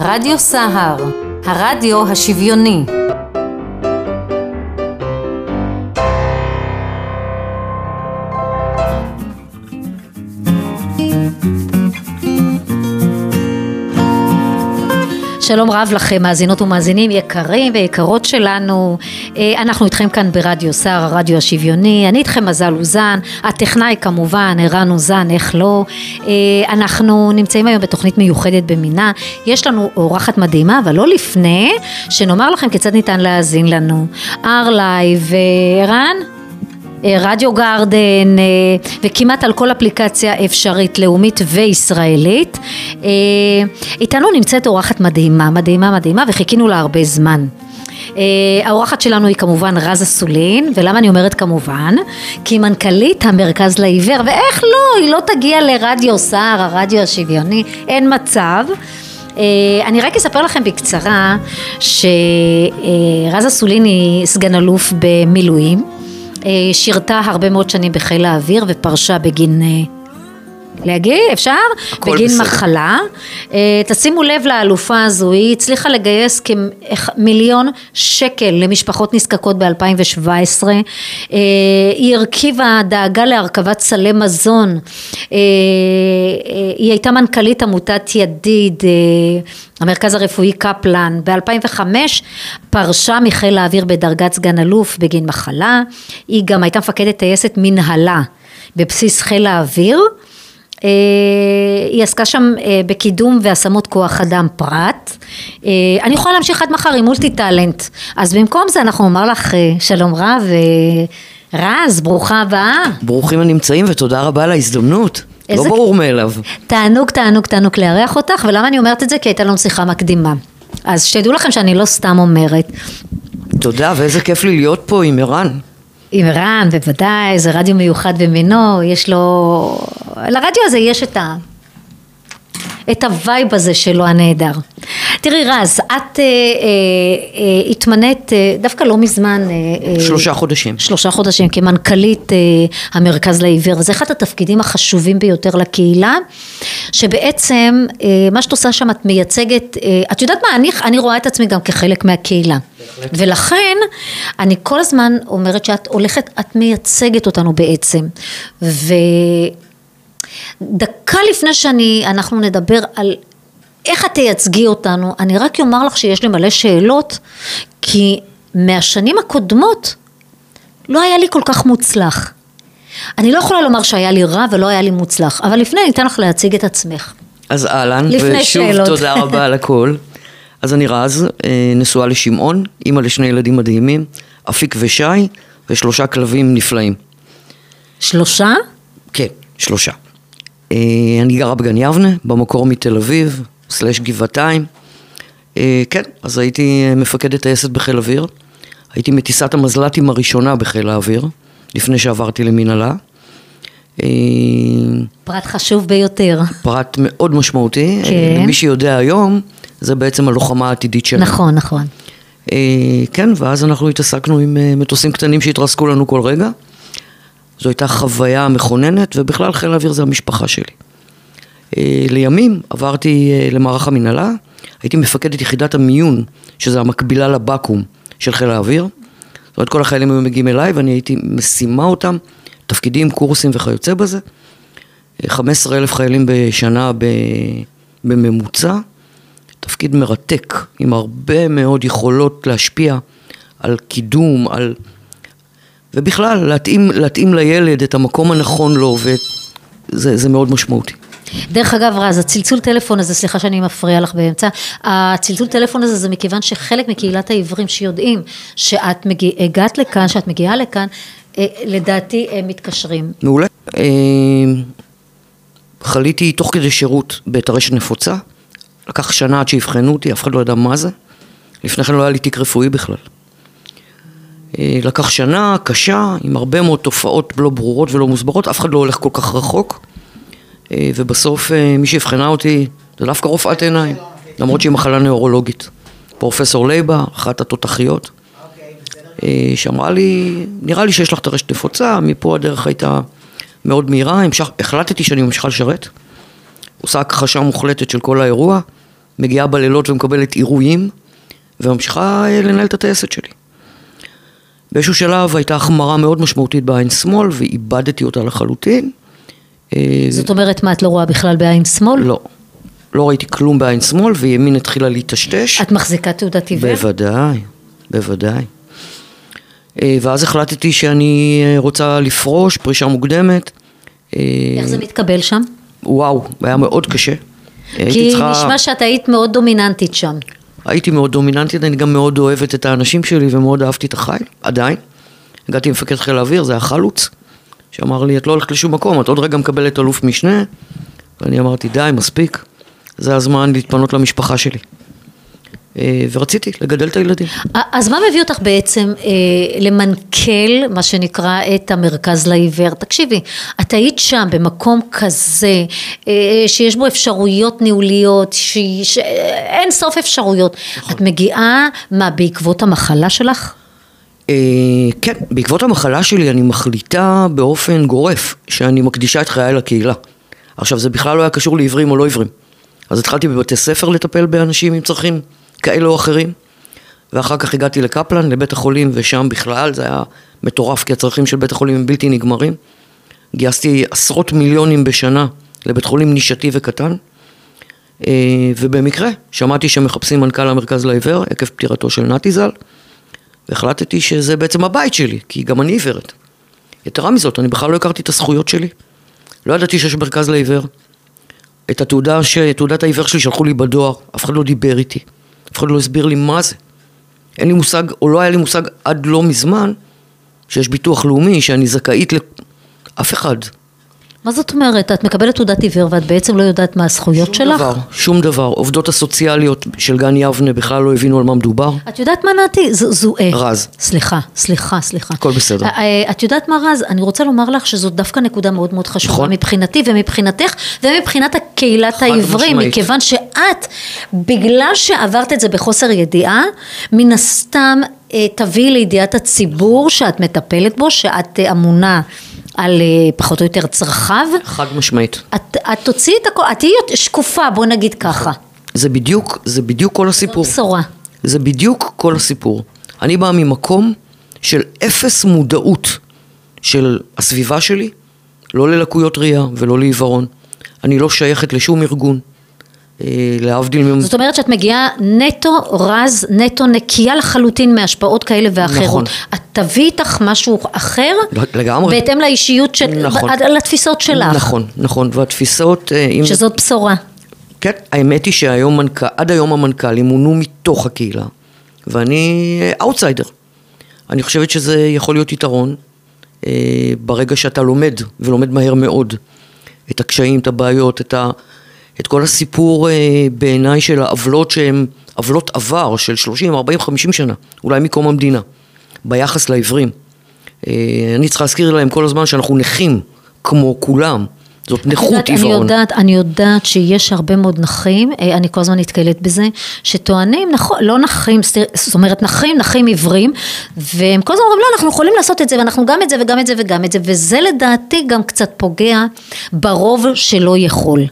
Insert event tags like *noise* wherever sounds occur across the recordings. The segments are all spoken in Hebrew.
רדיו סהר, הרדיו השוויוני. שלום רב לכם מאזינות ומאזינים יקרים ויקרות שלנו. אה, אנחנו איתכם כאן ברדיו סער הרדיו השוויוני. אני איתכם מזל אוזן. הטכנאי כמובן ערן אוזן איך לא. אה, אנחנו נמצאים היום בתוכנית מיוחדת במינה. יש לנו אורחת מדהימה אבל לא לפני שנאמר לכם כיצד ניתן להאזין לנו. ארלייב אה, Radio Garden אה, וכמעט על כל אפליקציה אפשרית לאומית וישראלית. אה, איתנו נמצאת אורחת מדהימה, מדהימה, מדהימה וחיכינו לה הרבה זמן. האורחת שלנו היא כמובן רז אסולין, ולמה אני אומרת כמובן? כי היא מנכ"לית המרכז לעיוור, ואיך לא, היא לא תגיע לרדיו סער, הרדיו השוויוני, אין מצב. אני רק אספר לכם בקצרה שרז אסולין היא סגן אלוף במילואים. אה, שירתה הרבה מאוד שנים בחיל האוויר ופרשה בגין אה, להגיד, אפשר? בגין בסדר. מחלה. אה, תשימו לב לאלופה הזו, היא הצליחה לגייס כמיליון שקל למשפחות נזקקות ב-2017. היא הרכיבה דאגה להרכבת סלי מזון. היא הייתה מנכ"לית עמותת ידיד, המרכז הרפואי קפלן. ב-2005 פרשה מחיל האוויר בדרגת סגן אלוף בגין מחלה. היא גם הייתה מפקדת טייסת מנהלה בבסיס חיל האוויר. אה, היא עסקה שם אה, בקידום והשמות כוח אדם פרט. אה, אני יכולה להמשיך עד מחר עם מולטי טאלנט. אז במקום זה אנחנו נאמר לך שלום רב רז, ברוכה הבאה. ברוכים הנמצאים ותודה רבה על ההזדמנות. לא. לא ברור מאליו. תענוג, תענוג, תענוג לארח אותך, ולמה אני אומרת את זה? כי הייתה לנו שיחה מקדימה. אז שתדעו לכם שאני לא סתם אומרת. תודה, ואיזה כיף לי להיות פה עם ערן. עם ערן, בוודאי, זה רדיו מיוחד במינו, יש לו... לרדיו הזה יש את ה... את ה vibe הזה שלו הנהדר. תראי רז, את אה, אה, אה, התמנית אה, דווקא לא מזמן. אה, אה שלושה חודשים. שלושה חודשים כמנכ"לית אה, המרכז לעיוור, וזה אחד התפקידים החשובים ביותר לקהילה, שבעצם אה, מה שאת עושה שם את מייצגת, אה, את יודעת מה, אני, אני רואה את עצמי גם כחלק מהקהילה. ולכן אני כל הזמן אומרת שאת הולכת, את מייצגת אותנו בעצם. ו... דקה לפני שאני, אנחנו נדבר על איך את תייצגי אותנו, אני רק אומר לך שיש לי מלא שאלות, כי מהשנים הקודמות לא היה לי כל כך מוצלח. אני לא יכולה לומר שהיה לי רע ולא היה לי מוצלח, אבל לפני אני אתן לך להציג את עצמך. אז אהלן, ושוב שאלות. תודה רבה על הכל. אז אני רז, אה, נשואה לשמעון, אימא לשני ילדים מדהימים, אפיק ושי, ושלושה כלבים נפלאים. שלושה? כן, שלושה. אה, אני גרה בגן יבנה, במקור מתל אביב, סלש גבעתיים. אה, כן, אז הייתי מפקדת טייסת בחיל אוויר. הייתי מטיסת המזל"טים הראשונה בחיל האוויר, לפני שעברתי למנהלה. אה, פרט חשוב ביותר. פרט מאוד משמעותי. כן. מי שיודע היום, זה בעצם הלוחמה העתידית שלנו. נכון, נכון. כן, ואז אנחנו התעסקנו עם מטוסים קטנים שהתרסקו לנו כל רגע. זו הייתה חוויה מכוננת, ובכלל חיל האוויר זה המשפחה שלי. אה, לימים עברתי אה, למערך המנהלה, הייתי מפקד את יחידת המיון, שזה המקבילה לבקו"ם של חיל האוויר. זאת אומרת, כל החיילים היו מגיעים אליי ואני הייתי משימה אותם, תפקידים, קורסים וכיוצא בזה. 15 אה, אלף חיילים בשנה בממוצע, תפקיד מרתק, עם הרבה מאוד יכולות להשפיע על קידום, על ובכלל, להתאים, להתאים לילד את המקום הנכון לו, וזה מאוד משמעותי. דרך אגב רז, הצלצול טלפון הזה, סליחה שאני מפריעה לך באמצע, הצלצול טלפון הזה זה מכיוון שחלק מקהילת העיוורים שיודעים שאת מגיע, הגעת לכאן, שאת מגיעה לכאן, אה, לדעתי הם מתקשרים. מעולה. אה, חליתי תוך כדי שירות בטרשת נפוצה, לקח שנה עד שיבחנו אותי, אף אחד לא ידע מה זה. לפני כן לא היה לי תיק רפואי בכלל. אה, לקח שנה קשה, עם הרבה מאוד תופעות לא ברורות ולא מוסברות, אף אחד לא הולך כל כך רחוק. אה, ובסוף אה, מי שאבחנה אותי זה דווקא רופאת עיניים, למרות שהיא מחלה נאורולוגית. פרופסור לייבה, אחת התותחיות, שאמרה לי, נראה לי שיש לך את הרשת נפוצה, מפה הדרך הייתה מאוד מהירה, המשך, החלטתי שאני ממשיכה לשרת, עושה הכחשה מוחלטת של כל האירוע, מגיעה בלילות ומקבלת אירועים, וממשיכה לנהל את הטייסת שלי. באיזשהו שלב הייתה החמרה מאוד משמעותית בעין שמאל, ואיבדתי אותה לחלוטין. אה, זאת אומרת, מה, את לא רואה בכלל בעין שמאל? לא. לא ראיתי כלום בעין שמאל, וימין התחילה להיטשטש. את מחזיקה תעודת עיוור? בוודאי, בוודאי. אה, ואז החלטתי שאני אה, רוצה לפרוש, פרישה מוקדמת. איך זה מתקבל שם? וואו, היה מאוד קשה. כי צריכה- נשמע שאת היית מאוד דומיננטית שם. הייתי מאוד דומיננטית, אני גם מאוד אוהבת את האנשים שלי ומאוד אהבתי את החייל, עדיין. הגעתי עם מפקד חיל האוויר, זה היה חלוץ, שאמר לי, את לא הולכת לשום מקום, את עוד רגע מקבלת אלוף משנה. ואני אמרתי, די, מספיק, זה הזמן להתפנות למשפחה שלי. אה, ורציתי לגדל את הילדים. אז מה מביא אותך בעצם אה, למנכ"ל, מה שנקרא, את המרכז לעיוור? תקשיבי, את היית שם במקום כזה, אה, שיש בו אפשרויות ניהוליות, ש... ש... אין סוף אפשרויות. את מגיעה, מה, בעקבות המחלה שלך? כן, בעקבות המחלה שלי אני מחליטה באופן גורף שאני מקדישה את חיי לקהילה. עכשיו, זה בכלל לא היה קשור לעיוורים או לא עיוורים. אז התחלתי בבתי ספר לטפל באנשים עם צרכים כאלה או אחרים, ואחר כך הגעתי לקפלן, לבית החולים, ושם בכלל זה היה מטורף, כי הצרכים של בית החולים הם בלתי נגמרים. גייסתי עשרות מיליונים בשנה לבית חולים נישתי וקטן, אה, ובמקרה שמעתי שמחפשים מנכ"ל המרכז לעיוור עקב פטירתו של נתי ז"ל, והחלטתי שזה בעצם הבית שלי, כי גם אני עיוורת. יתרה מזאת, אני בכלל לא הכרתי את הזכויות שלי. לא ידעתי שיש מרכז לעיוור. את התעודה, ש... תעודת העיוור שלי שלחו לי בדואר, אף אחד לא דיבר איתי, אף אחד לא הסביר לי מה זה. אין לי מושג, או לא היה לי מושג עד לא מזמן, שיש ביטוח לאומי, שאני זכאית ל... אף אחד. מה זאת אומרת? את מקבלת תעודת עיוור ואת בעצם לא יודעת מה הזכויות שום שלך? דבר, שום דבר. עובדות הסוציאליות של גן יבנה בכלל לא הבינו על מה מדובר. את יודעת מה נתי? זו, אה, רז. סליחה, סליחה, סליחה. הכל בסדר. אה, אה, את יודעת מה רז? אני רוצה לומר לך שזאת דווקא נקודה מאוד מאוד חשובה נכון. מבחינתי ומבחינתך ומבחינת קהילת חד העברים. מכיוון שאת, בגלל שעברת את זה בחוסר ידיעה, מן הסתם אה, תביאי לידיעת הציבור שאת מטפלת בו, שאת אמונה על אה, פחות או יותר צרכיו. חד משמעית. את, את תוציאי את הכל, את תהיי שקופה, בוא נגיד ככה. זה בדיוק, זה בדיוק כל הסיפור. בשורה. זה בדיוק כל הסיפור. אני בא ממקום של אפס מודעות של הסביבה שלי, לא ללקויות ראייה ולא לעיוורון. אני לא שייכת לשום ארגון. אה, להבדיל מ... זאת אומרת שאת מגיעה נטו רז, נטו נקייה לחלוטין מהשפעות כאלה ואחרות. נכון. את תביא איתך משהו אחר, לגמרי. בהתאם לאישיות, של, נכון. ב- לתפיסות שלך, נכון, נכון. והתפיסות... אה, אם... שזאת בשורה. כן, האמת היא שהיום מנכ"ל, עד היום המנכ"לים מונו מתוך הקהילה, ואני אאוטסיידר. אני חושבת שזה יכול להיות יתרון אה, ברגע שאתה לומד, ולומד מהר מאוד, את הקשיים, את הבעיות, את, ה, את כל הסיפור אה, בעיניי של העוולות שהן עוולות עבר של 30, 40, 50 שנה, אולי מקום המדינה, ביחס לעיוורים. אה, אני צריכה להזכיר להם כל הזמן שאנחנו נכים, כמו כולם. זאת את נכות יודעת, אני עיוורון. יודעת, אני יודעת שיש הרבה מאוד נכים, אה, אני כל הזמן נתקלת בזה, שטוענים, נכון, לא נכים, זאת אומרת נכים, נכים עיוורים, והם כל הזמן אומרים, לא, אנחנו יכולים לעשות את זה, ואנחנו גם את זה וגם את זה וגם את זה, וזה לדעתי גם קצת פוגע ברוב שלא יכול.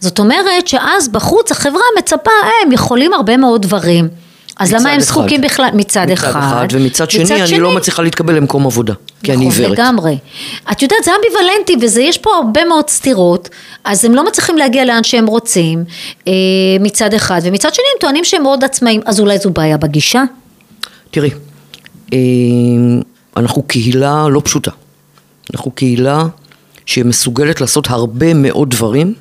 זאת אומרת שאז בחוץ החברה מצפה, אה, הם יכולים הרבה מאוד דברים. אז מצד למה הם אחד. זקוקים בכלל, מצד, מצד אחד, ומצד שני אני לא מצליחה להתקבל למקום עבודה, כי אני נכון, עיוורת. לגמרי. את יודעת, זה אמביוולנטי, ויש פה הרבה מאוד סתירות, אז הם לא מצליחים להגיע לאן שהם רוצים, אה, מצד אחד, ומצד שני הם טוענים שהם מאוד עצמאים, אז אולי זו בעיה בגישה? תראי, אה, אנחנו קהילה לא פשוטה. אנחנו קהילה שמסוגלת לעשות הרבה מאוד דברים,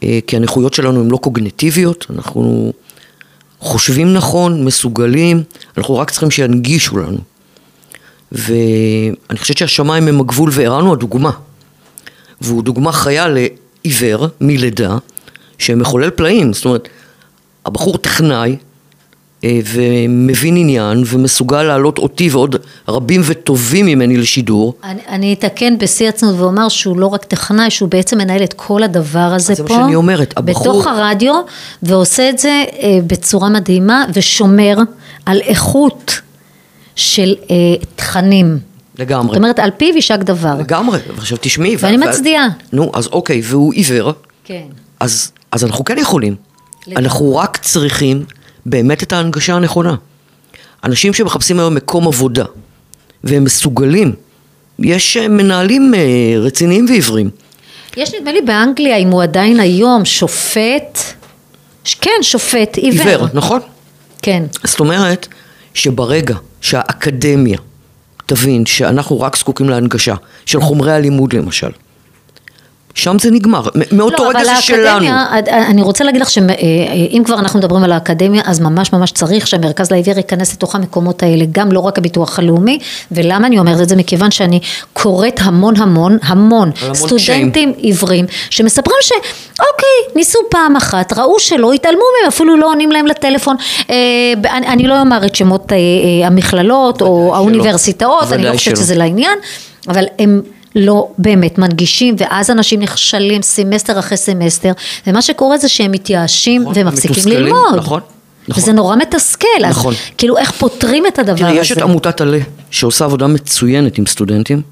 כי הנכויות שלנו הן לא קוגנטיביות, אנחנו חושבים נכון, מסוגלים, אנחנו רק צריכים שינגישו לנו. ואני חושבת שהשמיים הם הגבול וערן הדוגמה. והוא דוגמה חיה לעיוור מלידה, שמחולל פלאים. זאת אומרת, הבחור טכנאי אה, ומבין עניין ומסוגל להעלות אותי ועוד רבים וטובים ממני לשידור. אני, אני אתקן בשיא הצנות ואומר שהוא לא רק טכנאי, שהוא בעצם מנהל את כל הדבר הזה זה מה פה. שאני אומרת, הבחור- בתוך הרדיו, ועושה את זה אה, בצורה מדהימה, ושומר על איכות של אה, תכנים. לגמרי. זאת אומרת, על פיו יישק דבר. לגמרי. ועכשיו תשמעי. ואני ו- מצדיעה. נו, אז אוקיי, והוא עיוור, כן. אז, אז אנחנו כן יכולים. אנחנו רק צריכים באמת את ההנגשה הנכונה. אנשים שמחפשים היום מקום עבודה, והם מסוגלים, יש אה, מנהלים אה, רציניים ועיוורים. יש נדמה לי באנגליה, אם הוא עדיין היום שופט, כן, שופט עיוור. עיוור, נכון? כן. זאת אומרת שברגע שהאקדמיה תבין שאנחנו רק זקוקים להנגשה של חומרי הלימוד למשל, שם זה נגמר, מאותו לא, רגע זה שלנו. אה, אה, אני רוצה להגיד לך שאם אה, כבר אנחנו מדברים על האקדמיה, אז ממש ממש צריך שהמרכז לעיוור ייכנס לתוך המקומות האלה, גם לא רק הביטוח הלאומי, ולמה אני אומרת את זה? מכיוון שאני קוראת המון המון, המון, סטודנטים עיוורים, שמספרים שאוקיי, ניסו פעם אחת, ראו שלא, התעלמו מהם, אפילו לא עונים להם לטלפון. אני לא אומר את שמות המכללות או האוניברסיטאות, אני לא חושבת שזה לעניין, אבל הם... לא באמת מנגישים, ואז אנשים נכשלים סמסטר אחרי סמסטר, ומה שקורה זה שהם מתייאשים נכון, ומפסיקים ללמוד. נכון. נכון. וזה נורא מתסכל, נכון. אז כאילו איך פותרים את הדבר תראי, הזה? יש את עמותת עלה, שעושה עבודה מצוינת עם סטודנטים,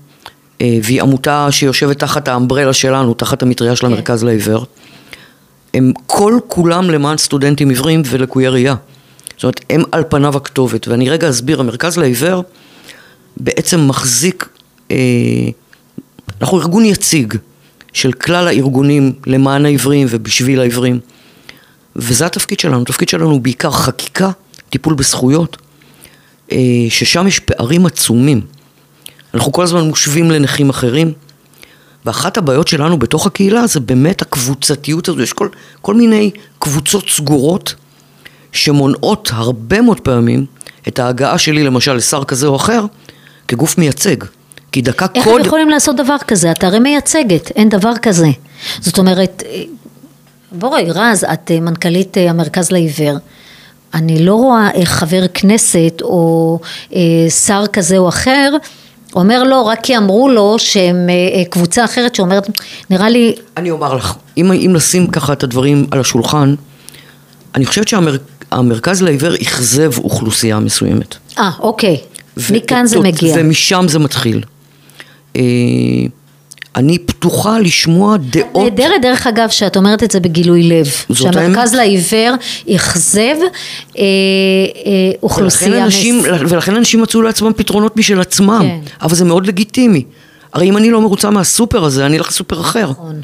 אה, והיא עמותה שיושבת תחת ה umbrella שלנו, תחת המטריה של כן. המרכז לעיוור. הם כל כולם למען סטודנטים עיוורים ולקויי ראייה. זאת אומרת, הם על פניו הכתובת. ואני רגע אסביר, המרכז לעיוור בעצם מחזיק אה, אנחנו ארגון יציג של כלל הארגונים למען העברים ובשביל העברים. וזה התפקיד שלנו, התפקיד שלנו הוא בעיקר חקיקה, טיפול בזכויות, אה, ששם יש פערים עצומים. אנחנו כל הזמן מושווים לנכים אחרים, ואחת הבעיות שלנו בתוך הקהילה זה באמת הקבוצתיות הזו, יש כל, כל מיני קבוצות סגורות שמונעות הרבה מאוד פעמים את ההגעה שלי למשל לשר כזה או אחר כגוף מייצג. כי דקה איך קוד... איך הם יכולים לעשות דבר כזה? את הרי מייצגת, אין דבר כזה. זאת אומרת, בואי רז, את אה, מנכ"לית אה, המרכז לעיוור. אני לא רואה איך חבר כנסת או אה, שר כזה או אחר אומר לו רק כי אמרו לו שהם קבוצה אחרת שאומרת, נראה לי... אני אומר לך, אם, אם נשים ככה את הדברים על השולחן, אני חושבת שהמרכז שהמר, לעיוור אכזב אוכלוסייה מסוימת. אה, אוקיי. מכאן זה מגיע. ומשם זה מתחיל. אה, אני פתוחה לשמוע דעות. נהדרת דרך אגב שאת אומרת את זה בגילוי לב. זאת שהמרכז לעיוור אכזב אה, אה, אוכלוסייה. ולכן אנשים, מס... ולכן אנשים מצאו לעצמם פתרונות משל עצמם. כן. אבל זה מאוד לגיטימי. הרי אם אני לא מרוצה מהסופר הזה, אני אלך לסופר אחר. נכון.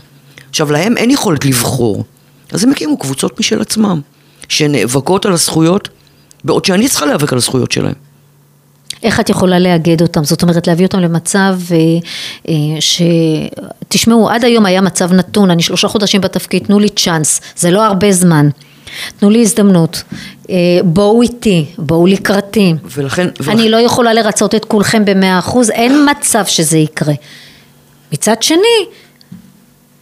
עכשיו, להם אין יכולת לבחור. אז הם הקימו קבוצות משל עצמם, שנאבקות על הזכויות, בעוד שאני צריכה להיאבק על הזכויות שלהם. איך את יכולה לאגד אותם? זאת אומרת להביא אותם למצב אה, אה, ש... תשמעו, עד היום היה מצב נתון, אני שלושה חודשים בתפקיד, תנו לי צ'אנס, זה לא הרבה זמן. תנו לי הזדמנות, אה, בואו איתי, בואו לקראתי. ולכן... אני לא יכולה לרצות את כולכם במאה אחוז, אין מצב שזה יקרה. מצד שני,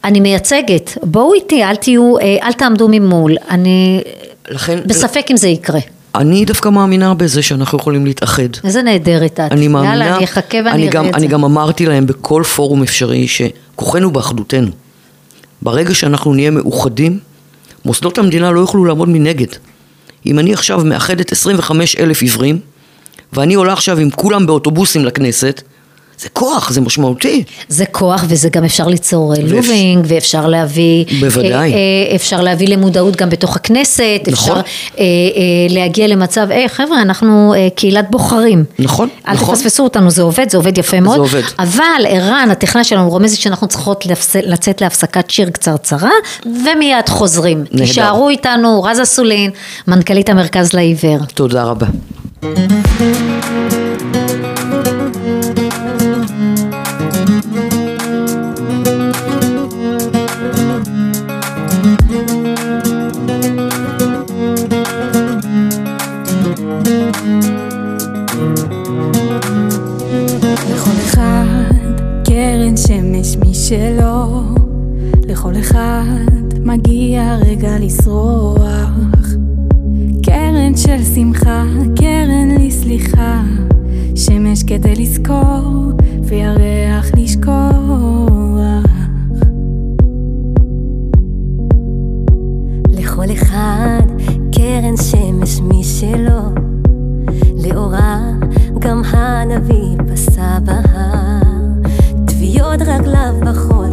אני מייצגת, בואו איתי, אל תהיו, אל תעמדו ממול, אני לכן, בספק אם זה יקרה. אני דווקא מאמינה בזה שאנחנו יכולים להתאחד. איזה נהדרת את. אני מאמינה. יאללה, אני אחכה ואני אראה את זה. אני גם אמרתי להם בכל פורום אפשרי שכוחנו באחדותנו. ברגע שאנחנו נהיה מאוחדים, מוסדות המדינה לא יוכלו לעמוד מנגד. אם אני עכשיו מאחדת 25 אלף עיוורים, ואני עולה עכשיו עם כולם באוטובוסים לכנסת, זה כוח, זה משמעותי. זה כוח וזה גם אפשר ליצור אה, לובינג ואפשר להביא... בוודאי. אה, אה, אפשר להביא למודעות גם בתוך הכנסת. נכון. אפשר להגיע למצב, היי חבר'ה, אנחנו קהילת בוחרים. נכון, אל נכון. אל תפספסו אותנו, זה עובד, זה עובד יפה מאוד. זה עובד. אבל ערן, הטכנאי שלנו רומזת שאנחנו צריכות לצאת להפסקת שיר קצרצרה, ומיד חוזרים. נהדר. תישארו איתנו, רז אסולין, מנכ"לית המרכז לעיוור. תודה רבה. שלו, לכל אחד מגיע רגע לשרוח. קרן של שמחה, קרן לסליחה, שמש כדי לזכור, וירח לשכוח. לכל אחד קרן שמש משלו, לאורה גם הנביא פסע בהר. טביעות רגליו בחול,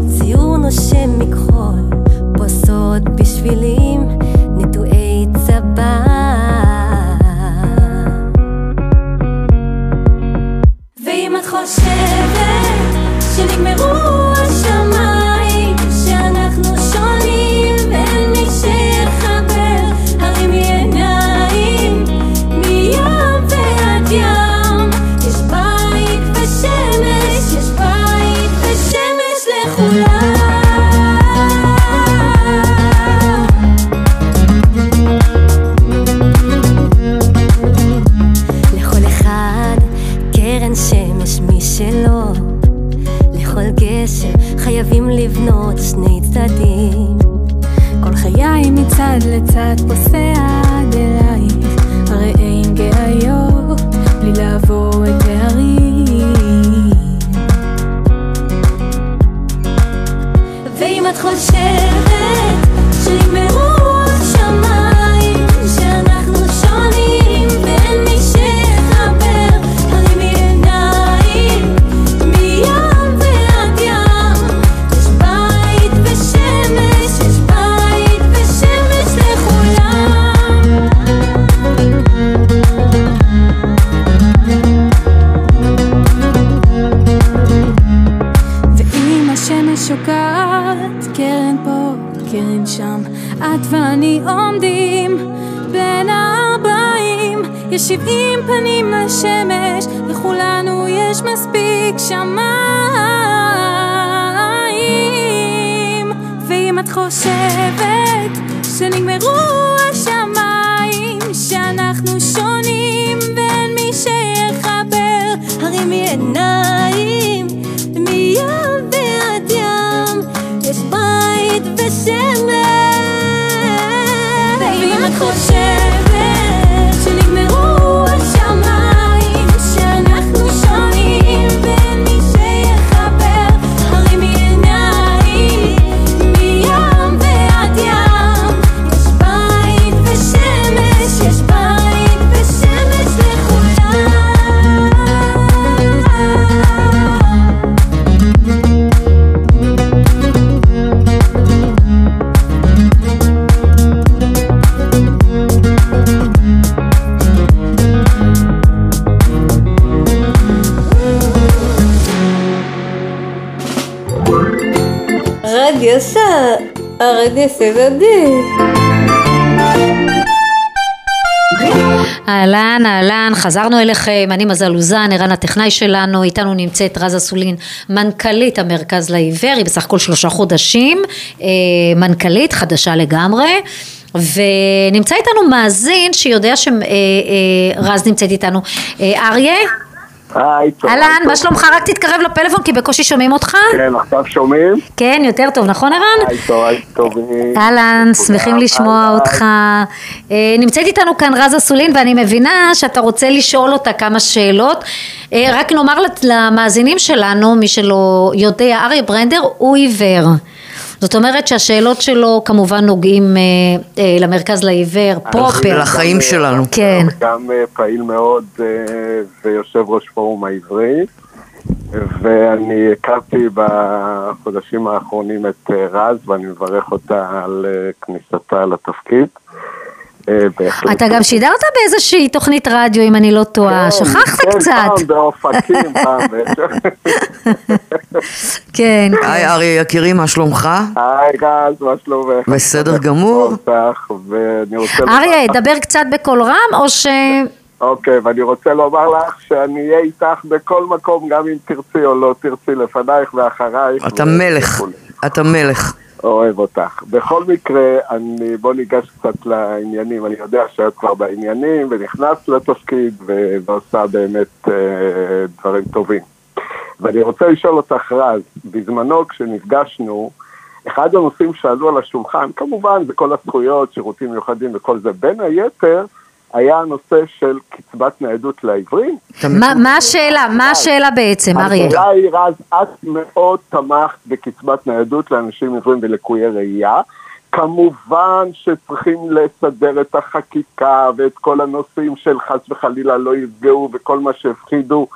חזרנו אליכם, אני מזל אוזן, ערן הטכנאי שלנו, איתנו נמצאת רז אסולין, מנכ"לית המרכז לעיוור, היא בסך הכל שלושה חודשים, אה, מנכ"לית חדשה לגמרי. ונמצא איתנו מאזין שיודע שרז נמצאת איתנו. אה, אריה, היי, טוב. אהלן, מה. שלומך? רק תתקרב לפלאפון כי בקושי שומעים אותך. כן, עכשיו שומעים? כן, יותר טוב, נכון ערן? היי, טוב, היי, טוב. אהלן, שמחים לשמוע אותך. אה, נמצאת איתנו כאן רז אסולין ואני מבינה שאתה רוצה לשאול אותה כמה שאלות. אה, רק נאמר למאזינים שלנו, מי שלא יודע, אריה ברנדר הוא עיוור. זאת אומרת שהשאלות שלו כמובן נוגעים אה, אה, למרכז לעיוור, פרופר. לחיים שלנו. כן. גם אה, פעיל מאוד אה, ויושב ראש פורום העברי, ואני הכרתי בחודשים האחרונים את אה, רז, ואני מברך אותה על כניסתה לתפקיד. אה, בהחלט. אתה גם שידרת באיזושהי תוכנית רדיו, אם אני לא טועה, כן, שכחת כן, קצת. פעם באופקים, פעם. כן. היי אריה יקירי, מה שלומך? היי רז, מה שלומך? בסדר גמור. אריה, דבר קצת בקול רם, או ש... אוקיי, ואני רוצה לומר לך שאני אהיה איתך בכל מקום, גם אם תרצי או לא תרצי, לפנייך ואחרייך. אתה מלך. אתה מלך. אוהב אותך. בכל מקרה, אני, בוא ניגש קצת לעניינים. אני יודע שאת כבר בעניינים ונכנסת לתפקיד ועושה באמת אה, דברים טובים. ואני רוצה לשאול אותך, רז, בזמנו כשנפגשנו, אחד הנושאים שעלו על השולחן, כמובן זה כל הזכויות, שירותים מיוחדים וכל זה, בין היתר היה הנושא של קצבת ניידות לעיוורים. מה מה השאלה? מה השאלה בעצם, אריה? השאלה היא, רז, את מאוד תמכת בקצבת ניידות לאנשים עיוורים ולקויי ראייה. כמובן שצריכים לסדר את החקיקה ואת כל הנושאים של חס וחלילה לא יפגעו וכל מה שהפחידו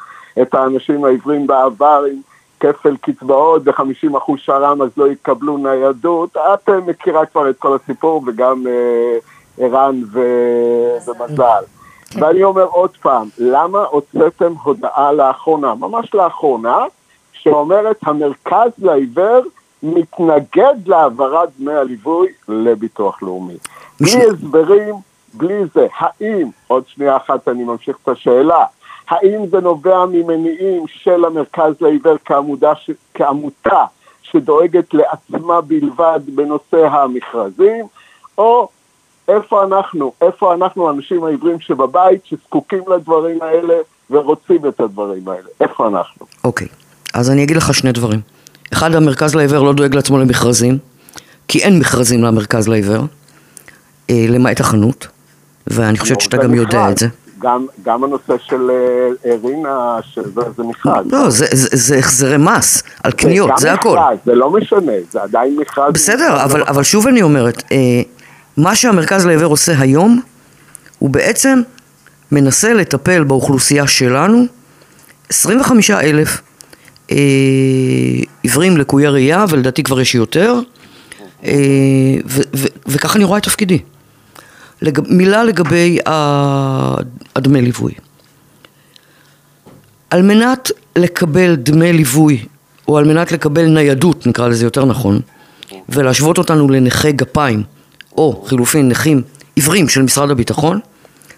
את האנשים העיוורים בעבר עם כפל קצבאות ו-50% שר"ם אז לא יקבלו ניידות. את אה, מכירה כבר את כל הסיפור וגם אה, ערן ו- ומזל. ואני אומר עוד פעם, למה הוצאתם הודעה לאחרונה, ממש לאחרונה, שאומרת המרכז לעיוור מתנגד להעברת דמי הליווי לביטוח לאומי. בלי הסברים, בלי זה. האם, עוד שנייה אחת אני ממשיך את השאלה, האם זה נובע ממניעים של המרכז לעיוור כעמודה, ש... כעמותה שדואגת לעצמה בלבד בנושא המכרזים, או איפה אנחנו, איפה אנחנו האנשים העיוורים שבבית, שזקוקים לדברים האלה ורוצים את הדברים האלה, איפה אנחנו? אוקיי, אז אני אגיד לך שני דברים. אחד, המרכז לעיוור לא דואג לעצמו למכרזים, כי אין מכרזים למרכז לעיוור. אה, למעט החנות, ואני חושבת שאתה גם יודע מכרז. את זה. גם, גם הנושא של אה, רינה, שזה זה מכרז. לא, זה- זה זה החזרי מס על קניות, גם זה הכל. מכרז, זה לא משנה, זה עדיין מכרז. בסדר, אבל, אבל שוב אני אומרת, אה, מה שהמרכז לעיוור עושה היום, הוא בעצם מנסה לטפל באוכלוסייה שלנו, 25 אלף אה, עיוורים לקויי ראייה, ולדעתי כבר יש יותר, אה, ו- ו- וככה אני רואה את תפקידי. לג... מילה לגבי הדמי ליווי. על מנת לקבל דמי ליווי, או על מנת לקבל ניידות, נקרא לזה יותר נכון, ולהשוות אותנו לנכי גפיים, או חילופין נכים עיוורים של משרד הביטחון,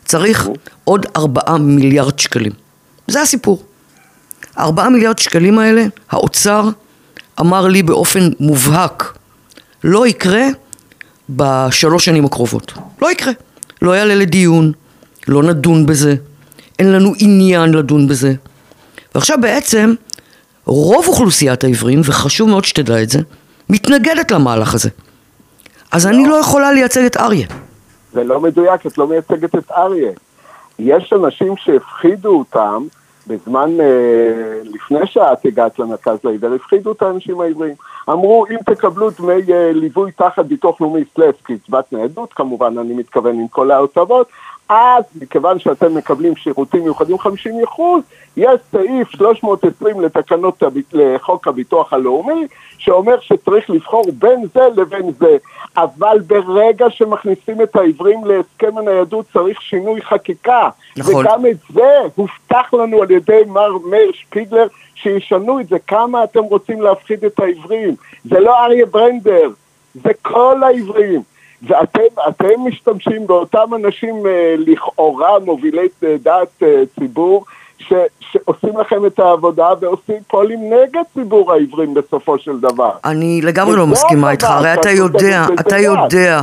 צריך עוד ארבעה מיליארד שקלים. זה הסיפור. ארבעה מיליארד שקלים האלה, האוצר אמר לי באופן מובהק, לא יקרה בשלוש שנים הקרובות. לא יקרה. לא יעלה לדיון, לא נדון בזה, אין לנו עניין לדון בזה. ועכשיו בעצם רוב אוכלוסיית העיוורים, וחשוב מאוד שתדע את זה, מתנגדת למהלך הזה. אז אני לא יכולה לייצג את אריה. זה לא מדויק, את לא מייצגת את אריה. יש אנשים שהפחידו אותם בזמן, אה, לפני שאת הגעת למרכז לעיוור, הפחידו את האנשים העיוורים. אמרו, אם תקבלו דמי אה, ליווי תחת ביטוח לאומי סלאס קצבת ניידות, כמובן אני מתכוון עם כל ההוצאות, אז מכיוון שאתם מקבלים שירותים מיוחדים 50 אחוז, יש סעיף 320 לתקנות לחוק הביטוח הלאומי, שאומר שצריך לבחור בין זה לבין זה. אבל ברגע שמכניסים את העיוורים להסכם הניידות צריך שינוי חקיקה. נכון. וגם את זה הובטח לנו על ידי מר מאיר שפיגלר שישנו את זה. כמה אתם רוצים להפחיד את העיוורים? זה לא אריה ברנדר, זה כל העיוורים. ואתם אתם משתמשים באותם אנשים אה, לכאורה מובילי אה, דעת אה, ציבור ש, שעושים לכם את העבודה ועושים פועלים נגד ציבור העיוורים בסופו של דבר. אני לגמרי וזה לא מסכימה איתך, הרי אתה יודע, אתה. יודע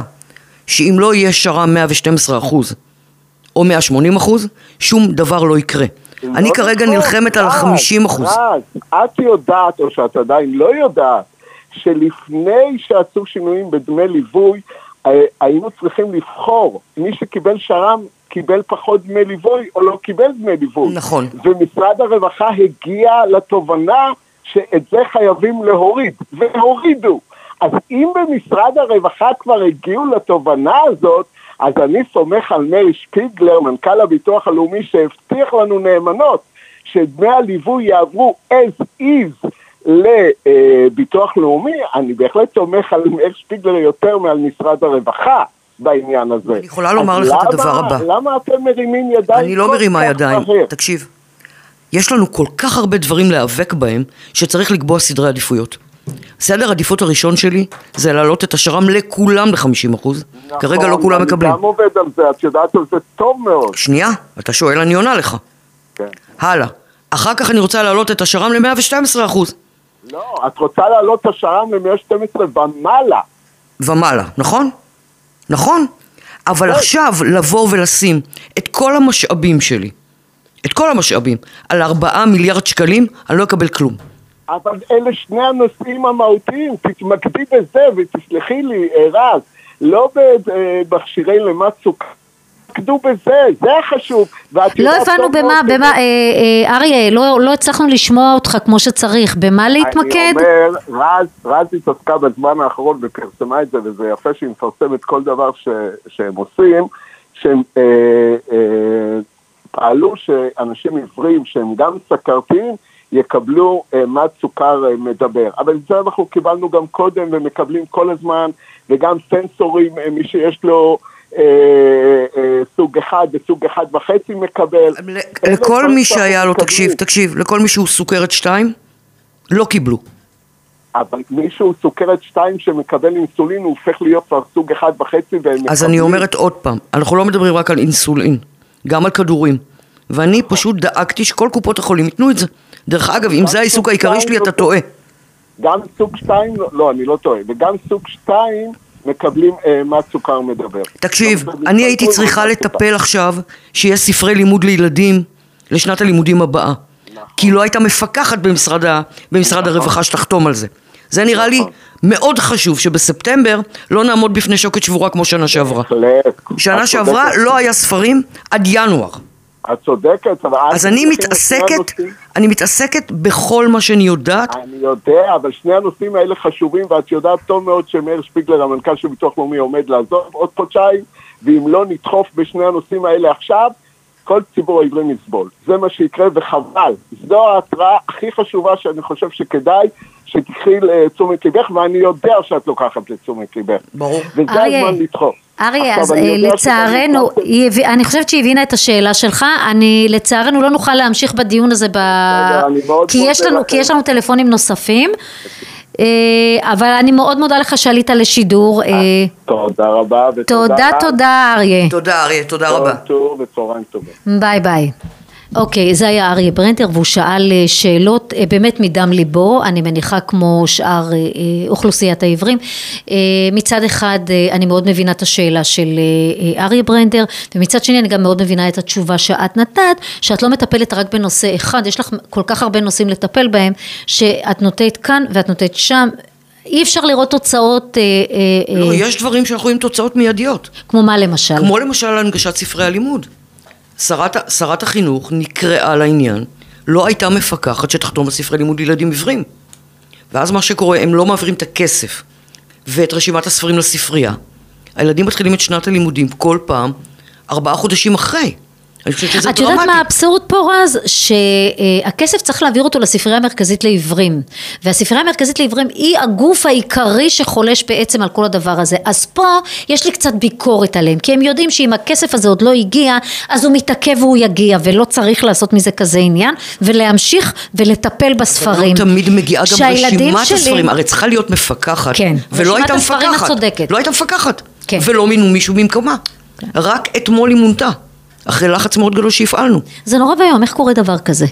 שאם לא יהיה שר"מ 112 אחוז או 180 אחוז, שום דבר לא יקרה. אני לא כרגע נלחמת על רז, ה-50 אחוז. את יודעת, או שאת עדיין לא יודעת, שלפני שעשו שינויים בדמי ליווי, היינו צריכים לבחור, מי שקיבל שר"מ קיבל פחות דמי ליווי או לא קיבל דמי ליווי. נכון. ומשרד הרווחה הגיע לתובנה שאת זה חייבים להוריד, והורידו. אז אם במשרד הרווחה כבר הגיעו לתובנה הזאת, אז אני סומך על מאיר שפיגלר, מנכ"ל הביטוח הלאומי, שהבטיח לנו נאמנות שדמי הליווי יעברו as is לביטוח לאומי, אני בהחלט סומך על מאיר שפיגלר יותר מעל משרד הרווחה בעניין הזה. אני יכולה לומר לך את הדבר הבא. למה אתם מרימים ידיים אני לא מרימה ידיים. מהר? תקשיב, יש לנו כל כך הרבה דברים להיאבק בהם, שצריך לקבוע סדרי עדיפויות. סדר עדיפות הראשון שלי זה להעלות את השר"מ לכולם ל-50 אחוז. כרגע לא נכון, כולם אני מקבלים. גם עובד על זה, את יודעת על זה טוב מאוד. שנייה, אתה שואל, אני עונה לך. כן. הלאה. אחר כך אני רוצה להעלות את השר"מ ל-112 אחוז. לא, את רוצה להעלות את השר"מ ל-112 ומעלה. ומעלה, נכון? נכון. אבל עכשיו לבוא ולשים את כל המשאבים שלי, את כל המשאבים, על ארבעה מיליארד שקלים, אני לא אקבל כלום. אבל אלה שני הנושאים המהותיים, תתמקדי בזה ותסלחי לי, רז, לא במכשירי למט סוכר. תתמקדו בזה, זה החשוב. לא הבנו במה, במה, אה, אה, אריה, לא לא הצלחנו לשמוע אותך כמו שצריך, במה להתמקד? אני אומר, רז, רז התעסקה בזמן האחרון ופרסמה את זה, וזה יפה שהיא מפרסמת כל דבר ש, שהם עושים, שהם אה, אה, פעלו שאנשים עיוורים שהם גם סכרתיים יקבלו אה, מד סוכר אה, מדבר. אבל את זה אנחנו קיבלנו גם קודם ומקבלים כל הזמן, וגם סנסורים, אה, מי שיש לו... אה, אה, סוג אחד וסוג אחד וחצי מקבל. לכל דברים מי שהיה לו, מקבלים. תקשיב, תקשיב, לכל מי שהוא סוכרת 2, לא קיבלו. אבל מישהו סוכרת 2 שמקבל אינסולין הוא הופך להיות כבר סוג אחד וחצי והם אז אני אומרת עוד פעם, אנחנו לא מדברים רק על אינסולין, גם על כדורים. ואני פשוט דאגתי שכל קופות החולים ייתנו את זה. דרך אגב, אם זה העיסוק העיקרי שתיים שלי, לא אתה טוב. טועה. גם סוג 2, לא, אני לא טועה, וגם סוג 2 מקבלים אה, מד סוכר מדבר. תקשיב, לא, אני הייתי לא, צריכה לא, לטפל עכשיו שיש ספרי לימוד לילדים לשנת הלימודים הבאה. כי לא הייתה מפקחת במשרד ה- במשרד נכון. הרווחה שתחתום על זה. זה נראה לי מאוד חשוב שבספטמבר לא נעמוד בפני שוקת שבורה כמו שנה שעברה. שנה שעברה. לא היה ספרים עד ינואר. את צודקת, אבל... אז אני מתעסקת. אני מתעסקת בכל מה שאני יודעת. אני יודע, אבל שני הנושאים האלה חשובים, ואת יודעת טוב מאוד שמאיר שפיגלר, המנכ"ל של ביטוח לאומי, עומד לעזוב עוד חודשיים, ואם לא נדחוף בשני הנושאים האלה עכשיו, כל ציבור העברים יסבול. זה מה שיקרה, וחבל. זו ההתראה הכי חשובה שאני חושב שכדאי שתקחי לתשומת ליבך, ואני יודע שאת לוקחת לתשומת ליבך. ברור. וזה אריה, הזמן לדחוף. אריה, אז אני אה, לצערנו, שגם היא הב- אני חושבת שהיא הבינה את השאלה שלך, אני לצערנו לא נוכל להמשיך בדיון הזה, ב... כי, יש לנו. כי יש לנו טלפונים נוספים, אה, אבל אני מאוד מודה לך שעלית לשידור, אה, תודה רבה, ותודה. תודה. תודה אריה, תודה אריה, תודה רבה. טוב וצהריים טובים. ביי ביי. אוקיי, זה היה אריה ברנטר והוא שאל אה, שאלות אה, באמת מדם ליבו, אני מניחה כמו שאר אה, אוכלוסיית העיוורים. אה, מצד אחד אני מאוד מבינה את השאלה של אריה ברנטר ומצד שני אני גם מאוד מבינה את התשובה שאת נתת, שאת לא מטפלת רק בנושא אחד, יש לך כל כך הרבה נושאים לטפל בהם, שאת נוטט כאן ואת נוטט שם. אי אפשר לראות תוצאות, אה, אה, לא, אה, יש דברים שאנחנו רואים תוצאות מיידיות. כמו מה למשל? כמו למשל הנגשת ספרי הלימוד. שרת, שרת החינוך נקראה לעניין, לא הייתה מפקחת שתחתום על ספרי לימוד לילדים עיוורים. ואז מה שקורה, הם לא מעבירים את הכסף ואת רשימת הספרים לספרייה. הילדים מתחילים את שנת הלימודים כל פעם ארבעה חודשים אחרי. אני חושבת שזה את דרמטי. יודעת מה האבסורד פה רז? שהכסף צריך להעביר אותו לספרייה המרכזית לעיוורים והספרייה המרכזית לעיוורים היא הגוף העיקרי שחולש בעצם על כל הדבר הזה אז פה יש לי קצת ביקורת עליהם כי הם יודעים שאם הכסף הזה עוד לא הגיע אז הוא מתעכב והוא יגיע ולא צריך לעשות מזה כזה עניין ולהמשיך ולטפל בספרים. לא תמיד מגיעה גם רשימת שלי- הספרים, הרי צריכה להיות מפקחת. כן, ולא הייתה מפקחת. לא הייתה מפקחת. כן. ולא מינו מישהו במקומה. רק אתמול היא מונתה. אחרי לחץ מאוד גדול שהפעלנו. זה נורא ואיום, איך קורה דבר כזה?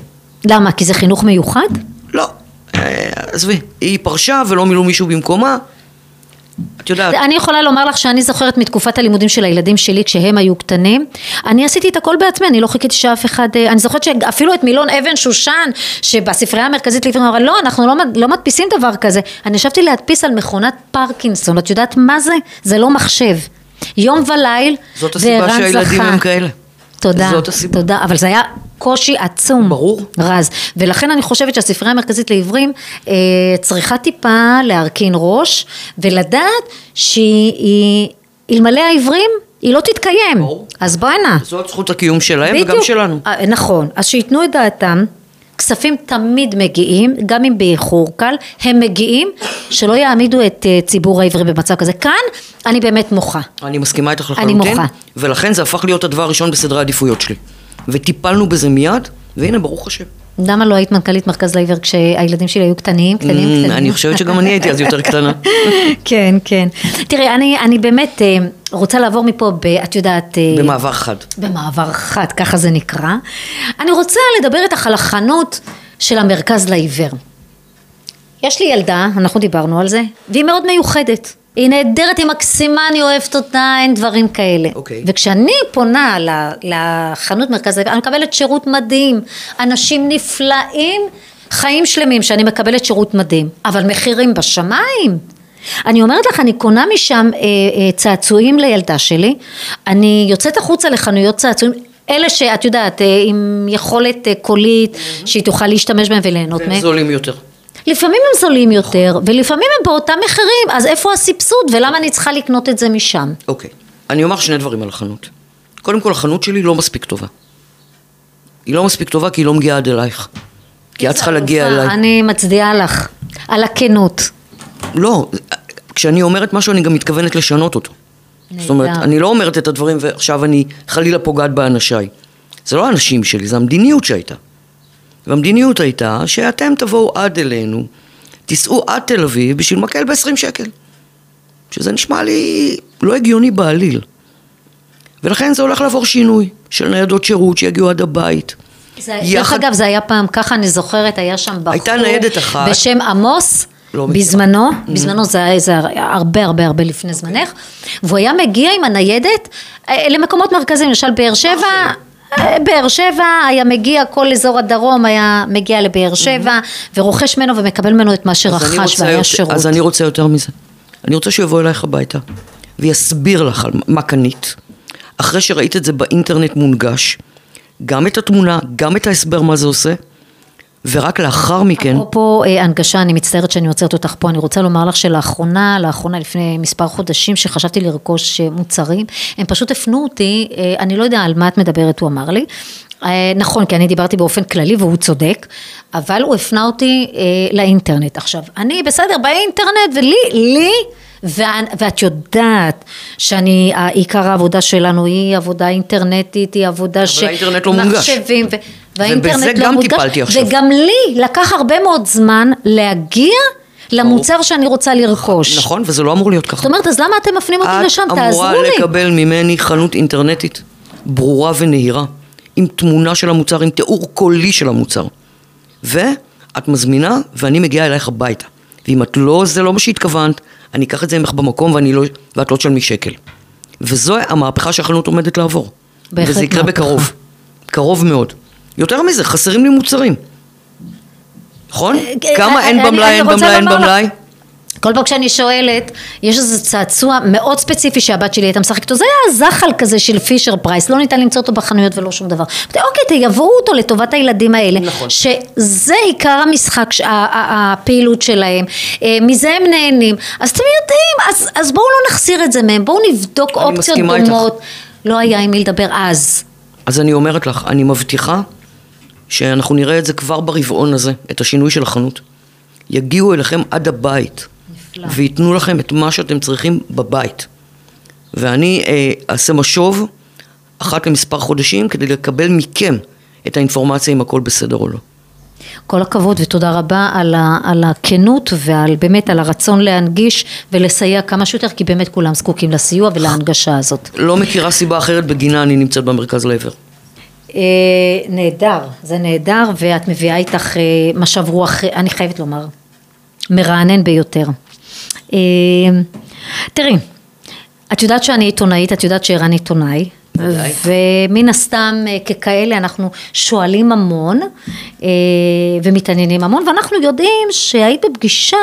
למה? כי זה חינוך מיוחד? לא, אה, עזבי, היא פרשה ולא מילאו מישהו במקומה. את יודעת, אני יכולה לומר לך שאני זוכרת מתקופת הלימודים של הילדים שלי כשהם היו קטנים, אני עשיתי את הכל בעצמי, אני לא חיכיתי שאף אחד, אה, אני זוכרת שאפילו את מילון אבן שושן, שבספרייה המרכזית לעיוורים אמרה, לא, אנחנו לא, לא מדפיסים דבר כזה, אני ישבתי להדפיס על מכונת פרקינסון, את יודעת מה זה? זה לא מחשב. יום וליל, זאת הסיבה שהילדים זכה. הם כאלה. תודה, זאת הסיבה. תודה, אבל זה היה קושי עצום, ברור. רז, ולכן אני חושבת שהספרייה המרכזית לעיוורים אה, צריכה טיפה להרכין ראש ולדעת שהיא, אלמלא העיוורים, היא לא תתקיים, ברור. אז בואנה, זאת זכות הקיום שלהם וגם בדיוק. שלנו. אה, נכון, אז שייתנו את דעתם, כספים תמיד מגיעים, גם אם באיחור קל, הם מגיעים, שלא יעמידו את אה, ציבור העיוורים במצב כזה. כאן אני באמת מוחה. אני מסכימה איתך אני לחלוטין, מוחה. ולכן זה הפך להיות הדבר הראשון בסדרי העדיפויות שלי. וטיפלנו בזה מיד, והנה ברוך השם. למה לא היית מנכ"לית מרכז לעיוור כשהילדים שלי היו קטנים, קטנים, Mm, קטנים? אני חושבת שגם אני הייתי אז יותר קטנה. *laughs* כן, כן. תראי, אני, אני באמת אה, רוצה לעבור מפה, ב, את יודעת... אה, במעבר חד. במעבר חד, ככה זה נקרא. אני רוצה לדבר איתך על החנות של המרכז לעיוור. יש לי ילדה, אנחנו דיברנו על זה, והיא מאוד מיוחדת. היא נהדרת, היא מקסימה, אני אוהבת אותה, אין דברים כאלה. אוקיי. וכשאני פונה לחנות מרכז אני מקבלת שירות מדהים, אנשים נפלאים, חיים שלמים שאני מקבלת שירות מדהים, אבל מחירים בשמיים. אני אומרת לך, אני קונה משם אה, אה, צעצועים לילדה שלי, אני יוצאת החוצה לחנויות צעצועים, אלה שאת יודעת, אה, עם יכולת אה, קולית, שהיא תוכל להשתמש בהם וליהנות והם מהם. זולים יותר. לפעמים הם זולים יותר, ולפעמים הם באותם מחירים, אז איפה הסבסוד ולמה אני צריכה לקנות את זה משם? אוקיי. אני אומר שני דברים על החנות. קודם כל, החנות שלי לא מספיק טובה. היא לא מספיק טובה כי היא לא מגיעה עד אלייך. כי את צריכה להגיע אליי. אני מצדיעה לך, על הכנות. לא, כשאני אומרת משהו אני גם מתכוונת לשנות אותו. זאת אומרת, נהדר. אני לא אומרת את הדברים ועכשיו אני חלילה פוגעת באנשיי. זה לא האנשים שלי, זה המדיניות שהייתה. והמדיניות הייתה שאתם תבואו עד אלינו, תיסעו עד תל אביב בשביל מקל ב-20 שקל. שזה נשמע לי לא הגיוני בעליל. ולכן זה הולך לעבור שינוי של ניידות שירות שיגיעו עד הבית. זה, דרך יחד- אגב, זה היה פעם, ככה אני זוכרת, היה שם בחור הייתה ניידת אחת. בשם עמוס, לא. בזמנו, בזמנו זה היה זה היה הרבה הרבה הרבה לפני זמנך, והוא היה מגיע עם הניידת אה, למקומות מרכזיים, למשל באר שבע, אה, באר שבע היה מגיע, כל אזור הדרום היה מגיע לבאר שבע ורוכש ממנו ומקבל ממנו את מה שרכש והיה יותר- שירות. אז אני רוצה יותר מזה. אני רוצה שהוא יבוא אלייך הביתה ויסביר לך על מה קנית. אחרי שראית את זה באינטרנט מונגש, גם את התמונה, גם את ההסבר מה זה עושה, ורק לאחר מכן, אפרופו אה, הנגשה, אני מצטערת שאני עוצרת אותך פה, אני רוצה לומר לך שלאחרונה, לאחרונה לפני מספר חודשים שחשבתי לרכוש אה, מוצרים, הם פשוט הפנו אותי, אה, אני לא יודע על מה את מדברת, הוא אמר לי. אה, נכון, כי אני דיברתי באופן כללי והוא צודק, אבל הוא הפנה אותי אה, לאינטרנט. עכשיו, אני בסדר באינטרנט ולי, לי, ואת, יודעת שאני, עיקר העבודה שלנו היא עבודה אינטרנטית, היא עבודה ש... האינטרנט לא מונגש. מחשבים, ו... והאינטרנט ובזה לא גם מונגש, טיפלתי עכשיו. וגם לי לקח הרבה מאוד זמן להגיע למוצר שאני רוצה לרכוש. נכון, וזה לא אמור להיות ככה. זאת אומרת, אז למה אתם מפנים אותי לשם? את תעזרו אמורה לי. לקבל ממני חנות אינטרנטית ברורה ונהירה, עם תמונה של המוצר, עם תיאור קולי של המוצר. ואת מזמינה, ואני מגיעה אלייך הביתה. ואם את לא, זה לא מה שהתכוונת, אני אקח את זה ממך במקום ואני לא, ואת לא תשלמי שקל. וזו המהפכה שהחנות עומדת לעבור. בהחלט וזה יקרה מהפכה. בקרוב. קרוב מאוד. יותר מזה, חסרים לי מוצרים. נכון? כמה אין במלאי, אין במלאי, אין במלאי? כל פעם כשאני שואלת, יש איזה צעצוע מאוד ספציפי שהבת שלי הייתה משחקת איתו, זה היה זחל כזה של פישר פרייס, לא ניתן למצוא אותו בחנויות ולא שום דבר. אוקיי, תייבאו אותו לטובת הילדים האלה. נכון. שזה עיקר המשחק, הפעילות שלהם, אה, מזה הם נהנים. אז אתם יודעים, אז, אז בואו לא נחסיר את זה מהם, בואו נבדוק אופציות מסכימה איתך. דומות. לא היה עם מי לדבר אז. אז אני אומרת לך, אני מבטיחה שאנחנו נראה את זה כבר ברבעון הזה, את השינוי של החנות. יגיעו אליכם עד הבית, נפלא. וייתנו לכם את מה שאתם צריכים בבית. ואני אה, אעשה משוב אחת למספר חודשים כדי לקבל מכם את האינפורמציה אם הכל בסדר או לא. כל הכבוד ותודה רבה על, ה, על הכנות ועל באמת על הרצון להנגיש ולסייע כמה שיותר כי באמת כולם זקוקים לסיוע ולהנגשה הזאת. לא מכירה סיבה אחרת בגינה אני נמצאת במרכז לעבר. אה, נהדר, זה נהדר ואת מביאה איתך אה, משב רוח, אני חייבת לומר, מרענן ביותר. אה, תראי, את יודעת שאני עיתונאית, את יודעת שערן עיתונאי. ומן הסתם ככאלה אנחנו שואלים המון ומתעניינים המון ואנחנו יודעים שהיית בפגישה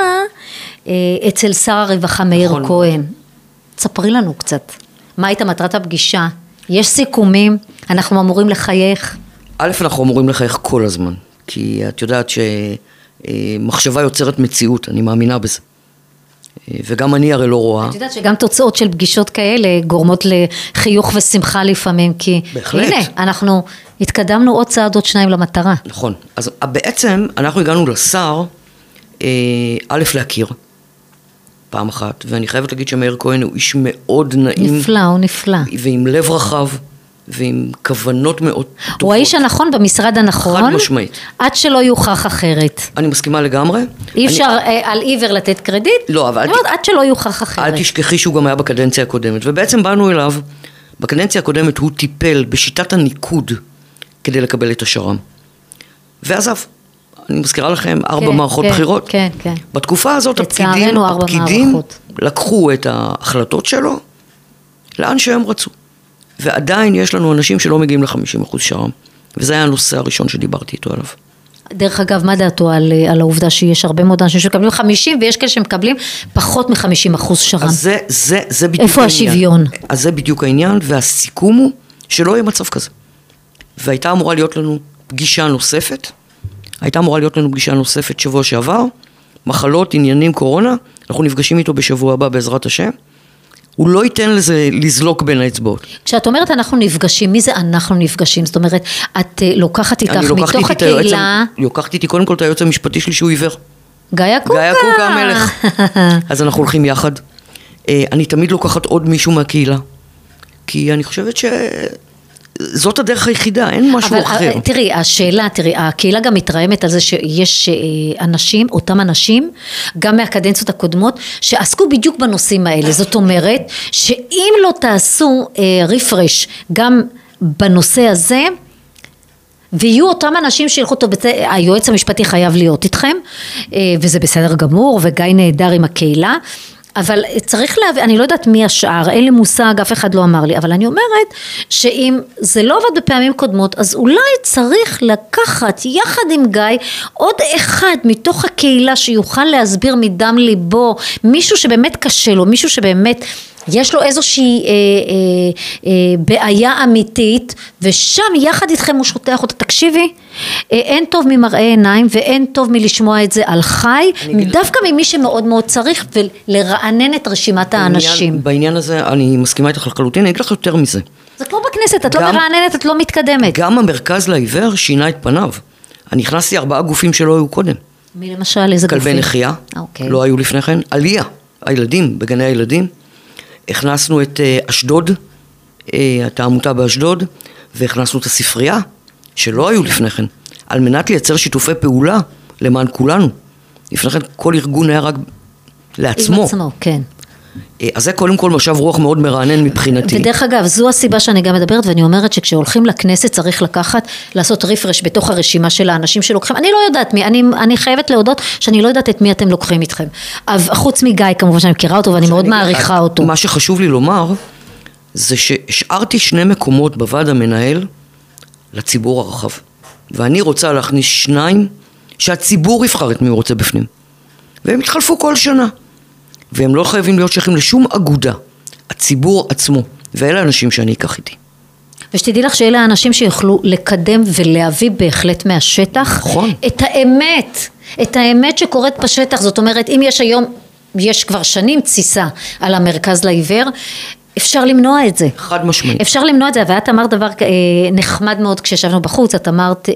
אצל שר הרווחה מאיר נכון. כהן. תספרי לנו קצת, מה הייתה מטרת הפגישה? יש סיכומים? אנחנו אמורים לחייך? א', אנחנו אמורים לחייך כל הזמן, כי את יודעת שמחשבה יוצרת מציאות, אני מאמינה בזה. וגם אני הרי לא רואה. את יודעת שגם תוצאות של פגישות כאלה גורמות לחיוך ושמחה לפעמים, כי בהחלט. הנה, אנחנו התקדמנו עוד צעד, עוד שניים למטרה. נכון. אז בעצם אנחנו הגענו לשר, אה, א', להכיר, פעם אחת, ואני חייבת להגיד שמאיר כהן הוא איש מאוד נעים, נפלא, הוא נפלא. ועם לב רחב, ועם כוונות מאוד טובות. הוא האיש הנכון במשרד הנכון, חד משמעית. עד שלא יוכח אחרת. אני מסכימה לגמרי. אי אני- אפשר אה, על עיוור לתת קרדיט, לא, אבל אני אומרת, עד שלא יוכח אחרת. אל תשכחי שהוא גם היה בקדנציה הקודמת, ובעצם באנו אליו, בקדנציה הקודמת הוא טיפל בשיטת הניקוד כדי לקבל את השר"מ. ועזב. אני מזכירה לכם, ארבע כן, מערכות כן, בחירות. כן, כן. בתקופה הזאת הפקידים, הפקידים מערכות. לקחו את ההחלטות שלו לאן שהם רצו. ועדיין יש לנו אנשים שלא מגיעים ל-50% שר"מ. וזה היה הנושא הראשון שדיברתי איתו עליו. דרך אגב, מה דעתו על, אה, על העובדה שיש הרבה מאוד אנשים שמקבלים 50 ויש כאלה שמקבלים פחות מ-50 אחוז שר"מ? אז זה, זה, זה בדיוק איפה העניין. השוויון? אז זה בדיוק העניין, והסיכום הוא שלא יהיה מצב כזה. והייתה אמורה להיות לנו פגישה נוספת, הייתה אמורה להיות לנו פגישה נוספת שבוע שעבר, מחלות, עניינים, קורונה, אנחנו נפגשים איתו בשבוע הבא בעזרת השם. הוא לא ייתן לזה לזלוק בין האצבעות. כשאת אומרת אנחנו נפגשים, מי זה אנחנו נפגשים? זאת אומרת, את אה, לוקחת איתך אני מתוך הקהילה, לוקחת איתי קודם כל את היועץ המשפטי שלי שהוא עיוור. גיא קוקה. גיא קוקה המלך. *laughs* אז אנחנו הולכים יחד. אה, אני תמיד לוקחת עוד מישהו מהקהילה, כי אני חושבת שזאת הדרך היחידה, אין משהו אבל אחר. אה, תראי, השאלה, תראי, הקהילה גם מתרעמת על זה שיש אה, אנשים, אותם אנשים, גם מהקדנציות הקודמות, שעסקו בדיוק בנושאים האלה. זאת אומרת, שאם לא תעשו רפרש גם בנושא הזה, ויהיו אותם אנשים שילכו טוב, היועץ המשפטי חייב להיות איתכם, אה, וזה בסדר גמור, וגיא נהדר עם הקהילה. אבל צריך להבין, אני לא יודעת מי השאר, אין לי מושג, אף אחד לא אמר לי, אבל אני אומרת שאם זה לא עבד בפעמים קודמות, אז אולי צריך לקחת יחד עם גיא עוד אחד מתוך הקהילה שיוכל להסביר מדם ליבו, מישהו שבאמת קשה לו, מישהו שבאמת... יש לו איזושהי אה, אה, אה, בעיה אמיתית ושם יחד איתכם הוא שוטח אותה, תקשיבי, אה, אין טוב ממראה עיניים ואין טוב מלשמוע את זה על חי, דווקא ממי שמאוד מאוד צריך ולרענן את רשימת האנשים. בעניין, הזה אני מסכימה איתך לחלוטין, אני אגיד לך יותר מזה. זה כמו בכנסת, את לא גם- מרעננת, את לא מתקדמת. גם המרכז לעיוור שינה את פניו. אני הכנסתי ארבעה גופים שלא היו קודם. מי למשל, איזה גופים? כלבי נחייה, אוקיי. לא היו לפני כן. עלייה, הילדים, בגני הילדים. הכנסנו את אה, אשדוד, אה, את העמותה באשדוד, והכנסנו את הספרייה, שלא היו לפני כן, על מנת לייצר שיתופי פעולה למען כולנו. לפני כן כל ארגון היה רק לעצמו. עם עצמו, כן. אה, אז זה קודם כל משב רוח מאוד מרענן מבחינתי. ודרך אגב, זו הסיבה שאני גם מדברת ואני אומרת שכשהולכים לכנסת צריך לקחת, לעשות רפרש בתוך הרשימה של האנשים שלוקחים, אני לא יודעת מי, אני, אני חייבת להודות שאני לא יודעת את מי אתם לוקחים איתכם. אבל חוץ מגיא כמובן שאני מכירה אותו ואני מאוד מעריכה אותו. מה שחשוב לי לומר, זה שהשארתי שני מקומות בוועד המנהל לציבור הרחב. ואני רוצה להכניס שניים שהציבור יבחר את מי הוא רוצה בפנים. והם יתחלפו כל שנה. והם לא חייבים להיות שייכים לשום אגודה. הציבור עצמו. ואלה האנשים שאני אקח איתי. ושתדעי לך שאלה האנשים שיוכלו לקדם ולהביא בהחלט מהשטח נכון. את האמת, את האמת שקורית בשטח, זאת אומרת אם יש היום, יש כבר שנים תסיסה על המרכז לעיוור, אפשר למנוע את זה. חד משמעית. אפשר למנוע את זה, ואת אמרת דבר אה, נחמד מאוד כשישבנו בחוץ, את אמרת, אה,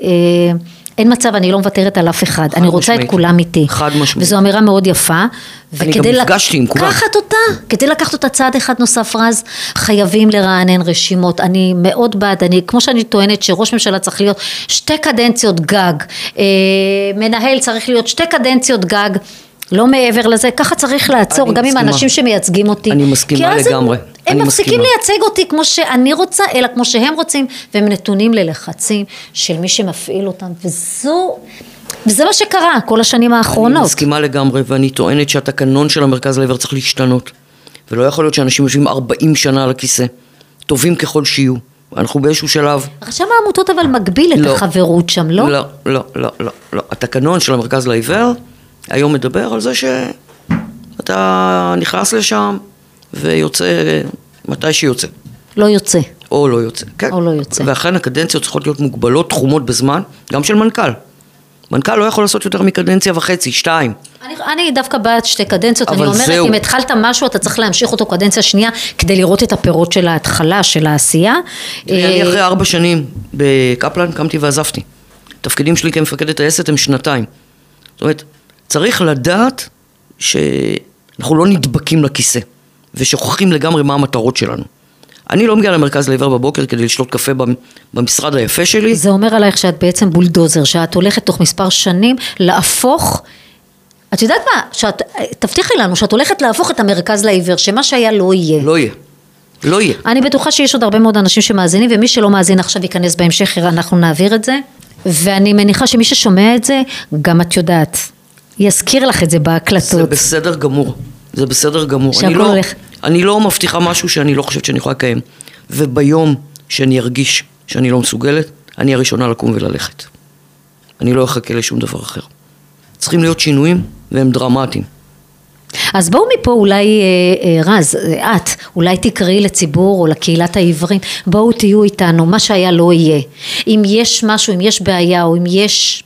אין מצב, אני לא מוותרת על אף אחד, אני רוצה את משמעית. כולם איתי. חד משמעית. וזו אמירה מאוד יפה. אני גם נפגשתי עם כולם. לקחת אותה, כדי לקחת אותה צעד אחד נוסף רז, חייבים לרענן רשימות. אני מאוד בעד, אני, כמו שאני טוענת שראש ממשלה צריך להיות שתי קדנציות גג, אה, מנהל צריך להיות שתי קדנציות גג. לא מעבר לזה, ככה צריך לעצור, גם עם מסכימה. האנשים שמייצגים אותי. אני מסכימה כי אז הם- לגמרי. הם אני מפסיקים. לייצג אותי כמו שאני רוצה, אלא כמו שהם רוצים, והם נתונים ללחצים של מי שמפעיל אותם, וזו, וזה מה שקרה כל השנים אני האחרונות. מסכימה לגמרי, ואני טוענת שהתקנון של המרכז לעיוור צריך להשתנות. ולא יכול להיות שאנשים יושבים 40 שנה על הכיסא, טובים ככל שיהיו. אנחנו באיזשהו שלב... רשם העמותות אבל מגביל את לא. החברות שם, לא? לא, לא, לא, לא, לא. התקנון של המרכז לעיוור היום מדבר על זה שאתה נכנס לשם ויוצא מתי שיוצא. לא יוצא. או לא יוצא. כן. או לא יוצא. ואכן הקדנציות צריכות להיות מוגבלות, תחומות בזמן, גם של מנכ"ל. מנכ"ל לא יכול לעשות יותר מקדנציה וחצי, שתיים. אני, אני דווקא בעד שתי קדנציות, אני אומרת, זהו. אם התחלת משהו, אתה צריך להמשיך אותו קדנציה שנייה, כדי לראות את הפירות של ההתחלה, של העשייה. תראי, אה, אני אחרי ארבע שנים בקפלן קמתי ועזבתי. תפקידים שלי כמפקד הטייסת הם שנתיים. זאת אומרת, צריך לדעת שאנחנו לא נדבקים לכיסא, ושוכחים לגמרי מה המטרות שלנו. אני לא מגיע למרכז לעיוור בבוקר כדי לשתות קפה במ- במשרד היפה שלי. זה אומר עלייך שאת בעצם בולדוזר, שאת הולכת תוך מספר שנים להפוך, את יודעת מה, שאת, תבטיחי לנו שאת הולכת להפוך את המרכז לעיוור, שמה שהיה לא יהיה. לא יהיה. לא יהיה. אני בטוחה שיש עוד הרבה מאוד אנשים שמאזינים, ומי שלא מאזין עכשיו ייכנס בהמשך, אנחנו נעביר את זה. ואני מניחה שמי ששומע את זה, גם את יודעת, יזכיר לך את זה זה בהקלטות. בסדר גמור. זה בסדר גמור. אני לא, הולך. אני לא מבטיחה משהו שאני לא חושבת שאני יכולה לקיים. וביום שאני ארגיש שאני לא מסוגלת, אני הראשונה לקום וללכת. אני לא אחכה לשום דבר אחר. צריכים להיות שינויים, והם דרמטיים. אז בואו מפה אולי, אה, אה, רז, אה, את, אולי תקראי לציבור או לקהילת העיוורים, בואו תהיו איתנו, מה שהיה לא יהיה. אם יש משהו, אם יש בעיה או אם יש...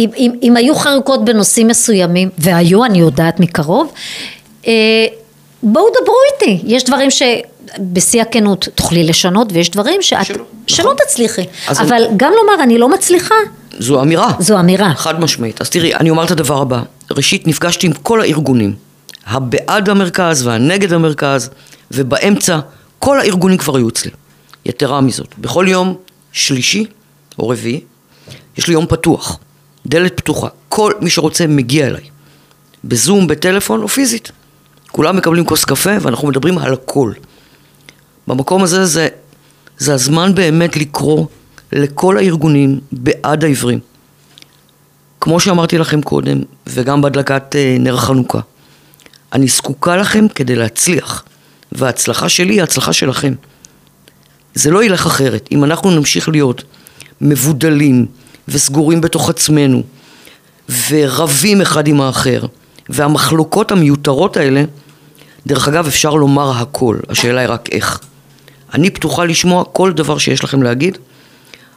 אם, אם, אם היו חריקות בנושאים מסוימים, והיו, אני יודעת מקרוב, אה, בואו דברו איתי. יש דברים שבשיא הכנות תוכלי לשנות, ויש דברים שאת, שלא, שלא נכון. תצליחי. אבל גם לומר, אני לא מצליחה, זו אמירה. זו אמירה. חד משמעית. אז תראי, אני אומר את הדבר הבא. ראשית, נפגשתי עם כל הארגונים. הבעד המרכז והנגד המרכז, ובאמצע, כל הארגונים כבר היו אצלי. יתרה מזאת, בכל יום שלישי או רביעי, יש לי יום פתוח. דלת פתוחה. כל מי שרוצה מגיע אליי. בזום, בטלפון או פיזית. כולם מקבלים כוס קפה ואנחנו מדברים על הכל. במקום הזה זה, זה הזמן באמת לקרוא לכל הארגונים בעד העיוורים. כמו שאמרתי לכם קודם, וגם בהדלקת אה, נר חנוכה, אני זקוקה לכם כדי להצליח, וההצלחה שלי היא ההצלחה שלכם. זה לא ילך אחרת. אם אנחנו נמשיך להיות מבודלים וסגורים בתוך עצמנו, ורבים אחד עם האחר, והמחלוקות המיותרות האלה, דרך אגב, אפשר לומר הכל, השאלה היא רק איך. אני פתוחה לשמוע כל דבר שיש לכם להגיד.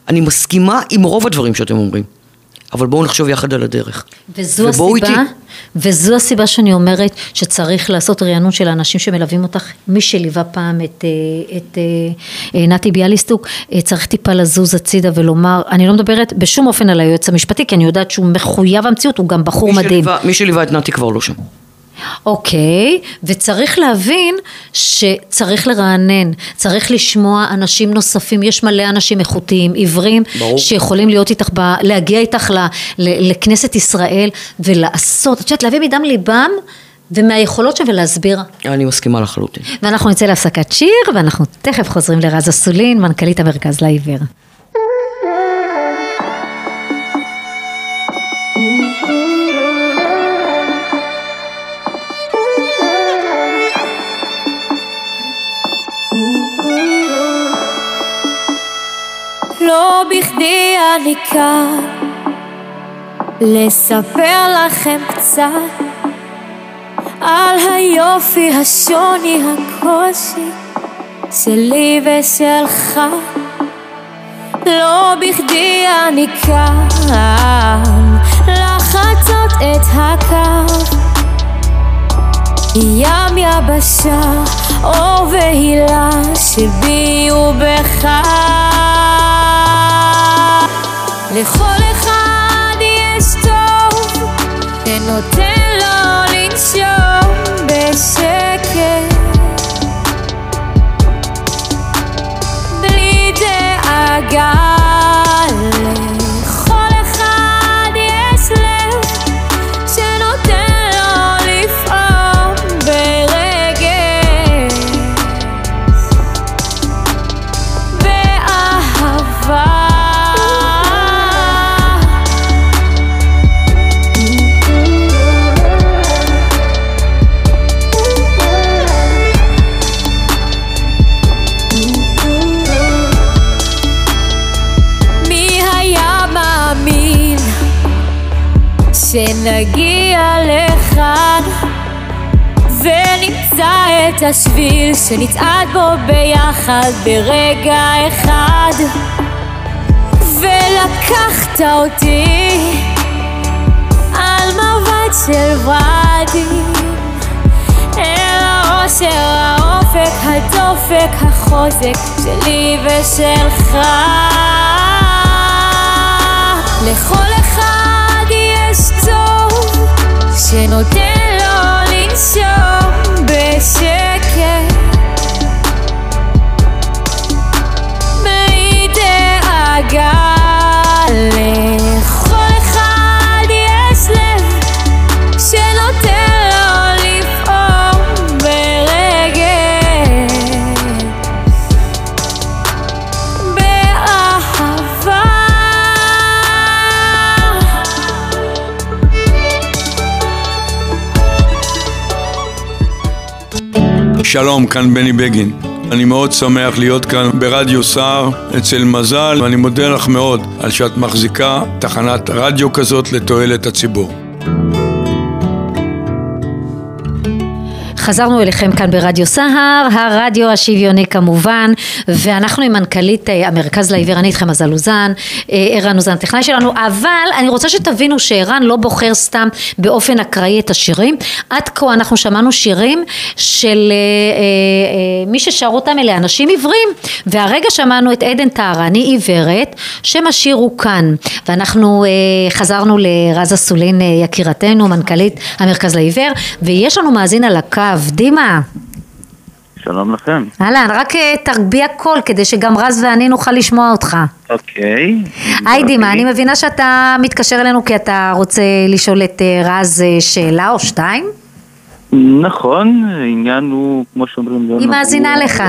אני מסכימה עם רוב הדברים שאתם אומרים, אבל בואו נחשוב יחד על הדרך. וזו הסיבה, איתי. וזו הסיבה שאני אומרת שצריך לעשות רענון של האנשים שמלווים אותך, מי שליווה פעם את, אה, את אה, אה, נתי ביאליסטוק, צריך טיפה לזוז הצידה ולומר, אני לא מדברת בשום אופן על היועץ המשפטי, כי אני יודעת שהוא מחויב המציאות, הוא גם בחור מי מדהים. שליווה- מי שליווה את נתי כבר לא שם. אוקיי, וצריך להבין שצריך לרענן, צריך לשמוע אנשים נוספים, יש מלא אנשים איכותיים, עיוורים, ברור. שיכולים להיות איתך, ב, להגיע איתך ל, ל, לכנסת ישראל ולעשות, את יודעת, להביא מדם ליבם ומהיכולות שם ולהסביר. אני מסכימה לחלוטין. ואנחנו נצא להפסקת שיר, ואנחנו תכף חוזרים לרז אסולין, מנכ"לית המרכז לעיוור. לא בכדי אני כאן. לספר לכם קצת על היופי, השוני, הקושי שלי ושלך. לא בכדי אני כאן. לחצות את הקו. ים יבשה, אור והילה שבי ובך לכל אחד יש טוב ונותן לו לנשום בשקט. בלי דאגה את השביל שנצעד בו ביחד ברגע אחד ולקחת אותי על מבט של ורדים אל האושר, האופק, הדופק, החוזק שלי ושלך. לכל אחד יש טוב שנותן לו שלום, כאן בני בגין. אני מאוד שמח להיות כאן ברדיו סער אצל מזל, ואני מודה לך מאוד על שאת מחזיקה תחנת רדיו כזאת לתועלת הציבור. חזרנו אליכם כאן ברדיו סהר, הרדיו השוויוני כמובן, ואנחנו עם מנכ"לית אה, המרכז לעיוור, אני איתכם מזל אוזן, אה, ערן אוזן טכנאי שלנו, אבל אני רוצה שתבינו שערן לא בוחר סתם באופן אקראי את השירים, עד כה אנחנו שמענו שירים של אה, אה, אה, מי ששר אותם אלה אנשים עיוורים, והרגע שמענו את עדן טהרני עיוורת, שם השיר הוא כאן, ואנחנו אה, חזרנו לרז אסולין אה, יקירתנו, מנכ"לית המרכז לעיוור, ויש לנו מאזין על הקו, דימה. שלום לכם. אהלן, רק אה, תרביע קול כדי שגם רז ואני נוכל לשמוע אותך. אוקיי. היי דימה, אני מבינה שאתה מתקשר אלינו כי אתה רוצה לשאול את אה, רז אה, שאלה או שתיים? נכון, העניין הוא, כמו שאומרים, לא היא מאזינה לך.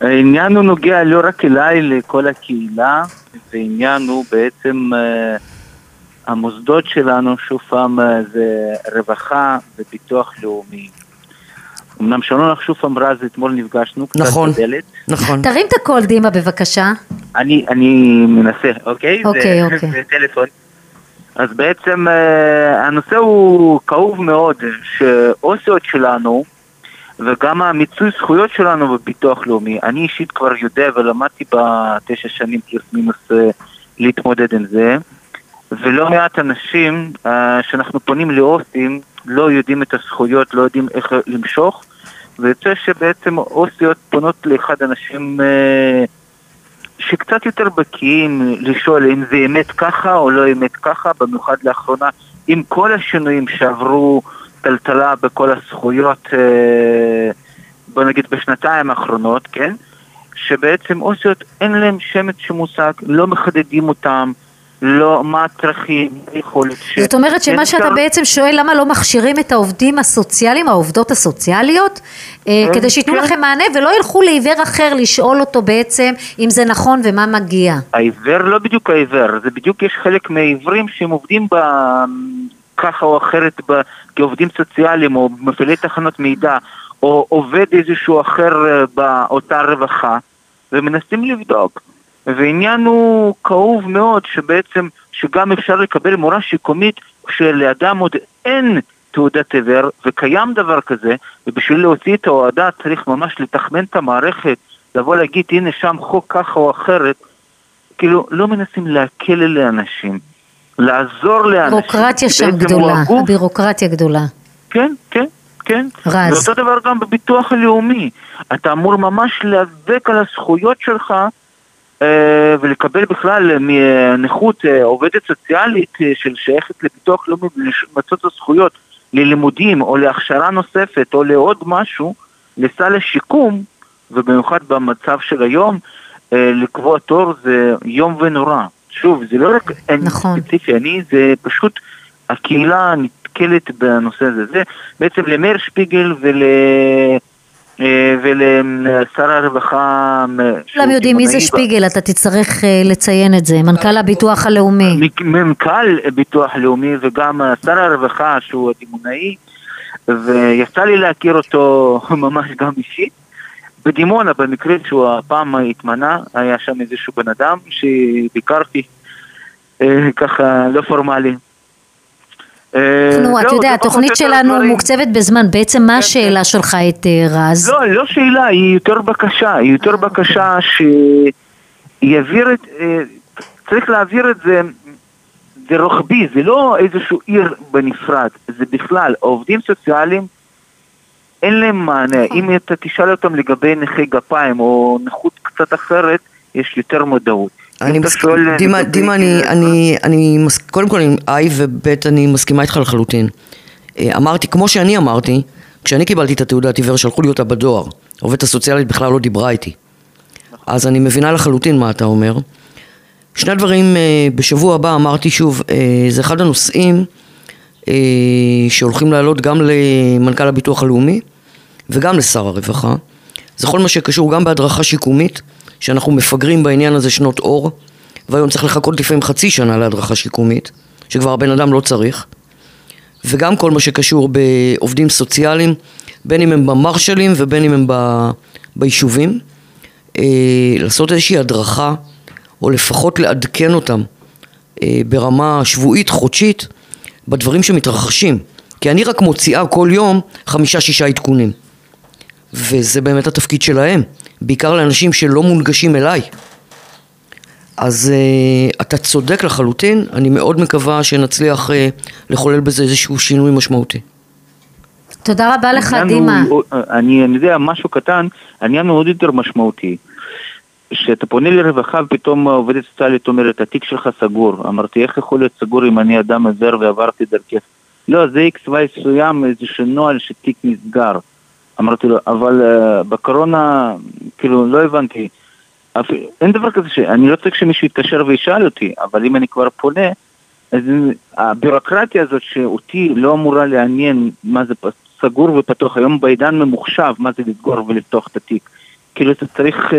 העניין הוא נוגע לא רק אליי, לכל הקהילה, והעניין הוא בעצם אה, המוסדות שלנו, שוב פעם, אה, זה רווחה וביטוח לאומי. אמנם שרון לך שוב אמרה, אז אתמול נפגשנו, קצת נכון. בדלת. נכון. תרים את הקול דימה בבקשה. אני, אני מנסה, אוקיי? אוקיי, זה, אוקיי. זה טלפון. אז בעצם אה, הנושא הוא כאוב מאוד, שאוסיות שלנו וגם המיצוי זכויות שלנו בביטוח לאומי, אני אישית כבר יודע ולמדתי בתשע שנים פלוס מינוס אה, להתמודד עם זה, ולא מעט אנשים אה, שאנחנו פונים לאוסים לא יודעים את הזכויות, לא יודעים איך למשוך, ויוצא שבעצם אוסיות פונות לאחד האנשים אה, שקצת יותר בקיאים לשאול אם זה אמת ככה או לא אמת ככה, במיוחד לאחרונה, עם כל השינויים שעברו טלטלה בכל הזכויות, אה, בוא נגיד בשנתיים האחרונות, כן? שבעצם אוסיות אין להם שמץ של מושג, לא מחדדים אותם, לא מה הצרכים, היכולת ש... זאת אומרת שמה שאתה אפשר- בעצם שואל, למה לא מכשירים את העובדים הסוציאליים, העובדות הסוציאליות, אה, כן, כדי שייתנו כן. לכם מענה ולא ילכו לעיוור אחר לשאול אותו בעצם אם זה נכון ומה מגיע. העיוור לא בדיוק העיוור, זה בדיוק יש חלק מהעיוורים שהם עובדים ב... ככה או אחרת ב... כעובדים סוציאליים או מפעילי תחנות מידע או עובד איזשהו אחר אה, באותה רווחה ומנסים לבדוק. ועניין הוא כאוב מאוד שבעצם שגם אפשר לקבל מורה שיקומית כשלאדם עוד אין תעודת עיוור וקיים דבר כזה ובשביל להוציא את ההועדה צריך ממש לתחמן את המערכת לבוא להגיד הנה שם חוק ככה או אחרת כאילו לא מנסים להקל על האנשים לעזור לאנשים בירוקרטיה שם גדולה, הגוף הבירוקרטיה גדולה. כן, כן, כן. רז. ואותו דבר גם בביטוח הלאומי. אתה אמור ממש להיאבק על הזכויות שלך ולקבל בכלל מנכות אה, עובדת סוציאלית אה, של שייכת לביטוח לאומי ולמצות את הזכויות ללימודים או להכשרה נוספת או לעוד משהו, לסל השיקום, ובמיוחד במצב של היום, אה, לקבוע תור זה יום ונורא. שוב, זה לא רק אני נכון. ספציפי, אני, זה פשוט הקהילה נתקלת בנושא הזה. זה בעצם למאיר שפיגל ול... אה, ולשר הרווחה... שהוא כולם יודעים מי זה שפיגל, אתה תצטרך אה, לציין את זה, מנכ"ל הביטוח הלאומי. מנכ"ל ביטוח לאומי וגם אה, שר הרווחה שהוא הדימונאי ויצא לי להכיר אותו *laughs* ממש גם אישית. בדימונה במקרה שהוא הפעם התמנה היה שם איזשהו בן אדם שביקרתי אה, ככה לא פורמלי. אה, אנחנו, אתה זהו, יודע, התוכנית שלנו. מוקצבת בזמן, בעצם מה השאלה שלך את אה, רז? לא, לא שאלה, היא יותר בקשה, היא יותר בקשה שיעביר את, אה, צריך להעביר את זה, זה רוחבי, זה לא איזשהו עיר בנפרד, זה בכלל, העובדים סוציאליים אין להם מענה, אם אתה תשאל אותם לגבי נכי גפיים או נכות קצת אחרת, יש יותר מודעות. אני אתה מסכים, שואל דימה, לגבי- דימה, אני, אני, אני, קודם כל, איי וב' אני מסכימה איתך לחלוטין. אה, אמרתי, כמו שאני אמרתי, כשאני קיבלתי את התעודת עיוור, שלחו לי אותה בדואר. העובדת הסוציאלית בכלל לא דיברה איתי. אז אני מבינה לחלוטין מה אתה אומר. שני דברים, אה, בשבוע הבא אמרתי שוב, אה, זה אחד הנושאים אה, שהולכים לעלות גם למנכ"ל הביטוח הלאומי וגם לשר הרווחה. זה כל מה שקשור גם בהדרכה שיקומית, שאנחנו מפגרים בעניין הזה שנות אור, והיום צריך לחכות לפעמים חצי שנה להדרכה שיקומית, שכבר הבן אדם לא צריך. וגם כל מה שקשור בעובדים סוציאליים, בין אם הם במרשלים ובין אם הם ב, ביישובים, אה, לעשות איזושהי הדרכה, או לפחות לעדכן אותם אה, ברמה שבועית, חודשית, בדברים שמתרחשים. כי אני רק מוציאה כל יום חמישה-שישה עדכונים. וזה באמת התפקיד שלהם, בעיקר לאנשים שלא מונגשים אליי. אז uh, אתה צודק לחלוטין, אני מאוד מקווה שנצליח uh, לחולל בזה איזשהו שינוי משמעותי. תודה רבה לך, דימה. הוא- אני, אני יודע, משהו קטן, העניין הוא עוד יותר משמעותי. כשאתה פונה לרווחה ופתאום העובדת סוציאלית אומרת, התיק שלך סגור. אמרתי, איך יכול להיות סגור אם אני אדם עיוור ועברתי דרכך? לא, זה איקס וואי מסוים, איזשהו נוהל שתיק נסגר. אמרתי לו, אבל uh, בקורונה, כאילו, לא הבנתי. אפ... אין דבר כזה ש... אני לא צריך שמישהו יתקשר וישאל אותי, אבל אם אני כבר פונה, אז הבירוקרטיה הזאת שאותי לא אמורה לעניין מה זה סגור ופתוח, היום בעידן ממוחשב, מה זה לסגור ולפתוח את התיק. כאילו אתה צריך אה,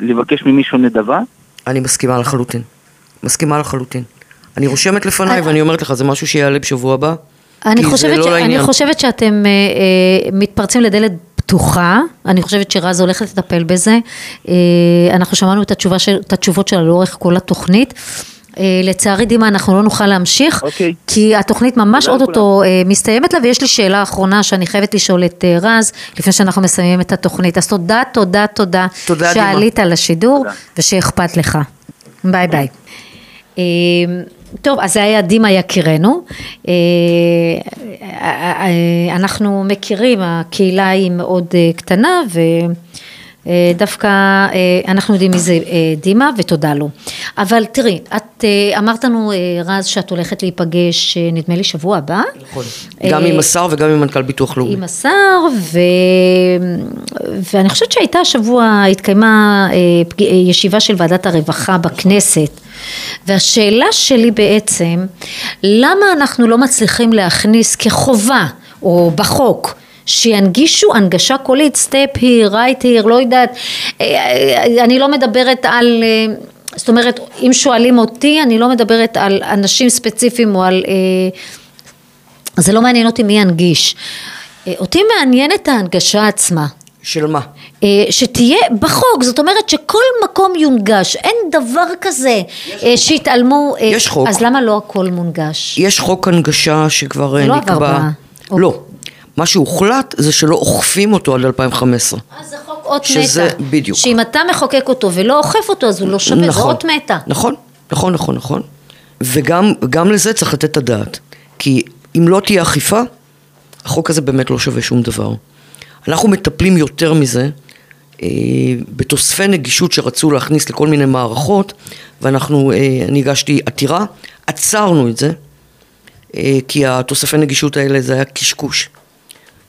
לבקש ממישהו נדבה? אני מסכימה לחלוטין. מסכימה לחלוטין. אני רושמת לפניי ואני אומרת לך, זה משהו שיעלה בשבוע הבא. אני חושבת, לא ש... אני. חושבת שאתם אה, אה, מתפרצים לדלת פתוחה, אני חושבת שרז הולכת לטפל בזה. אה, אנחנו שמענו את, התשובה של, את התשובות שלה לאורך כל התוכנית. אה, לצערי דימה אנחנו לא נוכל להמשיך, אוקיי. כי התוכנית ממש תודה אוטוטו אה, מסתיימת לה ויש לי שאלה אחרונה שאני חייבת לשאול את אה, רז לפני שאנחנו מסיימים את התוכנית. אז תודה, תודה, תודה, תודה, דימה. שעלית לשידור תודה. ושאכפת לך. ביי ביי. טוב, אז זה היה דימה יקירנו. אה, אה, אה, אנחנו מכירים, הקהילה היא מאוד קטנה ודווקא אה, אנחנו יודעים מי זה אה, דימה ותודה לו. אבל תראי, את אה, אמרת לנו אה, רז שאת הולכת להיפגש אה, נדמה לי שבוע הבא. נכון. גם אה, עם השר וגם עם מנכ"ל ביטוח לאומי. עם השר, ו... ואני חושבת שהייתה השבוע, התקיימה אה. אה, ישיבה של ועדת הרווחה בכנסת, והשאלה שלי בעצם, למה אנחנו לא מצליחים להכניס כחובה, או בחוק, שינגישו הנגשה קולית, סטפ here, right here, לא יודעת, אה, אה, אני לא מדברת על... אה, זאת אומרת, אם שואלים אותי, אני לא מדברת על אנשים ספציפיים או על... זה לא מעניין אותי מי ינגיש. אותי מעניינת ההנגשה עצמה. של מה? שתהיה בחוק, זאת אומרת שכל מקום יונגש, אין דבר כזה שיתעלמו, יש חוק. אז למה לא הכל מונגש? יש חוק הנגשה שכבר לא אה, עבר נקבע. ב- לא. מה שהוחלט זה שלא אוכפים אותו עד 2015. אז זה חוק אות שזה- מתה. בדיוק. שאם אתה מחוקק אותו ולא אוכף אותו אז הוא לא שווה, זה אות מתה. נכון, נכון, נכון, נכון. וגם גם לזה צריך לתת את הדעת. כי אם לא תהיה אכיפה, החוק הזה באמת לא שווה שום דבר. אנחנו מטפלים יותר מזה אה, בתוספי נגישות שרצו להכניס לכל מיני מערכות, ואנחנו, אה, אני הגשתי עתירה, עצרנו את זה, אה, כי התוספי נגישות האלה זה היה קשקוש.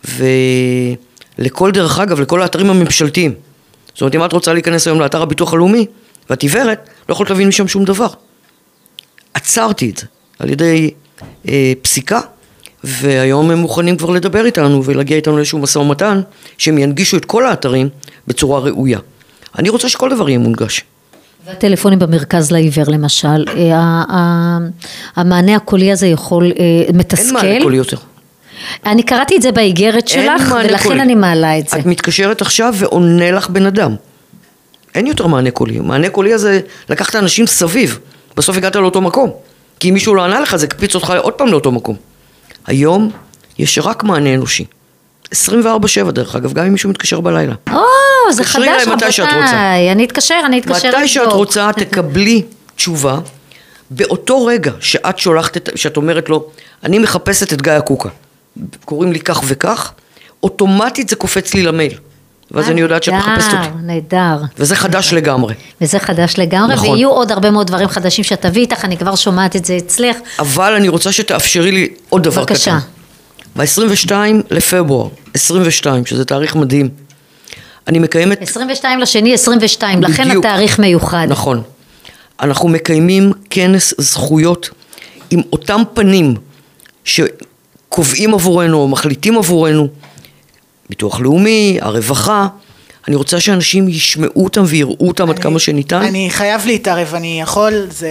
ולכל, דרך אגב, לכל האתרים הממשלתיים. זאת אומרת, אם את רוצה להיכנס היום לאתר הביטוח הלאומי, ואת עיוורת, לא יכולת להבין משם שום דבר. עצרתי את זה על ידי אה, פסיקה, והיום הם מוכנים כבר לדבר איתנו ולהגיע איתנו לאיזשהו משא ומתן, שהם ינגישו את כל האתרים בצורה ראויה. אני רוצה שכל דבר יהיה מונגש. והטלפונים במרכז לעיוור למשל, אה, המענה הקולי הזה יכול, אה, מתסכל. אין מענה קולי יותר. אני קראתי את זה באיגרת שלך, ולכן קולי. אני מעלה את זה. את מתקשרת עכשיו ועונה לך בן אדם. אין יותר מענה קולי. מענה קולי הזה, לקחת אנשים סביב, בסוף הגעת לאותו מקום. כי אם מישהו לא ענה לך, זה הקפיץ אותך עוד פעם לאותו מקום. היום יש רק מענה אנושי. 24-7 דרך אגב, גם אם מישהו מתקשר בלילה. או, זה תקשרי חדש אליי מתי שאת רוצה. רבותיי. אני אתקשר, אני אתקשר. מתי שאת לבדוק. רוצה, תקבלי תשובה. באותו רגע שאת שולחת, את, שאת אומרת לו, אני מחפשת את גיא הקוקה, קוראים לי כך וכך, אוטומטית זה קופץ לי למייל. ואז אני יודעת שאת מחפשת אותי. נהדר. וזה חדש לגמרי. וזה חדש לגמרי, נכון. ויהיו עוד הרבה מאוד דברים חדשים שאת תביאי איתך, אני כבר שומעת את זה אצלך. אבל אני רוצה שתאפשרי לי עוד דבר בבקשה. קטן. ב-22 לפברואר, 22, שזה תאריך מדהים, אני מקיימת... 22 לשני 22, לכן בדיוק. התאריך מיוחד. נכון. אנחנו מקיימים כנס זכויות עם אותם פנים שקובעים עבורנו או מחליטים עבורנו, ביטוח לאומי, הרווחה. אני רוצה שאנשים ישמעו אותם ויראו אותם עד כמה שניתן. אני חייב להתערב, אני יכול, זה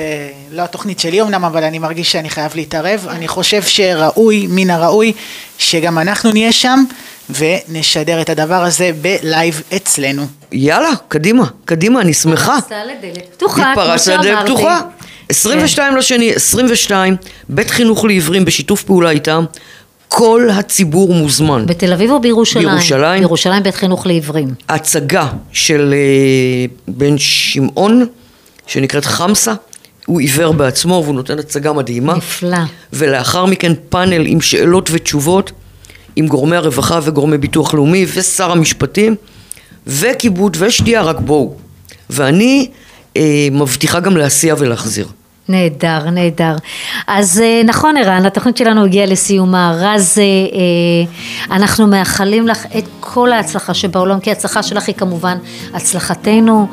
לא התוכנית שלי אמנם, אבל אני מרגיש שאני חייב להתערב. אני חושב שראוי, מן הראוי, שגם אנחנו נהיה שם ונשדר את הדבר הזה בלייב אצלנו. יאללה, קדימה, קדימה, אני שמחה. התפרצת לדלת פתוחה, כמו התפרצת לדלת שאמרתי. פתוחה. 22 לשני, 22, בית חינוך לעיוורים בשיתוף פעולה איתם, כל הציבור מוזמן. בתל אביב או בירושלים? בירושלים. בירושלים בית חינוך לעיוורים. הצגה של אה, בן שמעון, שנקראת חמסה, הוא עיוור בעצמו והוא נותן הצגה מדהימה. נפלא. ולאחר מכן פאנל עם שאלות ותשובות עם גורמי הרווחה וגורמי ביטוח לאומי ושר המשפטים וכיבוד ושתייה, רק בואו. ואני מבטיחה גם להסיע ולהחזיר. נהדר, נהדר. אז אה, נכון ערן, התוכנית שלנו הגיעה לסיומה. רז, אה, אה, אנחנו מאחלים לך את כל ההצלחה שבעולם, כי ההצלחה שלך היא כמובן הצלחתנו.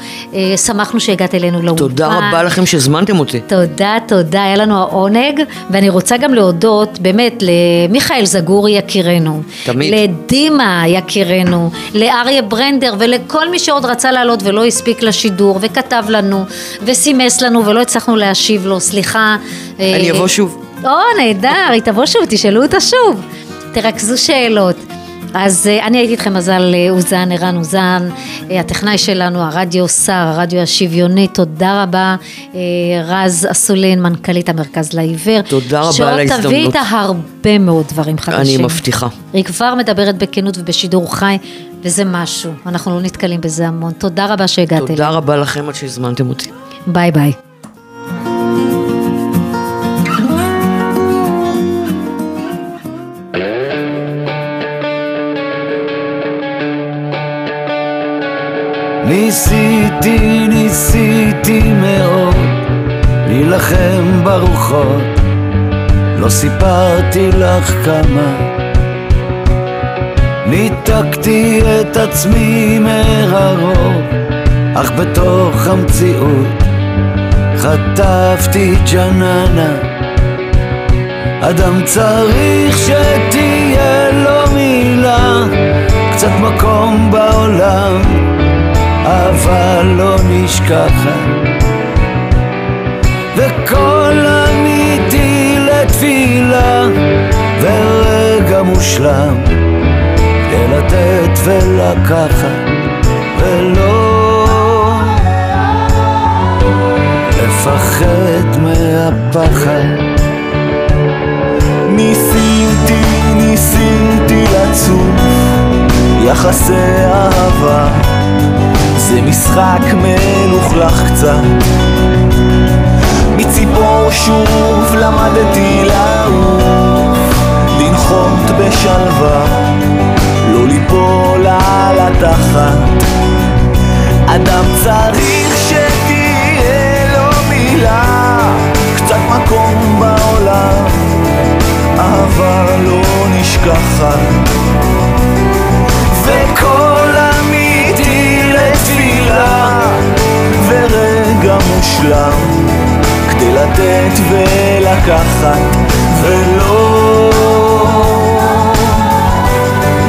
שמחנו שהגעת אלינו לאולפן. תודה רבה לכם שהזמנתם אותי. תודה, תודה, היה לנו העונג, ואני רוצה גם להודות באמת למיכאל זגורי יקירנו, תמיד. לדימה יקירנו, לאריה ברנדר ולכל מי שעוד רצה לעלות ולא הספיק לשידור וכתב לנו וסימס לנו ולא הצלחנו להשיב להשיב לו, סליחה. אה, אני אבוא שוב. או, נהדר, היא תבוא שוב, תשאלו אותה שוב. תרכזו שאלות. אז אה, אני הייתי איתכם מזל אה, אוזן, ערן אוזן, הטכנאי שלנו, הרדיו שר, הרדיו השוויוני, תודה רבה, רז אסולין, מנכ"לית המרכז לעיוור. תודה רבה על שעוד תביא ההזדמנות. איתה הרבה מאוד דברים חדשים. אני מבטיחה. היא כבר מדברת בכנות ובשידור חי, וזה משהו, אנחנו לא נתקלים בזה המון. תודה רבה שהגעת תודה רבה לכם עד שהזמנתם אותי. ביי ביי. ניסיתי, ניסיתי מאוד להילחם ברוחות. לא סיפרתי לך כמה. ניתקתי את עצמי מהרוב אך בתוך המציאות חטפתי ג'ננה. אדם צריך שתהיה לו מילה קצת מקום בעולם אבל לא נשכחת. וכל אמיתי לתפילה ורגע מושלם כדי לתת ולקחת ולא לפחד מהפחד. ניסיתי, ניסיתי לצוף יחסי אהבה זה משחק מלוכלך קצת. מציפור שוב למדתי לעוף לנחות בשלווה לא ליפול על התחת. אדם צריך שתהיה לו מילה קצת מקום בעולם אהבה לא נשכחת ורגע מושלם. כדי לתת ולקחת ולא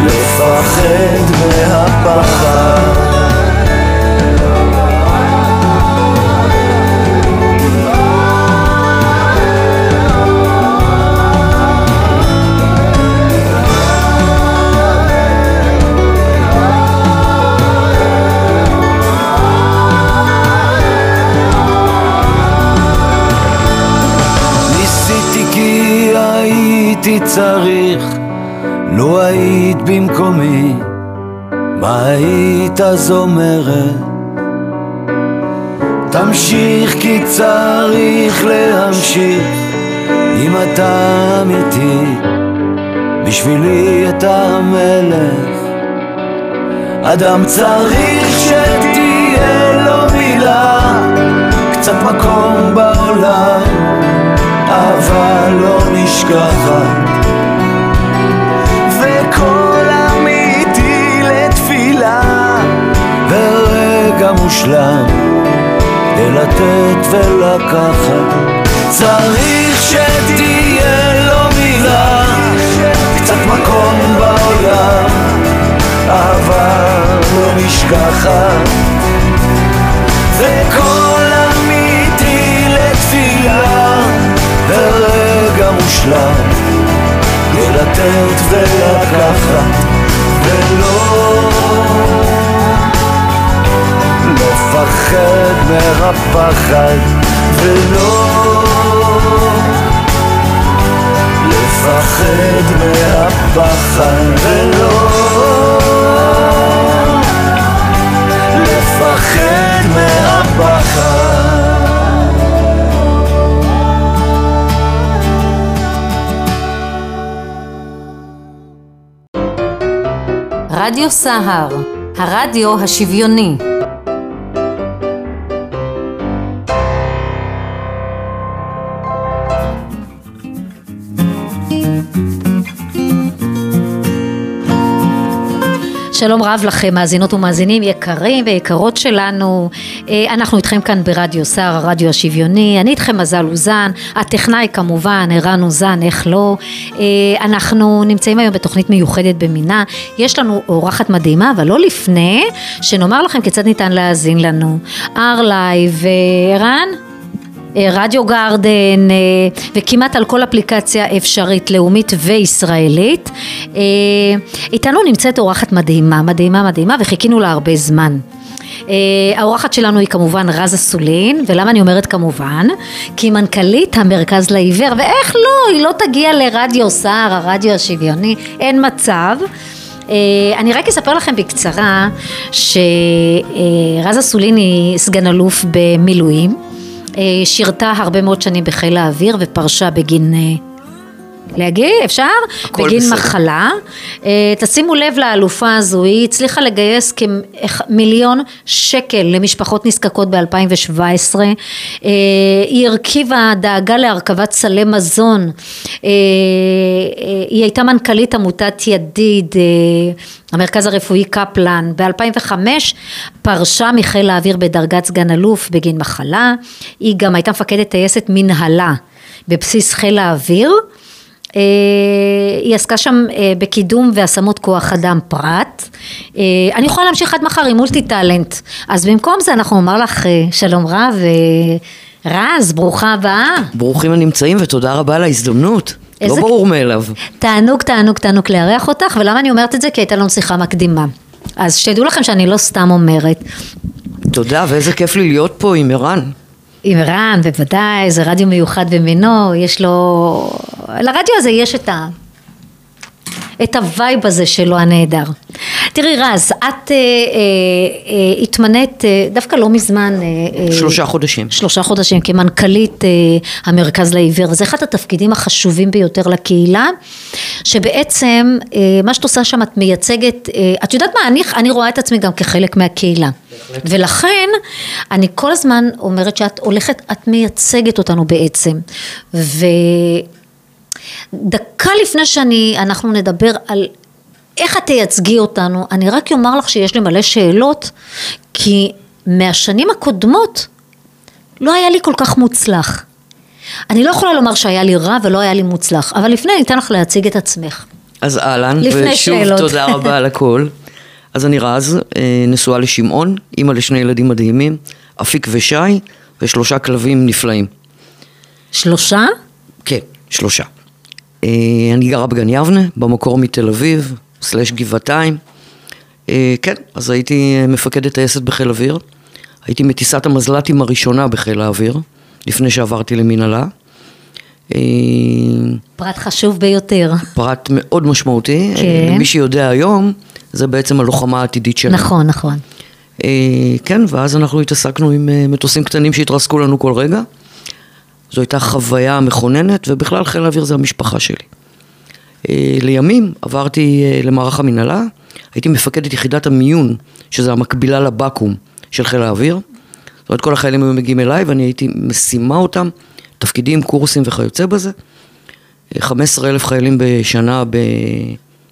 לפחד מהפחד צריך, לו היית במקומי, מה היית אז אומרת? תמשיך כי צריך להמשיך, אם אתה אמיתי, בשבילי אתה המלך. אדם צריך שתהיה לו מילה, קצת מקום בעולם. אבל לא נשכחת וכל אמיתי לתפילה ורגע מושלם לתת ולקחת. צריך שתהיה לו מילה קצת מקום בעולם אבל לא נשכחת וכל מושלם. לתת ולקחת ולא לפחד מהפחד ולא לפחד מהפחד ולא לפחד רדיו סהר, הרדיו השוויוני. שלום רב לכם, מאזינות ומאזינים יקרים ויקרות שלנו. אה, אנחנו איתכם כאן ברדיו סער, הרדיו השוויוני. אני איתכם מזל אוזן, הטכנאי כמובן, ערן אוזן, איך לא. אה, אנחנו נמצאים היום בתוכנית מיוחדת במינה. יש לנו אורחת מדהימה, אבל לא לפני שנאמר לכם כיצד ניתן להאזין לנו. ארלייב, ערן? אה, Radio Garden אה, וכמעט על כל אפליקציה אפשרית לאומית וישראלית. אה, איתנו נמצאת אורחת מדהימה, מדהימה מדהימה וחיכינו לה הרבה זמן. האורחת שלנו היא כמובן רז אסולין, ולמה אני אומרת כמובן? כי מנכ"לית המרכז לעיוור, ואיך לא, היא לא תגיע לרדיו סער, הרדיו השוויוני, אין מצב. אני רק אספר לכם בקצרה שרז אסולין היא סגן אלוף במילואים, שירתה הרבה מאוד שנים בחיל האוויר ופרשה בגין אה, להגיד, אפשר? בגין בסדר. מחלה. אה, תשימו לב לאלופה הזו, היא הצליחה לגייס כמיליון שקל למשפחות נזקקות ב-2017. אה, היא הרכיבה דאגה להרכבת סלי מזון. אה, היא הייתה מנכ"לית עמותת ידיד, המרכז הרפואי קפלן. ב-2005 פרשה מחיל האוויר בדרגת סגן אלוף בגין מחלה. היא גם הייתה מפקדת טייסת מנהלה בבסיס חיל האוויר. אה, היא עסקה שם אה, בקידום והשמות כוח אדם פרט. אה, אני יכולה להמשיך עד מחר עם מולטי טאלנט. אז במקום זה אנחנו נאמר לך שלום רב, רז, ברוכה הבאה. ברוכים הנמצאים ותודה רבה על ההזדמנות. לא ברור מאליו. תענוג, תענוג, תענוג לארח אותך, ולמה אני אומרת את זה? כי הייתה לנו שיחה מקדימה. אז שתדעו לכם שאני לא סתם אומרת. תודה, ואיזה כיף לי להיות פה עם ערן. עם ערן, בוודאי, זה רדיו מיוחד במינו, יש לו... לרדיו הזה יש את ה... את הווייב הזה שלו הנהדר. תראי רז, את אה, אה, אה, התמנית אה, דווקא לא מזמן, אה, אה, שלושה חודשים. שלושה חודשים כמנכ"לית אה, המרכז לעיוור, זה אחד התפקידים החשובים ביותר לקהילה, שבעצם אה, מה שאת עושה שם את מייצגת, אה, את יודעת מה, אני, אני רואה את עצמי גם כחלק מהקהילה, ולכן אני כל הזמן אומרת שאת הולכת, את מייצגת אותנו בעצם, ו... דקה לפני שאני, אנחנו נדבר על איך את תייצגי אותנו, אני רק אומר לך שיש לי מלא שאלות, כי מהשנים הקודמות לא היה לי כל כך מוצלח. אני לא יכולה לומר שהיה לי רע ולא היה לי מוצלח, אבל לפני אני אתן לך להציג את עצמך. אז אהלן, ושוב שאלות. תודה רבה על הכל. *laughs* אז אני רז, אה, נשואה לשמעון, אימא לשני ילדים מדהימים, אפיק ושי, ושלושה כלבים נפלאים. שלושה? כן, שלושה. אה, אני גרה בגן יבנה, במקור מתל אביב, סלש גבעתיים. אה, כן, אז הייתי מפקדת טייסת בחיל אוויר. הייתי מטיסת המזל"טים הראשונה בחיל האוויר, לפני שעברתי למנהלה. פרט חשוב ביותר. פרט מאוד משמעותי. כן. למי שיודע היום, זה בעצם הלוחמה העתידית שלנו. נכון, נכון. אה, כן, ואז אנחנו התעסקנו עם אה, מטוסים קטנים שהתרסקו לנו כל רגע. זו הייתה חוויה מכוננת, ובכלל חיל האוויר זה המשפחה שלי. אה, לימים עברתי אה, למערך המנהלה, הייתי מפקדת יחידת המיון, שזה המקבילה לבקו"ם של חיל האוויר. זאת אומרת, כל החיילים היו מגיעים אליי ואני הייתי משימה אותם, תפקידים, קורסים וכיוצא בזה. אה, 15 אלף חיילים בשנה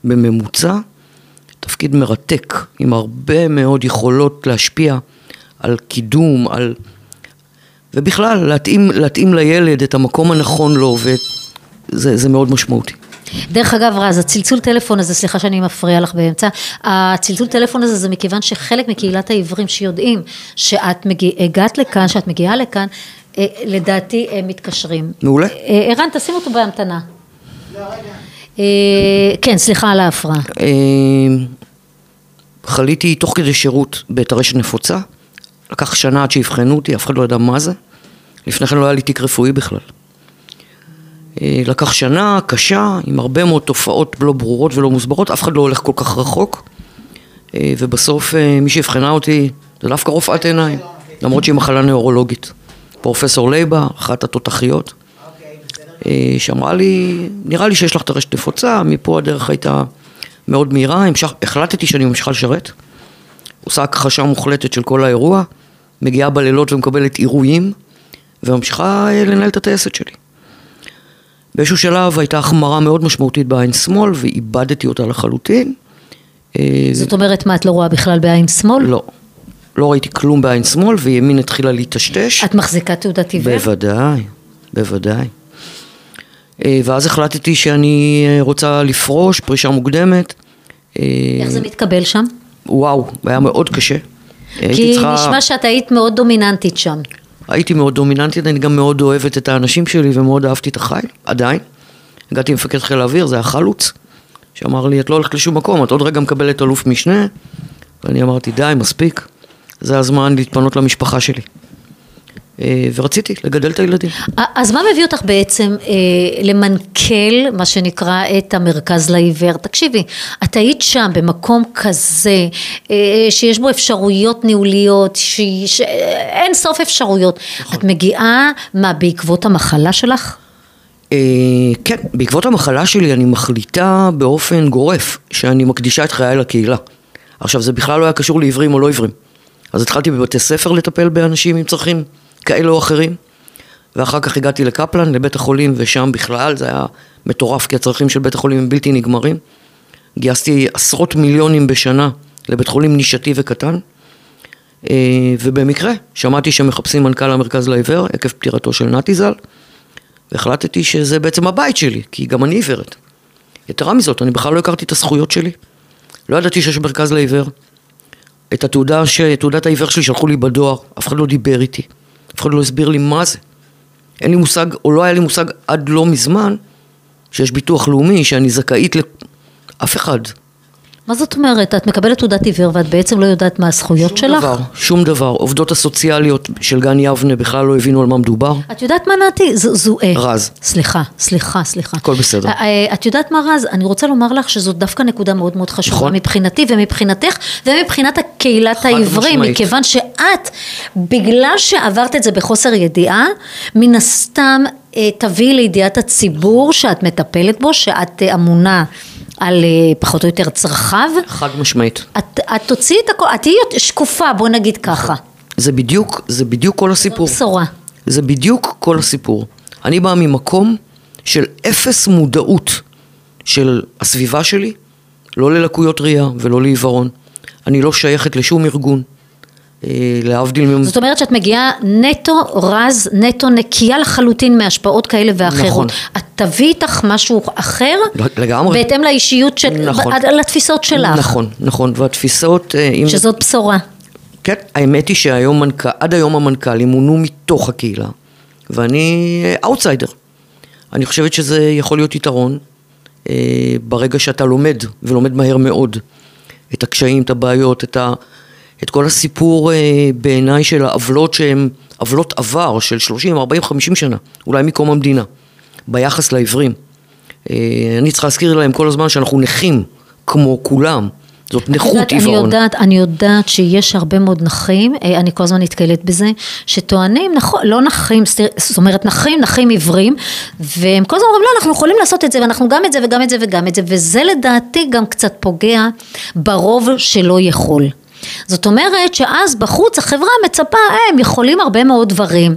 בממוצע, תפקיד מרתק, עם הרבה מאוד יכולות להשפיע על קידום, על... ובכלל, להתאים, להתאים לילד את המקום הנכון לו, וזה זה מאוד משמעותי. דרך אגב רז, הצלצול טלפון הזה, סליחה שאני מפריעה לך באמצע, הצלצול טלפון הזה זה מכיוון שחלק מקהילת העיוורים שיודעים שאת מגיע, הגעת לכאן, שאת מגיעה לכאן, אה, לדעתי הם מתקשרים. מעולה. אה, ערן, תשים אותו בהמתנה. אה, כן, סליחה על ההפרעה. אה, חליתי תוך כדי שירות בטרשת נפוצה, לקח שנה עד שאבחנו אותי, אף אחד לא ידע מה זה. לפני כן לא היה לי תיק רפואי בכלל. אה, לקח שנה קשה, עם הרבה מאוד תופעות לא ברורות ולא מוסברות, אף אחד לא הולך כל כך רחוק. אה, ובסוף אה, מי שאבחנה אותי זה דווקא רופאת עיניים, למרות שהיא מחלה נאורולוגית. פרופסור לייבה, אחת התותחיות, אה, שאמרה לי, נראה לי שיש לך טרשת נפוצה, מפה הדרך הייתה מאוד מהירה, המשך, החלטתי שאני ממשיכה לשרת, עושה הכחשה מוחלטת של כל האירוע, מגיעה בלילות ומקבלת עירויים, וממשיכה אה, לנהל את הטייסת שלי. באיזשהו שלב הייתה החמרה מאוד משמעותית בעין שמאל, ואיבדתי אותה לחלוטין. אה, זאת אומרת, מה, את לא רואה בכלל בעין שמאל? לא. לא ראיתי כלום בעין שמאל, וימין התחילה להיטשטש. את מחזיקה תעודת עיוור? בוודאי, בוודאי. אה, ואז החלטתי שאני אה, רוצה לפרוש, פרישה מוקדמת. אה, איך זה מתקבל שם? וואו, היה מאוד קשה. כי צריכה- נשמע שאת היית מאוד דומיננטית שם. הייתי מאוד דומיננטית, אני גם מאוד אוהבת את האנשים שלי ומאוד אהבתי את החיים, עדיין. הגעתי למפקד חיל האוויר, זה היה חלוץ, שאמר לי, את לא הולכת לשום מקום, את עוד רגע מקבלת אלוף משנה, ואני אמרתי, די, מספיק, זה הזמן להתפנות למשפחה שלי. אה, ורציתי לגדל את הילדים. אז מה מביא אותך בעצם אה, למנכ"ל, מה שנקרא, את המרכז לעיוור? תקשיבי, את היית שם במקום כזה, אה, שיש בו אפשרויות ניהוליות, ש... ש... אין סוף אפשרויות. את מגיעה, מה, בעקבות המחלה שלך? אה, כן, בעקבות המחלה שלי אני מחליטה באופן גורף שאני מקדישה את חיי לקהילה. עכשיו, זה בכלל לא היה קשור לעיוורים או לא עיוורים. אז התחלתי בבתי ספר לטפל באנשים עם צרכים כאלה או אחרים, ואחר כך הגעתי לקפלן, לבית החולים, ושם בכלל זה היה מטורף, כי הצרכים של בית החולים הם בלתי נגמרים. גייסתי עשרות מיליונים בשנה לבית חולים נישתי וקטן, אה, ובמקרה שמעתי שמחפשים מנכ"ל המרכז לעיוור עקב פטירתו של נתי ז"ל, והחלטתי שזה בעצם הבית שלי, כי גם אני עיוורת. יתרה מזאת, אני בכלל לא הכרתי את הזכויות שלי. לא ידעתי שיש מרכז לעיוור. את התעודה, ש... תעודת העיוור שלי שלחו לי בדואר, אף אחד לא דיבר איתי, אף אחד לא הסביר לי מה זה. אין לי מושג, או לא היה לי מושג עד לא מזמן, שיש ביטוח לאומי, שאני זכאית לאף אחד. מה זאת אומרת? את מקבלת תעודת עיוור ואת בעצם לא יודעת מה הזכויות שום שלך? דבר, שום דבר. עובדות הסוציאליות של גן יבנה בכלל לא הבינו על מה מדובר. את יודעת מה נתי? זו, זו אה, רז. סליחה, סליחה, סליחה. הכל בסדר. אה, אה, את יודעת מה רז? אני רוצה לומר לך שזאת דווקא נקודה מאוד מאוד חשובה נכון. מבחינתי ומבחינתך ומבחינת קהילת העברים. מכיוון שאת, בגלל שעברת את זה בחוסר ידיעה, מן הסתם תביאי לידיעת הציבור שאת מטפלת בו, שאת אמונה על אה, פחות או יותר צרכיו. חד משמעית. את, את תוציאי את הכל, את תהיי שקופה, בוא נגיד ככה. זה בדיוק, זה בדיוק כל הסיפור. בשורה. זה בדיוק כל הסיפור. אני בא ממקום של אפס מודעות של הסביבה שלי, לא ללקויות ראייה ולא לעיוורון. אני לא שייכת לשום ארגון. אה, להבדיל מ... זאת אומרת שאת מגיעה נטו רז, נטו נקייה לחלוטין מהשפעות כאלה ואחרות. נכון. את תביא איתך משהו אחר, לגמרי. בהתאם לאישיות, של, נכון. לתפיסות שלך. נכון, נכון. והתפיסות... אה, אם... שזאת בשורה. כן, האמת היא שהיום מנכ"ל, עד היום המנכ"לים מונו מתוך הקהילה, ואני אאוטסיידר. אני חושבת שזה יכול להיות יתרון אה, ברגע שאתה לומד, ולומד מהר מאוד, את הקשיים, את הבעיות, את, ה, את כל הסיפור אה, בעיניי של העוולות שהן עוולות עבר של 30, 40, 50 שנה, אולי מקום המדינה, ביחס לעיוורים. אה, אני צריך להזכיר להם כל הזמן שאנחנו נכים, כמו כולם. זאת את נכות יודעת, אני עיוורון. יודעת, אני יודעת שיש הרבה מאוד נכים, אה, אני כל הזמן נתקלת בזה, שטוענים, נכון, לא נכים, זאת אומרת נכים, נכים עיוורים, והם כל הזמן אומרים, לא, אנחנו יכולים לעשות את זה, ואנחנו גם את זה וגם את זה וגם את זה, וזה לדעתי גם קצת פוגע ברוב שלא יכול. זאת אומרת שאז בחוץ החברה מצפה, אה, הם יכולים הרבה מאוד דברים.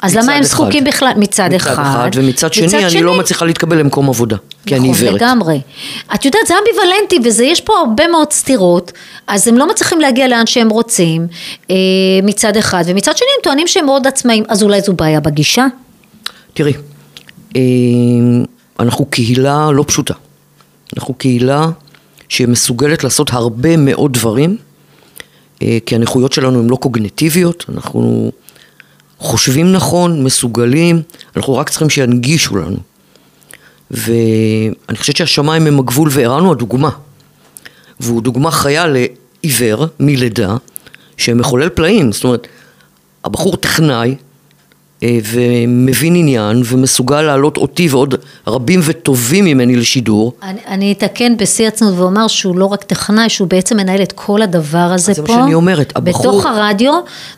אז מצד למה הם אחד. זקוקים בכלל, מצד, מצד אחד, ומצד שני אני לא מצליחה להתקבל למקום עבודה, כי אני נכון, עיוורת. לגמרי. את יודעת, זה אמביוולנטי, ויש פה הרבה מאוד סתירות, אז הם לא מצליחים להגיע לאן שהם רוצים, אה, מצד אחד, ומצד שני הם טוענים שהם מאוד עצמאים, אז אולי זו בעיה בגישה? תראי, אה, אנחנו קהילה לא פשוטה. אנחנו קהילה שמסוגלת לעשות הרבה מאוד דברים, כי הנכויות שלנו הן לא קוגנטיביות, אנחנו חושבים נכון, מסוגלים, אנחנו רק צריכים שינגישו לנו. ואני חושבת שהשמיים הם הגבול, וערן הדוגמה. והוא דוגמה חיה לעיוור מלידה, שמחולל פלאים. זאת אומרת, הבחור טכנאי, אה, ומבין עניין, ומסוגל להעלות אותי ועוד רבים וטובים ממני לשידור. אני, אני אתקן בשיא הצנות ואומר שהוא לא רק טכנאי, שהוא בעצם מנהל את כל הדבר הזה זה מה פה. שאני אומרת, הבחור- בתוך הרדיו,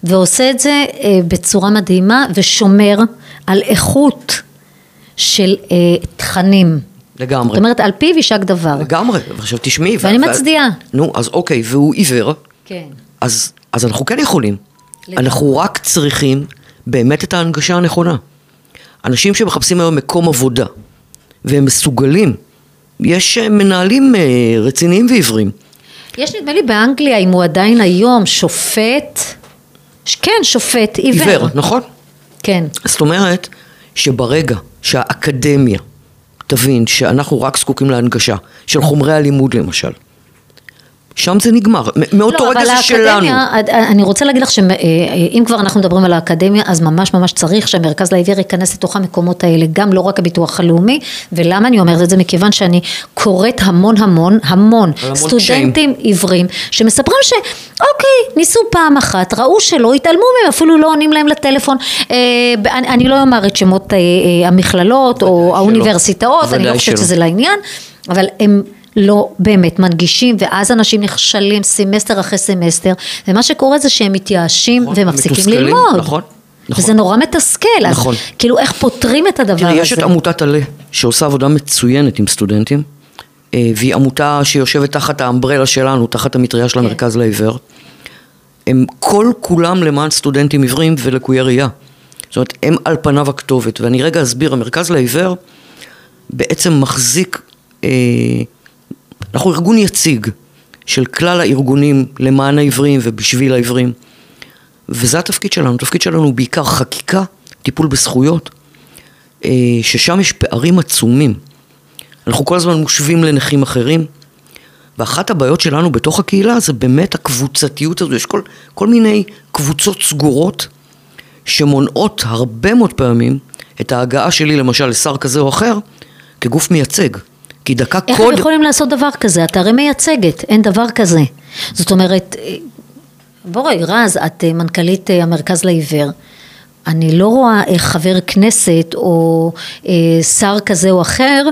ועושה את זה אה, בצורה מדהימה, ושומר על איכות של אה, תכנים. לגמרי. זאת אומרת, על פיו יישק דבר. לגמרי. ועכשיו תשמעי. ואני ו- מצדיעה. נו, אז אוקיי, והוא עיוור, כן. אז, אז אנחנו כן יכולים. לגמרי. אנחנו רק צריכים באמת את ההנגשה הנכונה. אנשים שמחפשים היום מקום עבודה, והם מסוגלים, יש אה, מנהלים אה, רציניים ועיוורים. יש נדמה לי באנגליה, אם הוא עדיין היום שופט, כן, שופט עיוור. עיוור, נכון? כן. זאת אומרת שברגע שהאקדמיה תבין שאנחנו רק זקוקים להנגשה של חומרי הלימוד למשל, שם זה נגמר. מאותו לא, רגע זה שלנו. האקדמיה, אני רוצה להגיד לך שאם כבר אנחנו מדברים על האקדמיה, אז ממש ממש צריך שהמרכז לעיוור ייכנס לתוך המקומות האלה, גם לא רק הביטוח הלאומי, ולמה אני אומרת את זה? מכיוון שאני קוראת המון המון, המון, סטודנטים עיוורים, שמספרים שאוקיי, ניסו פעם אחת, ראו שלא, התעלמו מהם, אפילו לא עונים להם לטלפון. אה, אני, אני לא אומר את שמות אה, אה, המכללות או האוניברסיטאות, אני לא חושבת. שזה לעניין, אבל הם לא באמת מנגישים, ואז אנשים נכשלים סמסטר אחרי סמסטר, ומה שקורה זה שהם מתייאשים ומפסיקים מתוסכלים, ללמוד. נכון, נכון. וזה נורא מתסכל, אז נכון. כאילו איך פותרים את הדבר תראי, הזה? יש את עמותת עלה, שעושה עבודה מצוינת עם סטודנטים, אה, והיא עמותה שיושבת תחת ה umbrella שלנו, תחת המטריה של המרכז לעיוור. הם כל כולם למען סטודנטים עיוורים ולקויי ראייה. זאת אומרת, הם על פניו הכתובת. ואני רגע אסביר, המרכז לעיוור בעצם מחזיק, אה, אנחנו ארגון יציג של כלל הארגונים למען העיוורים ובשביל העיוורים. וזה התפקיד שלנו, התפקיד שלנו הוא בעיקר חקיקה, טיפול בזכויות, אה, ששם יש פערים עצומים. אנחנו כל הזמן מושווים לנכים אחרים, ואחת הבעיות שלנו בתוך הקהילה זה באמת הקבוצתיות הזו, יש כל, כל מיני קבוצות סגורות שמונעות הרבה מאוד פעמים את ההגעה שלי למשל לשר כזה או אחר כגוף מייצג. כי דקה איך קוד... הם יכולים לעשות דבר כזה? את הרי מייצגת, אין דבר כזה. זאת אומרת, בואי רז, את אה, מנכ"לית אה, המרכז לעיוור. אני לא רואה איך חבר כנסת או אה, שר כזה או אחר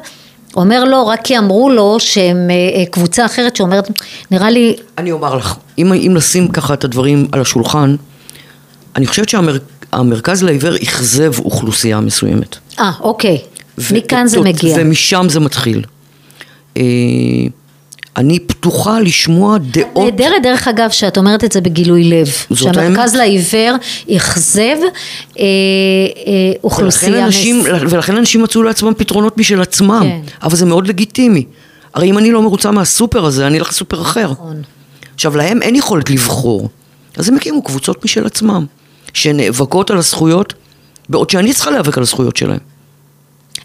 אומר לו רק כי אמרו לו שהם אה, אה, קבוצה אחרת שאומרת, נראה לי, אני אומר לך, אם, אם נשים ככה את הדברים על השולחן, אני חושבת שהמרכז לעיוור אכזב אוכלוסייה מסוימת. אה, אוקיי, מכאן זה מגיע. ומשם זה מתחיל. אה, אני פתוחה לשמוע דעות. נהדרת דרך אגב שאת אומרת את זה בגילוי לב, זאת שהמרכז לעיוור אכזב אה, אה, ולכן אוכלוסייה אנשים, מס... ולכן אנשים מצאו לעצמם פתרונות משל עצמם, כן. אבל זה מאוד לגיטימי. הרי אם אני לא מרוצה מהסופר הזה, אני אלך לסופר אחר. נכון. עכשיו, להם אין יכולת לבחור, אז הם הקימו קבוצות משל עצמם, שנאבקות על הזכויות, בעוד שאני צריכה להיאבק על הזכויות שלהם.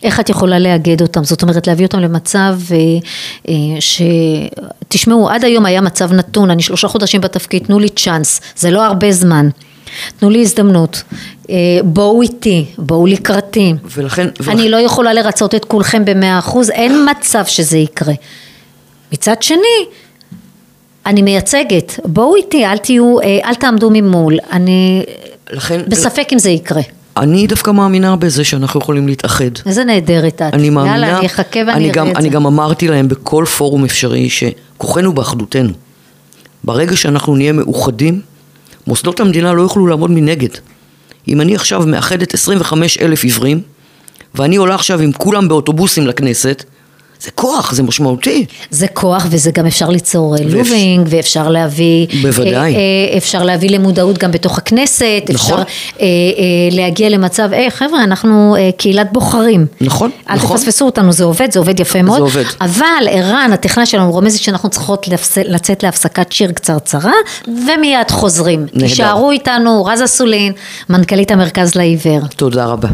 איך את יכולה לאגד אותם? זאת אומרת להביא אותם למצב אה, אה, ש... תשמעו, עד היום היה מצב נתון, אני שלושה חודשים בתפקיד, תנו לי צ'אנס, זה לא הרבה זמן. תנו לי הזדמנות, אה, בואו איתי, בואו לקראתי. ולכן... אני לא יכולה לרצות את כולכם במאה אחוז, אין מצב שזה יקרה. מצד שני, אני מייצגת, בואו איתי, אל תהיו, אל תעמדו ממול, אני לכן, בספק אם זה יקרה. אני דווקא מאמינה בזה שאנחנו יכולים להתאחד. איזה נהדרת את. אני מאמינה, יאללה, אני אחכה ואני אני גם, אראה את אני זה. גם אמרתי להם בכל פורום אפשרי שכוחנו באחדותנו. ברגע שאנחנו נהיה מאוחדים, מוסדות המדינה לא יוכלו לעמוד מנגד. אם אני עכשיו מאחדת 25 אלף עיוורים, ואני עולה עכשיו עם כולם באוטובוסים לכנסת, זה כוח, זה משמעותי. זה כוח וזה גם אפשר ליצור אה, לובינג ואפשר להביא, בוודאי. אה, אה, אפשר להביא למודעות גם בתוך הכנסת, נכון. אפשר אה, אה, להגיע למצב, היי חבר'ה אנחנו אה, קהילת בוחרים, נכון, אל נכון. תפספסו אותנו, זה עובד, זה עובד יפה מאוד, עובד. אבל ערן, הטכנאי שלנו רומזת שאנחנו צריכות לצאת להפסקת שיר קצרצרה ומיד חוזרים, נהדר. תישארו איתנו, רז אסולין, מנכ"לית המרכז לעיוור. תודה רבה.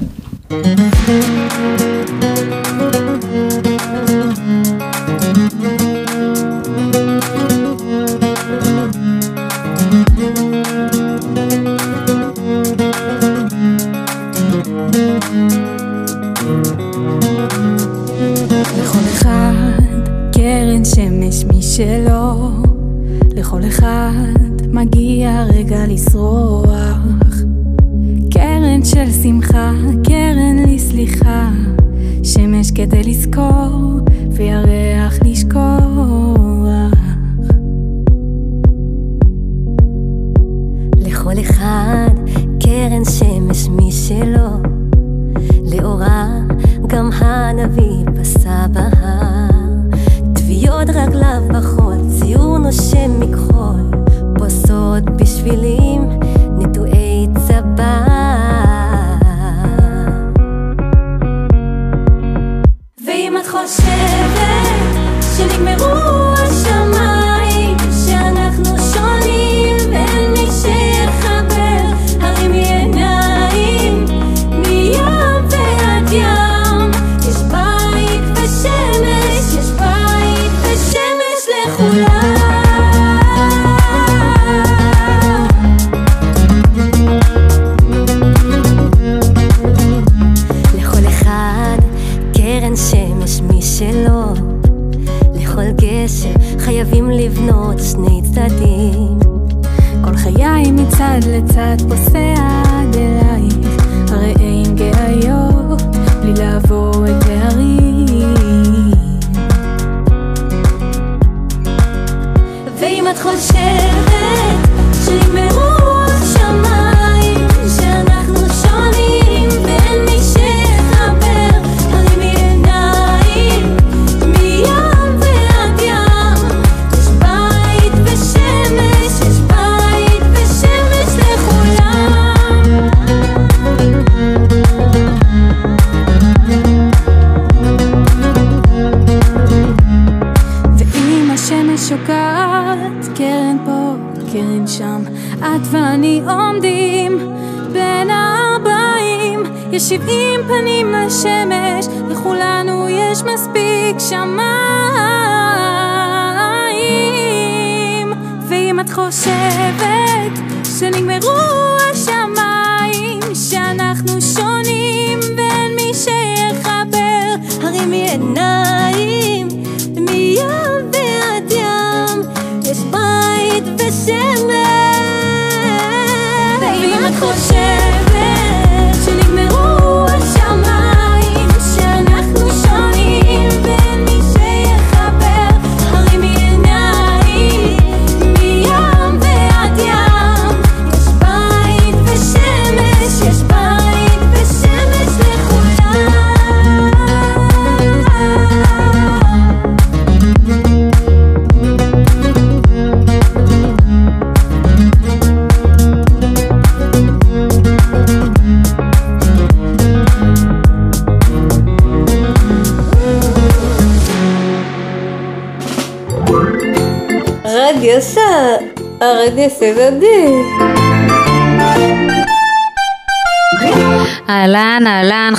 משלו, לכל אחד מגיע רגע לשרוח. קרן של שמחה, קרן לסליחה, שמש כדי לזכור, וירח לשכוח. לכל אחד קרן שמש משלו, לאורה גם הנביא. טביעות רגליו בחול, ציור נושם מכחול,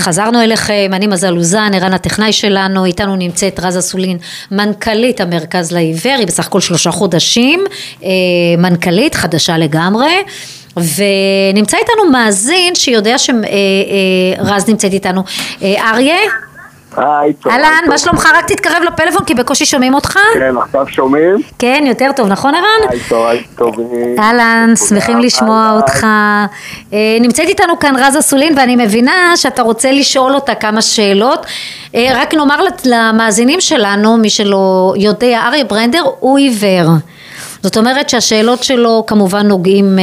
חזרנו אליכם, אני מזל אוזן, ערן הטכנאי שלנו, איתנו נמצאת רז אסולין, מנכ"לית המרכז לעיוור, היא בסך הכל שלושה חודשים, אה, מנכ"לית חדשה לגמרי. ונמצא איתנו מאזין שיודע שרז נמצאת איתנו. אה, אריה? היי, טוב. אהלן, מה שלומך? רק תתקרב לפלאפון כי בקושי שומעים אותך. כן, עכשיו שומעים? כן, יותר טוב, נכון ערן? היי, היי, טובים. אהלן, שמחים לשמוע אותך. אה, נמצאת איתנו כאן רז אסולין ואני מבינה שאתה רוצה לשאול אותה כמה שאלות. אה, רק נאמר למאזינים שלנו, מי שלא יודע, אריה ברנדר הוא עיוור. זאת אומרת שהשאלות שלו כמובן נוגעים אה,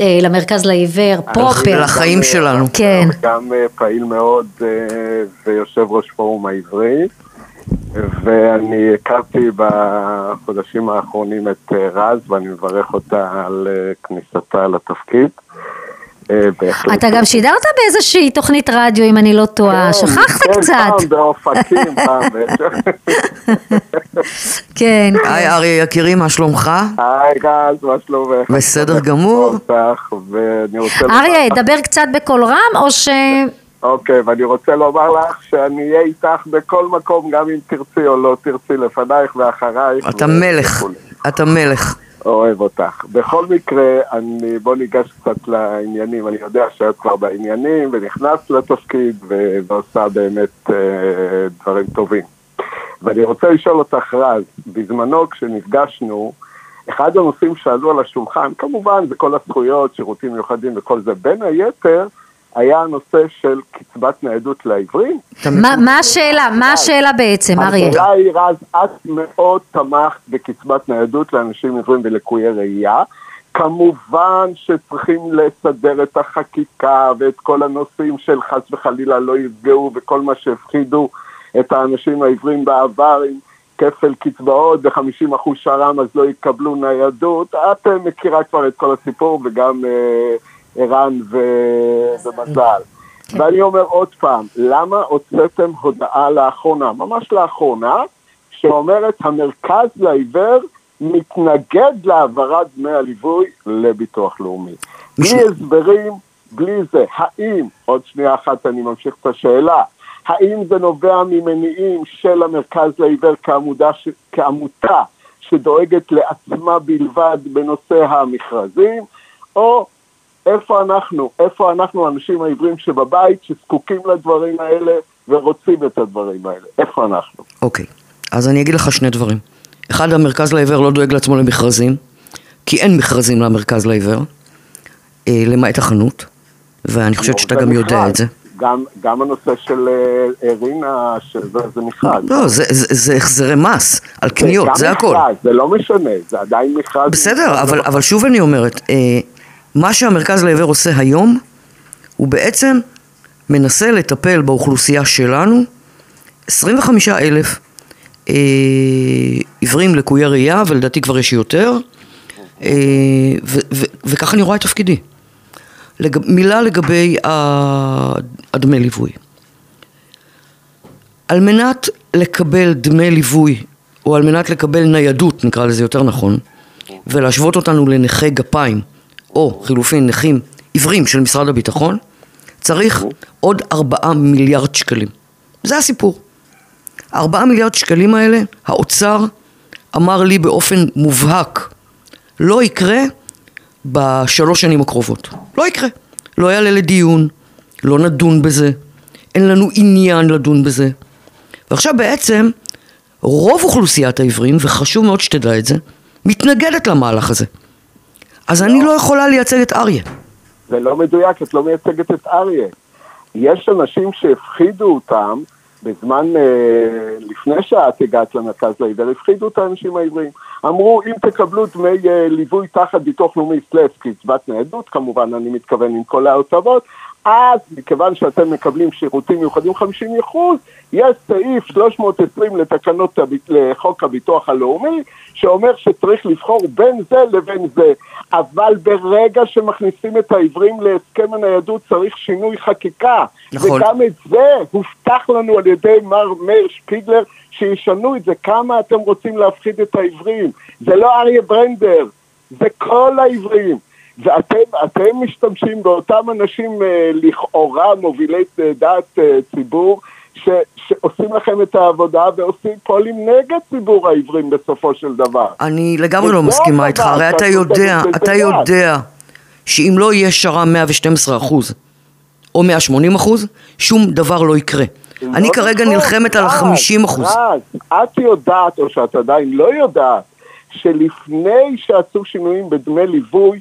אה, למרכז לעיוור, פרופר. לחיים שלנו. כן. גם אה, פעיל מאוד אה, ויושב ראש פורום העברי, ואני הכרתי בחודשים האחרונים את אה, רז, ואני מברך אותה על אה, כניסתה לתפקיד. אה, בהחלט. אתה גם שידרת באיזושהי תוכנית רדיו, אם אני לא טועה, שכחת כן, קצת. פעם באופקים, פעם. *laughs* כן. היי אריה יקירי, מה שלומך? היי רז, מה שלומך? בסדר גמור. אריה, דבר קצת בקול רם, או ש... אוקיי, ואני רוצה לומר לך שאני אהיה איתך בכל מקום, גם אם תרצי או לא תרצי, לפנייך ואחרייך. אתה מלך. אתה מלך. אוהב אותך. בכל מקרה, אני, בוא ניגש קצת לעניינים. אני יודע שאת כבר בעניינים ונכנסת לתפקיד ועושה באמת אה, דברים טובים. ואני רוצה לשאול אותך, רז, בזמנו כשנפגשנו, אחד הנושאים שעלו על השולחן, כמובן זה כל הזכויות, שירותים מיוחדים וכל זה, בין היתר, היה הנושא של קצבת ניידות לעיוורים. מה מה השאלה? מה השאלה בעצם, אריה? השאלה היא, רז, את מאוד תמכת בקצבת ניידות לאנשים עיוורים ולקויי ראייה. כמובן שצריכים לסדר את החקיקה ואת כל הנושאים של חס וחלילה לא יפגעו וכל מה שהפחידו את האנשים העיוורים בעבר עם כפל קצבאות ו-50% שר"ם אז לא יקבלו ניידות. את אה, מכירה כבר את כל הסיפור וגם אה, ערן ו- ומזל. ואני אומר עוד פעם, למה הוצאתם הודעה לאחרונה, ממש לאחרונה, שאומרת המרכז לעיוור מתנגד להעברת דמי הליווי לביטוח לאומי. בלי הסברים, בלי זה. האם, עוד שנייה אחת אני ממשיך את השאלה, האם זה נובע ממניעים של המרכז לעיוור כעמודה, ש... כעמותה שדואגת לעצמה בלבד בנושא המכרזים, או איפה אנחנו, איפה אנחנו האנשים העיוורים שבבית, שזקוקים לדברים האלה ורוצים את הדברים האלה, איפה אנחנו? אוקיי, אז אני אגיד לך שני דברים. אחד, המרכז לעיוור לא דואג לעצמו למכרזים, כי אין מכרזים למרכז לעיוור, אה, למעט החנות, ואני חושבת שאתה זה גם יודע. את זה. גם, גם הנושא של אה, רינה, שזה זה מכרז. לא, זה- זה זה החזרי מס על קניות, גם זה הכל. זה לא משנה, זה עדיין מכרז. בסדר, אבל, אבל שוב אני אומרת, אה, מה שהמרכז לעיוור עושה היום, הוא בעצם מנסה לטפל באוכלוסייה שלנו, 25 אלף אה, עיוורים לקויי ראייה, ולדעתי כבר יש יותר, אה, ו- ו- וככה אני רואה את תפקידי. לג... מילה לגבי הדמי ליווי. על מנת לקבל דמי ליווי, או על מנת לקבל ניידות, נקרא לזה יותר נכון, ולהשוות אותנו לנכי גפיים, או חילופין נכים עיוורים של משרד הביטחון, צריך עוד ארבעה מיליארד שקלים. זה הסיפור. ארבעה מיליארד שקלים האלה, האוצר אמר לי באופן מובהק, לא יקרה בשלוש שנים הקרובות. לא יקרה. לא יעלה לדיון, לא נדון בזה, אין לנו עניין לדון בזה. ועכשיו בעצם רוב אוכלוסיית העיוורים, וחשוב מאוד שתדע את זה, מתנגדת למהלך הזה. אז אני לא יכולה לייצג את אריה. זה לא מדויק, את לא מייצגת את אריה. יש אנשים שהפחידו אותם בזמן, אה, לפני שאת הגעת למרכז לעיוור, הפחידו את האנשים העבריים. אמרו, אם תקבלו דמי אה, ליווי תחת ביטוח לאומי סלאס קצבת ניידות, כמובן אני מתכוון עם כל ההוצאות, אז מכיוון שאתם מקבלים שירותים מיוחדים 50 אחוז, יש סעיף 320 לתקנות לחוק הביטוח הלאומי, שאומר שצריך לבחור בין זה לבין זה. אבל ברגע שמכניסים את העיוורים להסכם הניידות צריך שינוי חקיקה. נכון. וגם את זה הובטח לנו על ידי מר מאיר שפיגלר שישנו את זה. כמה אתם רוצים להפחיד את העיוורים? זה לא אריה ברנדר, זה כל העיוורים. ואתם אתם משתמשים באותם אנשים אה, לכאורה מובילי אה, דעת אה, ציבור ש, שעושים לכם את העבודה ועושים פועלים נגד ציבור העיוורים בסופו של דבר. אני לגמרי וזה לא מסכימה איתך, הרי אתה יודע, אתה. יודע שאם לא יהיה שר"מ 112 אחוז או 180 אחוז, שום דבר לא יקרה. אני לא כרגע נכון, נלחמת על רז, ה-50 אחוז. את יודעת, או שאת עדיין לא יודעת, שלפני שעשו שינויים בדמי ליווי,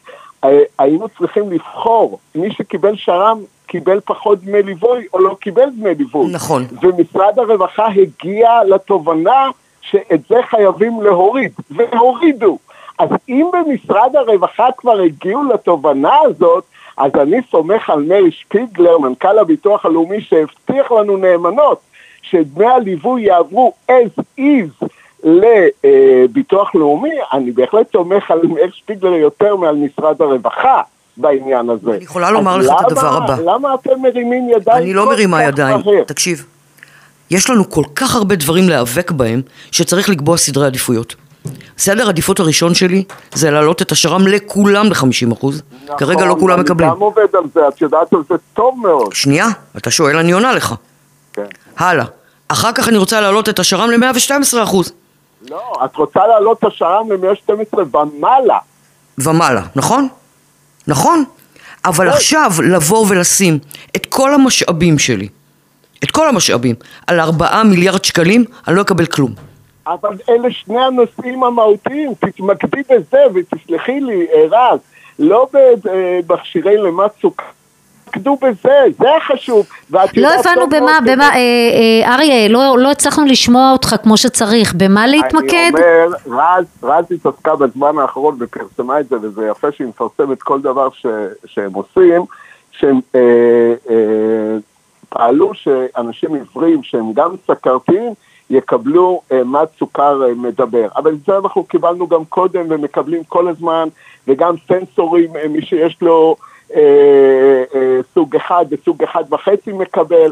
היינו צריכים לבחור, מי שקיבל שר"מ קיבל פחות דמי ליווי או לא קיבל דמי ליווי. נכון. ומשרד הרווחה הגיע לתובנה שאת זה חייבים להוריד, והורידו. אז אם במשרד הרווחה כבר הגיעו לתובנה הזאת, אז אני סומך על מאיר שפיגלר, מנכ"ל הביטוח הלאומי, שהבטיח לנו נאמנות שדמי הליווי יעברו as is לביטוח לאומי, אני בהחלט סומך על מאיר שפיגלר יותר מעל משרד הרווחה בעניין הזה. אני יכולה לומר לך את למה- הדבר הבא. למה אתם מרימים ידיים אני לא מרימה ידיים, מהר? תקשיב. יש לנו כל כך הרבה דברים להיאבק בהם, שצריך לקבוע סדרי עדיפויות. סדר העדיפות הראשון שלי זה להעלות את השר"מ לכולם ל-50 אחוז. כרגע לא נכון, כולם מקבלים. אני גם עובד על זה, את יודעת על זה טוב מאוד. שנייה, אתה שואל, אני עונה לך. כן. הלאה. אחר כך אני רוצה להעלות את השר"מ ל-112 אחוז. לא, את רוצה להעלות את השר"מ ל-112 ומעלה. ומעלה, נכון? נכון. אבל עכשיו לבוא ולשים את כל המשאבים שלי, את כל המשאבים, על ארבעה מיליארד שקלים, אני לא אקבל כלום. אבל אלה שני הנושאים המהותיים, תתמקדי בזה ותסלחי לי, אה, רז, לא במכשירי למט סוכר. תתמקדו בזה, זה החשוב. לא הבנו במה, במה, אה, אה, אריה, לא לא הצלחנו לשמוע אותך כמו שצריך, במה להתמקד? אני אומר, רז, רז התעסקה בזמן האחרון ופרסמה את זה, וזה יפה שהיא מפרסמת כל דבר ש, שהם עושים, שהם אה, אה, פעלו שאנשים עיוורים שהם גם סכרתיים, יקבלו אה, מד סוכר אה, מדבר. אבל את זה אנחנו קיבלנו גם קודם ומקבלים כל הזמן, וגם סנסורים, אה, מי שיש לו... אה, אה, סוג אחד וסוג אחד וחצי מקבל.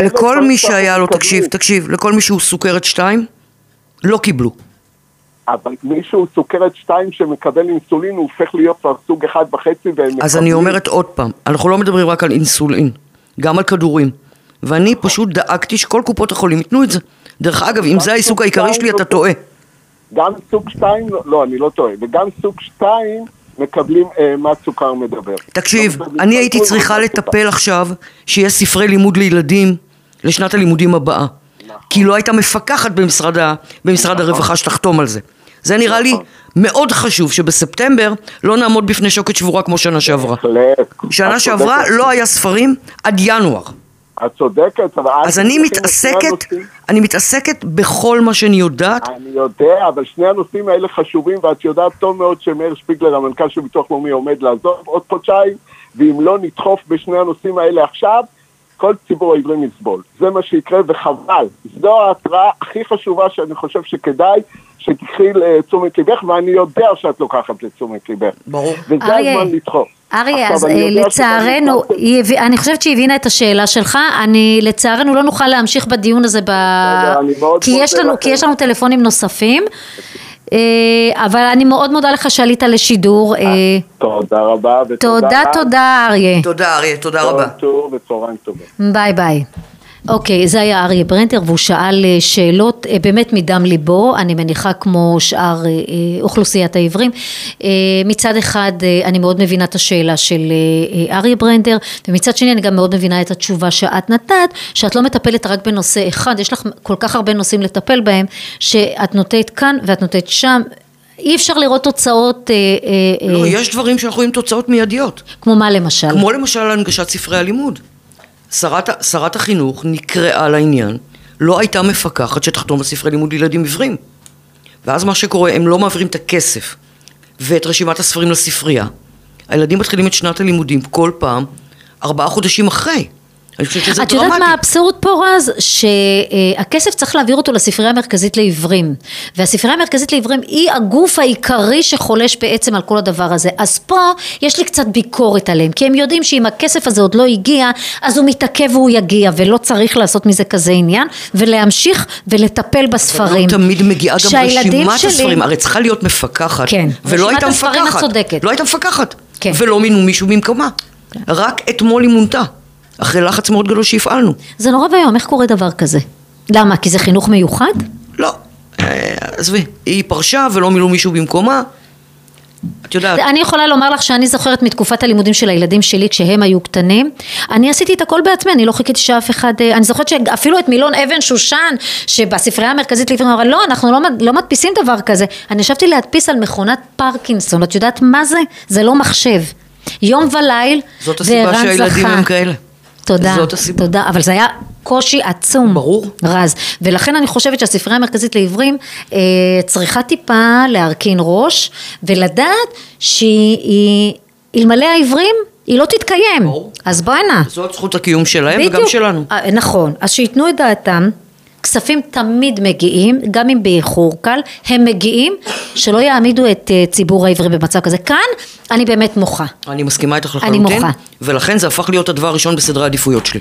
לכל מי שהיה לו, מקבלים. תקשיב, תקשיב, לכל מי שהוא סוכרת 2, לא קיבלו. אבל מישהו סוכרת 2 שמקבל אינסולין הוא הופך להיות כבר סוג אחד וחצי והם אז אני אומרת עוד פעם, אנחנו לא מדברים רק על אינסולין, גם על כדורים. ואני פשוט דאגתי שכל קופות החולים ייתנו את זה. דרך אגב, אם זה העיסוק העיקרי שלי, אתה טועה. גם סוג 2, לא, אני לא טועה, וגם סוג 2 מקבלים אה, מד סוכר מדבר. תקשיב, לא, אני הייתי צריכה לטפל עכשיו שיהיה ספרי לימוד לילדים לשנת הלימודים הבאה. כי לא הייתה מפקחת במשרד, ה, במשרד הרווחה שתחתום על זה. זה נראה לי מאוד חשוב שבספטמבר לא נעמוד בפני שוקת שבורה כמו שנה שעברה. שנה שעברה. לא היה ספרים עד ינואר. את צודקת, אבל... אז אני מתעסקת. אני מתעסקת בכל מה שאני יודעת. אני יודע, אבל שני הנושאים האלה חשובים, ואת יודעת טוב מאוד שמאיר שפיגלר, המנכ"ל של ביטוח לאומי, עומד לעזוב עוד חודשיים, ואם לא נדחוף בשני הנושאים האלה עכשיו, כל ציבור העברים יסבול. זה מה שיקרה, וחבל. זו ההתראה הכי חשובה שאני חושב שכדאי שתקחי לתשומת ליבך, ואני יודע שאת לוקחת לתשומת ליבך. ברור. וזה אריה, הזמן לדחוף. אריה, אז אני אה, לצערנו, הב- אני חושבת שהיא הבינה את השאלה שלך, אני לצערנו לא נוכל להמשיך בדיון הזה, ב... אני מאוד כי, יש מודה לנו, לכם. כי יש לנו טלפונים נוספים. אה, אבל אני מאוד מודה לך שעלית לשידור. אה, תודה רבה. ותודה תודה. תודה אריה. תודה אריה, תודה רבה. טוב וצהריים טובים. ביי ביי. אוקיי, זה היה אריה ברנטר והוא שאל אה, שאלות אה, באמת מדם ליבו, אני מניחה כמו שאר אה, אוכלוסיית העיוורים. אה, מצד אחד אני מאוד מבינה את השאלה של אריה ברנטר ומצד שני אני גם מאוד מבינה את התשובה שאת נתת, שאת לא מטפלת רק בנושא אחד, יש לך כל כך הרבה נושאים לטפל בהם, שאת נוטט כאן ואת נוטט שם. אי אפשר לראות תוצאות, אה, אה, לא, אה, יש דברים שאנחנו רואים תוצאות מיידיות. כמו מה למשל? כמו למשל הנגשת ספרי הלימוד. שרת, שרת החינוך נקראה לעניין, לא הייתה מפקחת שתחתום על ספרי לימוד לילדים עיוורים. ואז מה שקורה, הם לא מעבירים את הכסף ואת רשימת הספרים לספרייה. הילדים מתחילים את שנת הלימודים כל פעם ארבעה חודשים אחרי. אני חושבת שזה את דרמטי. יודעת מה האבסורד פה רז? שהכסף צריך להעביר אותו לספרייה המרכזית לעיוורים והספרייה המרכזית לעיוורים היא הגוף העיקרי שחולש בעצם על כל הדבר הזה אז פה יש לי קצת ביקורת עליהם כי הם יודעים שאם הכסף הזה עוד לא הגיע אז הוא מתעכב והוא יגיע ולא צריך לעשות מזה כזה עניין ולהמשיך ולטפל בספרים. לא תמיד מגיעה גם רשימת שלי- הספרים, הרי צריכה להיות מפקחת, כן, ולא הייתה את מפקחת. לא הייתה מפקחת, כן. ולא מינו מישהו במקומה, רק אתמול היא מונתה, אחרי לחץ מאוד גדול שהפעלנו, זה נורא ואיום, איך קורה דבר כזה? למה? כי זה חינוך מיוחד? לא, אה, עזבי, היא פרשה ולא מילאו מישהו במקומה, את יודעת, אני יכולה לומר לך שאני זוכרת מתקופת הלימודים של הילדים שלי כשהם היו קטנים, אני עשיתי את הכל בעצמי, אני לא חיכיתי שאף אחד, אה, אני זוכרת שאפילו את מילון אבן שושן, שבספרייה המרכזית לעיוורים אמרה, לא, אנחנו לא, לא מדפיסים דבר כזה, אני ישבתי להדפיס על מכונת פרקינסון, את יודעת מה זה? זה לא מחשב. יום וליל, זאת הסיבה שהילדים זכה. הם כאלה. תודה, זאת הסיבה. תודה, אבל זה היה קושי עצום. ברור. רז. ולכן אני חושבת שהספרייה המרכזית לעיוורים אה, צריכה טיפה להרכין ראש ולדעת שהיא, היא- אלמלא העיוורים, היא לא תתקיים. ברור. אז בואנה. זאת זכות הקיום שלהם וגם בדיוק. שלנו. אה, נכון, אז שייתנו את דעתם. כספים תמיד מגיעים, גם אם באיחור קל, הם מגיעים, שלא יעמידו את אה, ציבור העיוורים במצב כזה. כאן אני באמת מוחה. אני מסכימה איתך אני לחלוטין, מוחה. ולכן זה הפך להיות הדבר הראשון בסדרי העדיפויות שלי.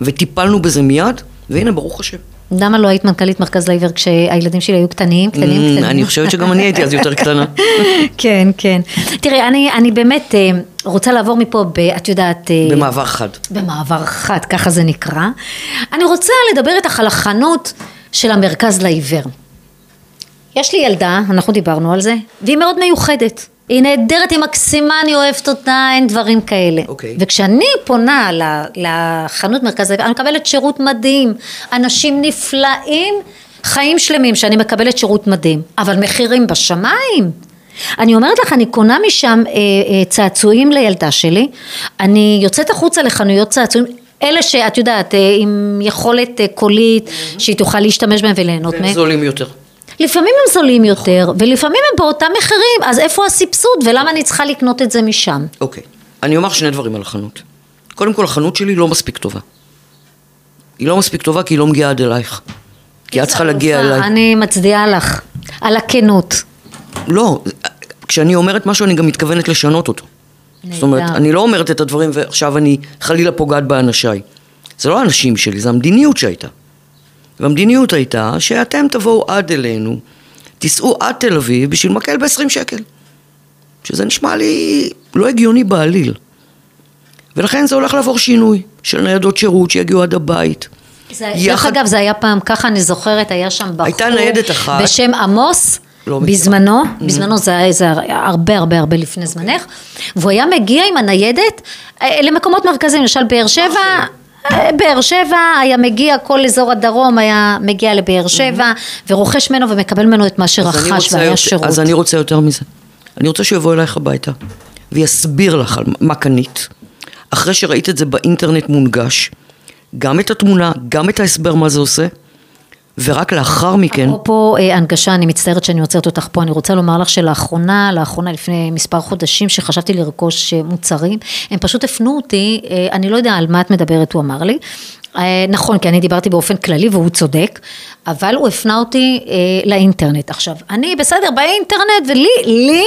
וטיפלנו בזה מיד, והנה ברוך השם. למה לא היית מנכ"לית מרכז לעיוור כשהילדים שלי היו קטנים, קטנים, Mm, קטנים? אני חושבת שגם אני הייתי אז יותר קטנה. *laughs* כן, כן. תראי, אני, אני באמת אה, רוצה לעבור מפה, ב, את יודעת... אה, במעבר חד. במעבר חד, ככה זה נקרא. אני רוצה לדבר איתך על החנות של המרכז לעיוור. יש לי ילדה, אנחנו דיברנו על זה, והיא מאוד מיוחדת. היא נהדרת, היא מקסימה, אני אוהבת אותה, אין דברים כאלה. אוקיי. וכשאני פונה לחנות מרכז אני מקבלת שירות מדהים, אנשים נפלאים, חיים שלמים שאני מקבלת שירות מדהים, אבל מחירים בשמיים. אני אומרת לך, אני קונה משם אה, אה, צעצועים לילדה שלי, אני יוצאת החוצה לחנויות צעצועים, אלה שאת יודעת, אה, עם יכולת אה, קולית, שהיא תוכל להשתמש בהם וליהנות והם מהם. זולים יותר. לפעמים הם זולים יותר, ולפעמים הם באותם מחירים, אז איפה הסבסוד ולמה אני צריכה לקנות את זה משם? אוקיי. אני אומר שני דברים על החנות. קודם כל, החנות שלי לא מספיק טובה. היא לא מספיק טובה כי היא לא מגיעה עד אלייך. כי את צריכה להגיע אליי. אני מצדיעה לך, על הכנות. לא, כשאני אומרת משהו אני גם מתכוונת לשנות אותו. זאת אומרת, נהדר. אני לא אומרת את הדברים ועכשיו אני חלילה פוגעת באנשיי. זה לא האנשים שלי, זה המדיניות שהייתה. והמדיניות הייתה שאתם תבואו עד אלינו, תיסעו עד תל אביב בשביל מקל ב-20 שקל. שזה נשמע לי לא הגיוני בעליל. ולכן זה הולך לעבור שינוי של ניידות שירות שיגיעו עד הבית. זה, דרך יחד- אגב, זה היה פעם, ככה אני זוכרת, היה שם בחור הייתה ניידת אחת. בשם עמוס, לא. בזמנו, בזמנו זה היה זה היה הרבה הרבה הרבה לפני זמנך, והוא היה מגיע עם הניידת אה, למקומות מרכזיים, למשל באר שבע, אה, באר שבע היה מגיע, כל אזור הדרום היה מגיע לבאר שבע, ורוכש ממנו ומקבל ממנו את מה שרכש והיה יותר- שירות. אז אני רוצה יותר מזה. אני רוצה שהוא יבוא אלייך הביתה ויסביר לך על מה קנית, אחרי שראית את זה באינטרנט מונגש, גם את התמונה, גם את ההסבר מה זה עושה, ורק לאחר מכן, אפרופו אה, הנגשה, אני מצטערת שאני עוצרת אותך פה, אני רוצה לומר לך שלאחרונה, לאחרונה לפני מספר חודשים שחשבתי לרכוש אה, מוצרים, הם פשוט הפנו אותי, אה, אני לא יודע על מה את מדברת, הוא אמר לי. אה, נכון, כי אני דיברתי באופן כללי והוא צודק, אבל הוא הפנה אותי אה, לאינטרנט. עכשיו, אני בסדר באינטרנט ולי, לי,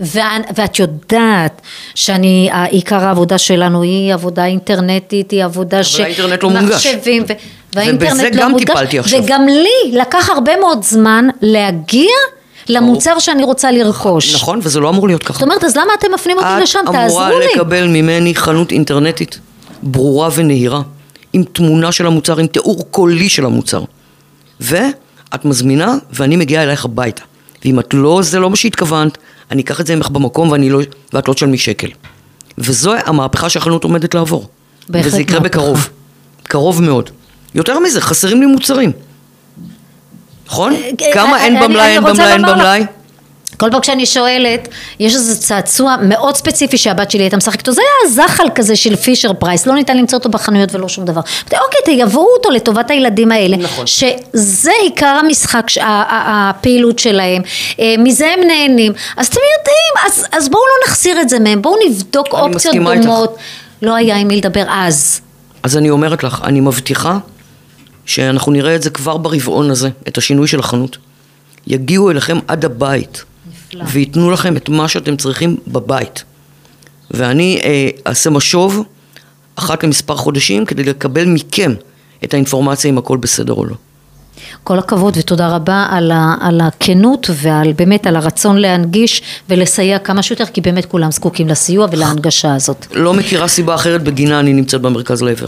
ואת, ואת יודעת שאני, עיקר העבודה שלנו היא עבודה אינטרנטית, היא עבודה ש... האינטרנט לא מונגש. מחשבים, ו... והאינטרנט ובזה לא גם מונגש, טיפלתי עכשיו. וגם לי לקח הרבה מאוד זמן להגיע למוצר שאני רוצה לרכוש. נכון, וזה לא אמור להיות ככה. זאת אומרת, אז למה אתם מפנים אותי לשם? את תעזרו אמורה לי. לקבל ממני חנות אינטרנטית ברורה ונהירה, עם תמונה של המוצר, עם תיאור קולי של המוצר. ואת מזמינה, ואני מגיעה אלייך הביתה. ואם את לא, זה לא מה שהתכוונת, אני אקח את זה ממך במקום ואני לא, ואת לא תשלמי שקל. וזו המהפכה שהחנות עומדת לעבור. בהחלט וזה יקרה מהפכה. בקרוב. קרוב מאוד. יותר מזה, חסרים לי מוצרים. נכון? כמה אין אה, אני- במלאי, אני אין במלאי, אין לומר לך- במלאי? כל פעם כשאני שואלת, יש איזה צעצוע מאוד ספציפי שהבת שלי הייתה משחקת איתו, זה היה זחל כזה של פישר פרייס, לא ניתן למצוא אותו בחנויות ולא שום דבר. אוקיי, תייבאו אותו לטובת הילדים האלה, נכון. שזה עיקר המשחק, הפעילות שלהם, אה, מזה הם נהנים. אז אתם יודעים, אז, אז בואו לא נחסיר את זה מהם, בואו נבדוק אופציות מסכימה איתך. דומות. לא היה עם מי לדבר אז. אז אני אומרת לך, אני מבטיחה שאנחנו נראה את זה כבר ברבעון הזה, את השינוי של החנות. יגיעו אליכם עד הבית, נפלא. וייתנו לכם את מה שאתם צריכים בבית. ואני אה, אעשה משוב אחת למספר חודשים כדי לקבל מכם את האינפורמציה אם הכל בסדר או לא. כל הכבוד ותודה רבה על, ה, על הכנות ועל באמת על הרצון להנגיש ולסייע כמה שיותר כי באמת כולם זקוקים לסיוע ולהנגשה הזאת. לא מכירה סיבה אחרת בגינה אני נמצאת במרכז לעבר.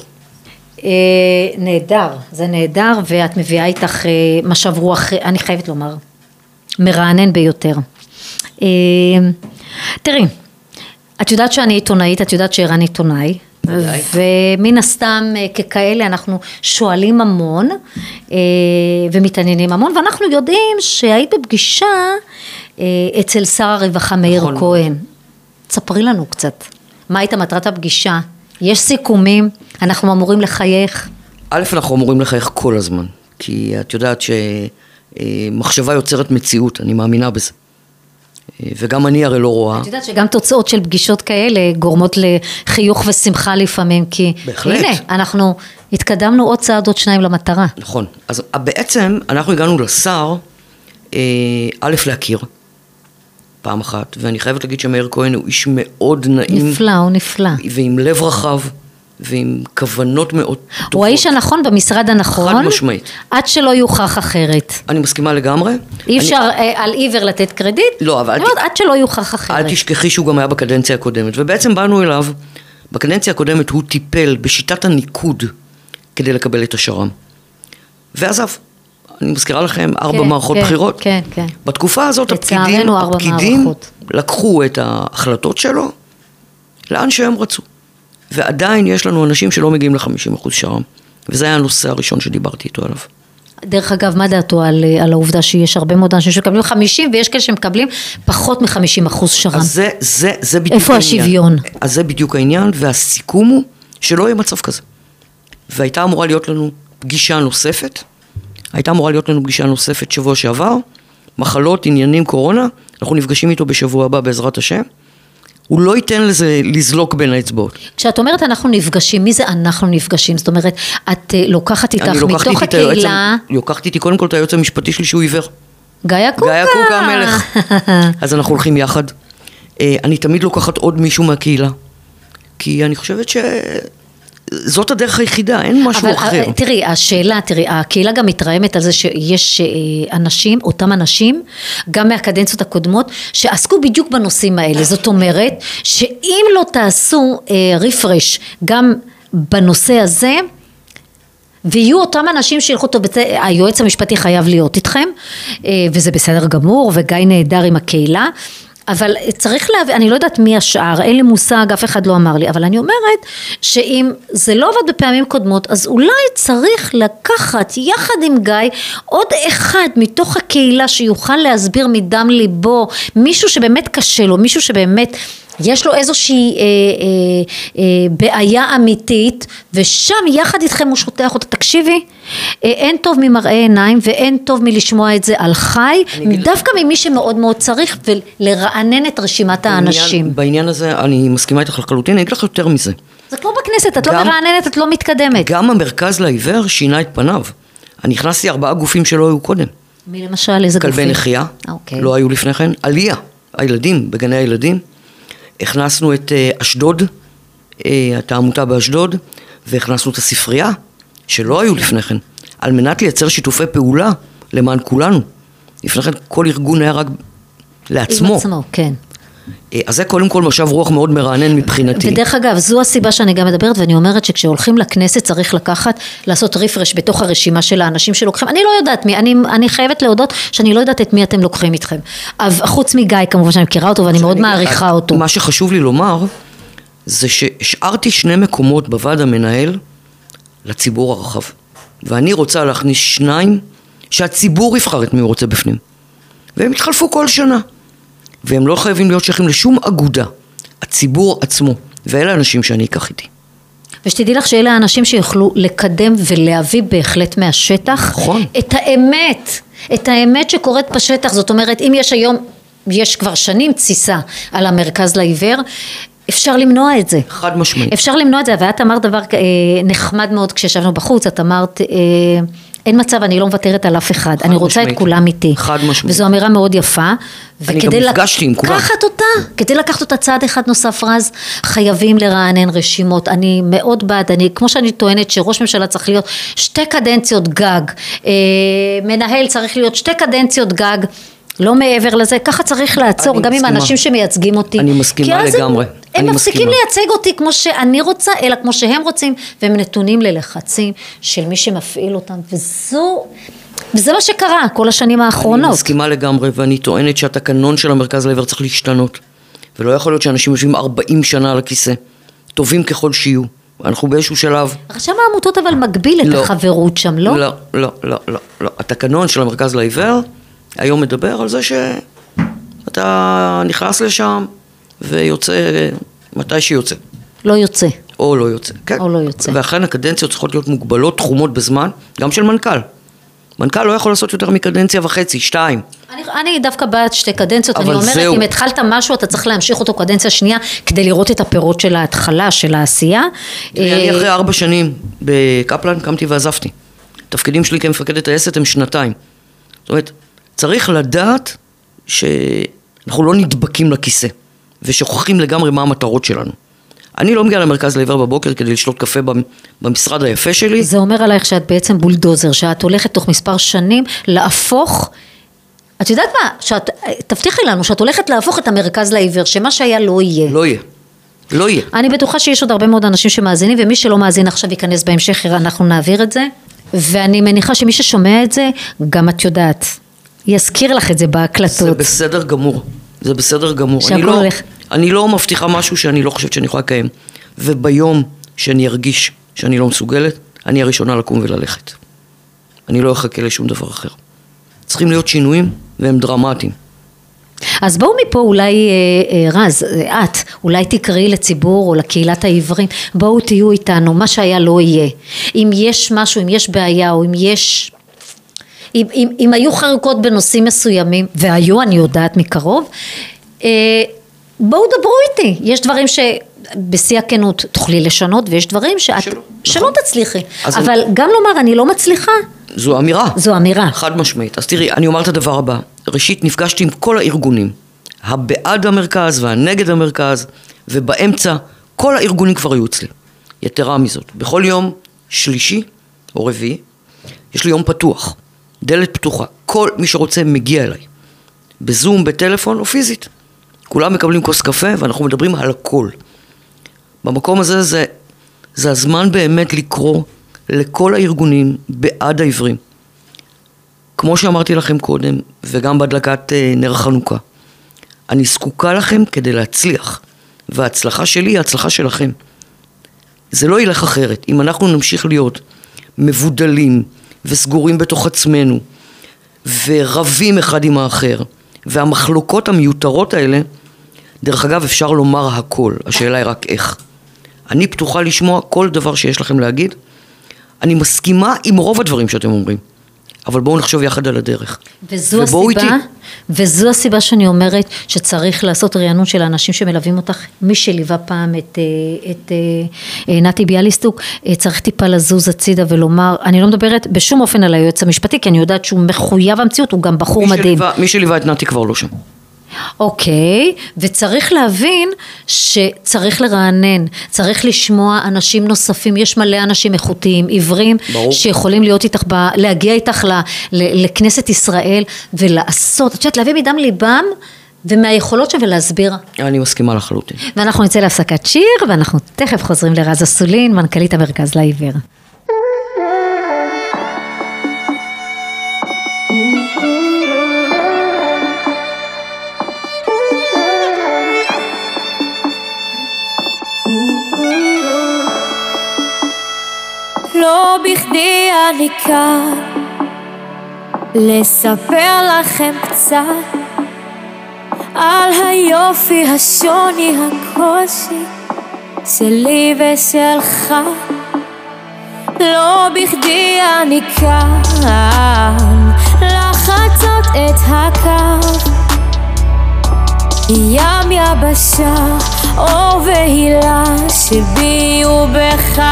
אה, נהדר, זה נהדר ואת מביאה איתך אה, משב רוח, אני חייבת לומר, מרענן ביותר. אה, תראי, את יודעת שאני עיתונאית, את יודעת שערן עיתונאי. ומן הסתם אה, ככאלה אנחנו שואלים המון אה, ומתעניינים המון ואנחנו יודעים שהיית בפגישה אה, אצל שר הרווחה מאיר נכון. כהן. תספרי לנו קצת, מה הייתה מטרת הפגישה? יש סיכומים? אנחנו אמורים לחייך? א', אנחנו אמורים לחייך כל הזמן, כי את יודעת שמחשבה יוצרת מציאות, אני מאמינה בזה. וגם אני הרי לא רואה. את יודעת שגם תוצאות של פגישות כאלה גורמות לחיוך ושמחה לפעמים, כי בהחלט. הנה, אנחנו התקדמנו עוד צעד עוד שניים למטרה. נכון. אז בעצם אנחנו הגענו לשר, אה, א', להכיר, פעם אחת, ואני חייבת להגיד שמאיר כהן הוא איש מאוד נעים. נפלא, הוא נפלא. ועם לב רחב, ועם כוונות מאוד טובות. הוא האיש הנכון במשרד הנכון, חד משמעית. עד שלא יוכח אחרת. אני מסכימה לגמרי. אי אני- אפשר אה, על עיוור לתת קרדיט, לא, אבל אני אומרת, עד שלא יוכח אחרת. אל תשכחי שהוא גם היה בקדנציה הקודמת, ובעצם באנו אליו, בקדנציה הקודמת הוא טיפל בשיטת הניקוד כדי לקבל את השר"מ. ועזב. אני מזכירה לכם, ארבע כן, מערכות כן, בחירות. כן, כן. בתקופה הזאת הפקידים, הפקידים מערכות. לקחו את ההחלטות שלו לאן שהם רצו. ועדיין יש לנו אנשים שלא מגיעים ל-50% שר"מ. וזה היה הנושא הראשון שדיברתי איתו עליו. דרך אגב, מה דעתו על, אה, על העובדה שיש הרבה מאוד אנשים שמקבלים 50 ויש כאלה שמקבלים פחות מ-50 אחוז שר"מ? אז זה, זה, זה בדיוק איפה העניין. השוויון? אז זה בדיוק העניין, והסיכום הוא שלא יהיה מצב כזה. והייתה אמורה להיות לנו פגישה נוספת, הייתה אמורה להיות לנו פגישה נוספת שבוע שעבר, מחלות, עניינים, קורונה, אנחנו נפגשים איתו בשבוע הבא בעזרת השם. הוא לא ייתן לזה לזלוק בין האצבעות. כשאת אומרת אנחנו נפגשים, מי זה אנחנו נפגשים? זאת אומרת, את אה, לוקחת איתך אני מתוך הקהילה, לוקחת איתי קודם כל את היועץ המשפטי שלי שהוא עיוור. גיא קוקה. גיא קוקה המלך. *laughs* אז אנחנו הולכים יחד. אה, אני תמיד לוקחת עוד מישהו מהקהילה, כי אני חושבת שזאת הדרך היחידה, אין משהו אבל אחר. אה, תראי, השאלה, תראי, הקהילה גם מתרעמת על זה שיש אה, אנשים, אותם אנשים, גם מהקדנציות הקודמות, שעסקו בדיוק בנושאים האלה. זאת אומרת, שאם לא תעשו רפרש גם בנושא הזה, ויהיו אותם אנשים שילכו טוב, היועץ המשפטי חייב להיות איתכם, אה, וזה בסדר גמור, וגיא נהדר עם הקהילה, אבל צריך להבין, אני לא יודעת מי השאר, אין לי מושג, אף אחד לא אמר לי, אבל אני אומרת שאם זה לא עבד בפעמים קודמות, אז אולי צריך לקחת יחד עם גיא עוד אחד מתוך הקהילה שיוכל להסביר מדם ליבו, מישהו שבאמת קשה לו, מישהו שבאמת... יש לו איזושהי אה, אה, אה, בעיה אמיתית, ושם יחד איתכם הוא שוטח אותה. תקשיבי, אה, אין טוב ממראה עיניים ואין טוב מלשמוע את זה על חי, דווקא ממי שמאוד מאוד צריך ולרענן את רשימת האנשים. בעניין, בעניין הזה אני מסכימה איתך לחלוטין, אני אגיד לך יותר מזה. זה כמו בכנסת, את לא גם- מרעננת, את לא מתקדמת. גם המרכז לעיוור שינה את פניו. אני הכנסתי ארבעה גופים שלא היו קודם. מי למשל, איזה גופים? כלבי נחייה, אוקיי. לא היו לפני כן. עלייה, הילדים, בגני הילדים. הכנסנו את אה, אשדוד, אה, את העמותה באשדוד, והכנסנו את הספרייה, שלא היו לפני כן, על מנת לייצר שיתופי פעולה למען כולנו. לפני כן כל ארגון היה רק לעצמו. עם עצמו, כן. אה, אז זה קודם כל משב רוח מאוד מרענן מבחינתי. ודרך אגב, זו הסיבה שאני גם מדברת ואני אומרת שכשהולכים לכנסת צריך לקחת, לעשות רפרש בתוך הרשימה של האנשים שלוקחים, אני לא יודעת מי, אני, אני חייבת להודות שאני לא יודעת את מי אתם לוקחים איתכם. אבל חוץ מגיא כמובן שאני מכירה אותו ואני מאוד מעריכה אותו. מה שחשוב לי לומר, זה שהשארתי שני מקומות בוועד המנהל לציבור הרחב. ואני רוצה להכניס שניים שהציבור יבחר את מי הוא רוצה בפנים. והם יתחלפו כל שנה. והם לא חייבים להיות שייכים לשום אגודה. הציבור עצמו. ואלה האנשים שאני אקח איתי. ושתדעי לך שאלה האנשים שיוכלו לקדם ולהביא בהחלט מהשטח נכון. את האמת, את האמת שקורית בשטח, זאת אומרת אם יש היום, יש כבר שנים תסיסה על המרכז לעיוור, אפשר למנוע את זה. חד משמעית. אפשר למנוע את זה, ואת אמרת דבר אה, נחמד מאוד כשישבנו בחוץ, את אמרת, אה, אין מצב, אני לא מוותרת על אף אחד, אני רוצה את משמעית. כולם איתי. חד משמעית. וזו אמירה מאוד יפה. אני גם וכדי לק- נפגשתי עם כולם. לקחת אותה, כדי לקחת אותה צעד אחד נוסף רז, חייבים לרענן רשימות. אני מאוד בעד, אני, כמו שאני טוענת שראש ממשלה צריך להיות שתי קדנציות גג, אה, מנהל צריך להיות שתי קדנציות גג. לא מעבר לזה, ככה צריך לעצור, אני גם עם מסכימה. האנשים שמייצגים אותי. אני מסכימה כי אז הם- לגמרי. הם אני מפסיקים מסכימה. לייצג אותי כמו שאני רוצה, אלא כמו שהם רוצים, והם נתונים ללחצים של מי שמפעיל אותם, וזו, וזה מה שקרה כל השנים אני האחרונות. מסכימה לגמרי, ואני טוענת שהתקנון של המרכז לעיוור צריך להשתנות. ולא יכול להיות שאנשים יושבים 40 שנה על הכיסא, טובים ככל שיהיו. אנחנו באיזשהו שלב... רשם העמותות אבל מגביל את לא. החברות שם, לא? לא, לא, לא, לא, לא. התקנון של המרכז לעיוור היום מדבר על זה שאתה נכנס לשם ויוצא מתי שיוצא. לא יוצא. או לא יוצא. כן. או לא יוצא. ואכן הקדנציות צריכות להיות מוגבלות, תחומות בזמן, גם של מנכ"ל. מנכ"ל לא יכול לעשות יותר מקדנציה וחצי, שתיים. אני, אני דווקא בעד שתי קדנציות, אני אומרת, זהו. אם התחלת משהו, אתה צריך להמשיך אותו קדנציה שנייה, כדי לראות את הפירות של ההתחלה, של העשייה. אני אה, אחרי ארבע שנים בקפלן קמתי ועזבתי. תפקידים שלי כמפקד טייסת הם שנתיים. זאת אומרת, צריך לדעת שאנחנו לא נדבקים לכיסא, ושוכחים לגמרי מה המטרות שלנו. אני לא מגיע למרכז לעיוור בבוקר כדי לשתות קפה במ- במשרד היפה שלי. זה אומר עלייך שאת בעצם בולדוזר, שאת הולכת תוך מספר שנים להפוך, את יודעת מה, שאת, תבטיחי לנו שאת הולכת להפוך את המרכז לעיוור, שמה שהיה לא יהיה. לא יהיה. לא יהיה. אני בטוחה שיש עוד הרבה מאוד אנשים שמאזינים, ומי שלא מאזין עכשיו ייכנס בהמשך, אנחנו נעביר את זה. ואני מניחה שמי ששומע את זה, גם את יודעת, יזכיר לך את זה זה בהקלטות. בסדר גמור. זה בסדר גמור. אני לא, הולך. אני לא מבטיחה משהו שאני לא חושבת שאני יכולה לקיים. וביום שאני ארגיש שאני לא מסוגלת, אני הראשונה לקום וללכת. אני לא אחכה לשום דבר אחר. צריכים להיות שינויים, והם דרמטיים. אז בואו מפה אולי, אה, אה, רז, אה, את, אולי תקראי לציבור או לקהילת העיוורים, בואו תהיו איתנו, מה שהיה לא יהיה. אם יש משהו, אם יש בעיה או אם יש... אם, אם, אם היו חריקות בנושאים מסוימים, והיו, אני יודעת מקרוב, אה, בואו דברו איתי. יש דברים שבשיא הכנות תוכלי לשנות, ויש דברים שאת, שלא, שלא נכון. תצליחי. אבל אני- גם לומר, אני לא מצליחה, זו אמירה. זו אמירה. חד משמעית. אז תראי, אני אומר את הדבר הבא. ראשית, נפגשתי עם כל הארגונים. הבעד המרכז והנגד המרכז, ובאמצע, כל הארגונים כבר היו אצלי. יתרה מזאת, בכל יום שלישי או רביעי, יש לי יום פתוח. דלת פתוחה. כל מי שרוצה מגיע אליי. בזום, בטלפון או פיזית. כולם מקבלים כוס קפה ואנחנו מדברים על הכל. במקום הזה זה, זה הזמן באמת לקרוא לכל הארגונים בעד העיוורים. כמו שאמרתי לכם קודם, וגם בהדלקת אה, נר חנוכה, אני זקוקה לכם כדי להצליח, וההצלחה שלי היא ההצלחה שלכם. זה לא ילך אחרת. אם אנחנו נמשיך להיות מבודלים וסגורים בתוך עצמנו, ורבים אחד עם האחר, והמחלוקות המיותרות האלה, דרך אגב, אפשר לומר הכל, השאלה היא רק איך. אני פתוחה לשמוע כל דבר שיש לכם להגיד. אני מסכימה עם רוב הדברים שאתם אומרים, אבל בואו נחשוב יחד על הדרך. וזו הסיבה, איתי. וזו הסיבה שאני אומרת שצריך לעשות רענון של האנשים שמלווים אותך, מי שליווה פעם את, אה, את אה, אה, נתי ביאליסטוק, צריך טיפה לזוז הצידה ולומר, אני לא מדברת בשום אופן על היועץ המשפטי, כי אני יודעת שהוא מחויב המציאות, הוא גם בחור מי מדהים. שליווה, מי שליווה את נתי כבר לא שם. אוקיי, וצריך להבין שצריך לרענן, צריך לשמוע אנשים נוספים, יש מלא אנשים איכותיים, עיוורים, ברור. שיכולים להיות איתך, ב, להגיע איתך ל, ל, לכנסת ישראל ולעשות, את יודעת, להביא מדם ליבם ומהיכולות שלהם ולהסביר. אני מסכימה לחלוטין. ואנחנו נצא להפסקת שיר, ואנחנו תכף חוזרים לרז אסולין, מנכ"לית המרכז לעיוור. לא בכדי אני כאן. לספר לכם קצת על היופי, השוני, הקושי שלי ושלך. לא בכדי אני כאן. לחצות את הקו. ים יבשה, אור והילה שבי ובך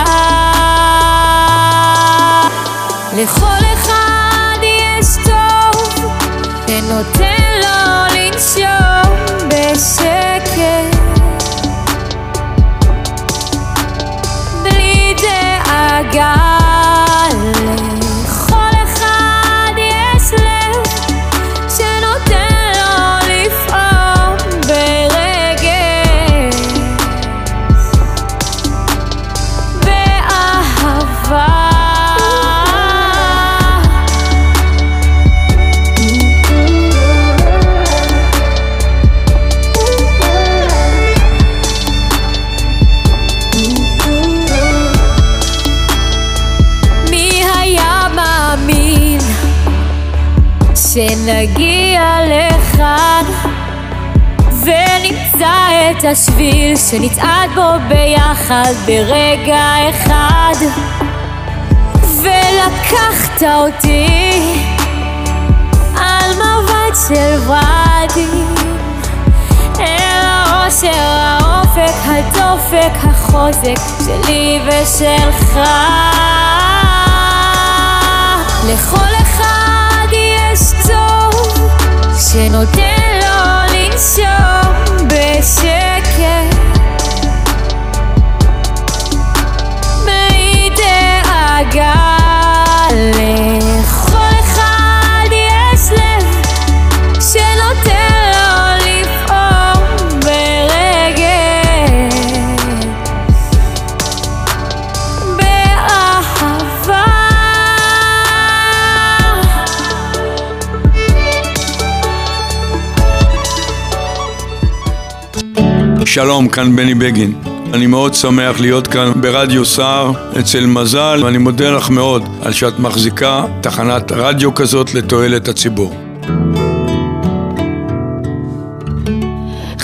לכל אחד יש טוב ונותן לו לנשום בשקט. בלי דאגה השביל שנצעד בו ביחד ברגע אחד ולקחת אותי על מבט של ורדים אל האושר, האופק, הדופק, החוזק שלי ושלך. לכל אחד יש טוב שנותן לו לנשום בשקט. בלי דאגה שלום, כאן בני בגין. אני מאוד שמח להיות כאן ברדיו סער אצל מזל, ואני מודה לך מאוד על שאת מחזיקה תחנת רדיו כזאת לתועלת הציבור.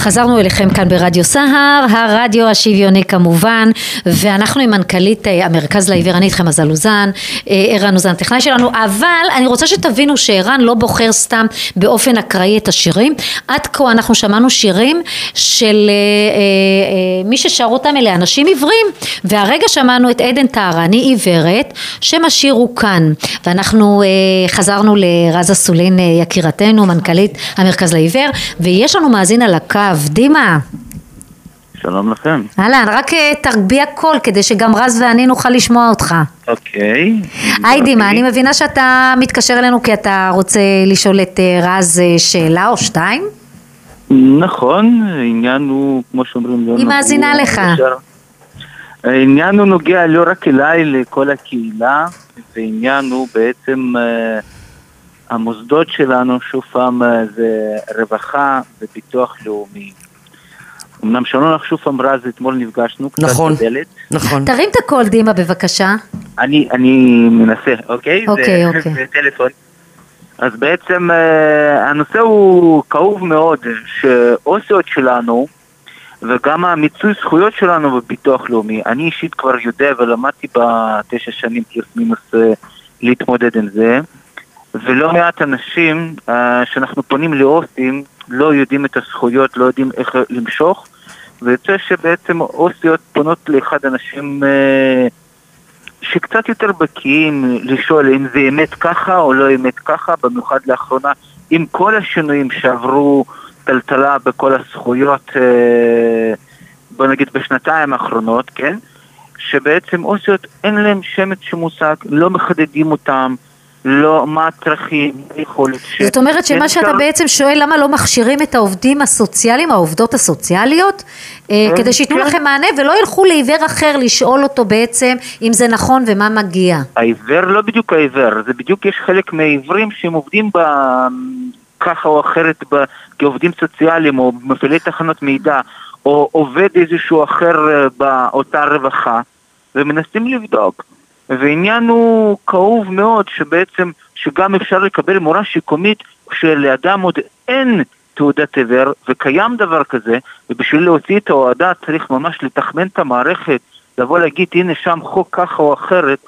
חזרנו אליכם כאן ברדיו סהר, הרדיו השוויוני כמובן, ואנחנו עם מנכ"לית אה, המרכז לעיוור, אני איתכם מזל אוזן, אה, ערן אוזן טכנאי שלנו, אבל אני רוצה שתבינו שערן לא בוחר סתם באופן אקראי את השירים, עד כה אנחנו שמענו שירים של אה, אה, אה, מי ששרו אותם אלה אנשים עיוורים, והרגע שמענו את עדן טהרני עיוורת, שם השיר הוא כאן, ואנחנו אה, חזרנו לרז אסולין אה, יקירתנו, מנכ"לית המרכז לעיוור, ויש לנו מאזין על הקו, דימה. שלום לכם. אהלן, רק אה, תרביע קול כדי שגם רז ואני נוכל לשמוע אותך. אוקיי. היי דימה, אני מבינה שאתה מתקשר אלינו כי אתה רוצה לשאול את אה, רז אה, שאלה או שתיים? נכון, העניין הוא, כמו שאומרים, לא היא מאזינה לך. העניין הוא נוגע לא רק אליי, לכל הקהילה, ועניין הוא בעצם אה, המוסדות שלנו, שוב פעם, אה, זה רווחה וביטוח לאומי. אמנם לך שוב פעם רז, אתמול נפגשנו, קצת נכון. בדלת. נכון. תרים את הקול דימה בבקשה. אני, אני מנסה, אוקיי? אוקיי, זה, *laughs* אוקיי. זה טלפון. אז בעצם אה, הנושא הוא כאוב מאוד, שאוסיות שלנו וגם המיצוי זכויות שלנו בביטוח לאומי, אני אישית כבר יודע ולמדתי בתשע שנים פלוס מינוס אה, להתמודד עם זה, ולא מעט אנשים אה, שאנחנו פונים לאוסים לא יודעים את הזכויות, לא יודעים איך למשוך, ויוצא שבעצם אוסיות פונות לאחד האנשים אה, שקצת יותר בקיאים לשאול אם זה אמת ככה או לא אמת ככה, במיוחד לאחרונה עם כל השינויים שעברו טלטלה בכל הזכויות, אה, בוא נגיד בשנתיים האחרונות, כן? שבעצם עו"סיות אין להם שמץ של מושג, לא מחדדים אותם, לא מה הצרכים, היכולת. ש- זאת אומרת שמה שאתה אפשר- בעצם שואל למה לא מכשירים את העובדים הסוציאליים, העובדות הסוציאליות, אה, כן, כדי שייתנו כן. לכם מענה ולא ילכו לעיוור אחר לשאול אותו בעצם אם זה נכון ומה מגיע. העיוור לא בדיוק העיוור, זה בדיוק יש חלק מהעיוורים שהם עובדים ב... ככה או אחרת ב... כעובדים סוציאליים או מפעילי תחנות מידע או עובד איזשהו אחר אה, באותה רווחה ומנסים לבדוק. ועניין הוא כאוב מאוד שבעצם, שגם אפשר לקבל מורה שיקומית כשלאדם עוד אין תעודת עיוור וקיים דבר כזה ובשביל להוציא את ההועדה צריך ממש לתחמן את המערכת לבוא להגיד הנה שם חוק ככה או אחרת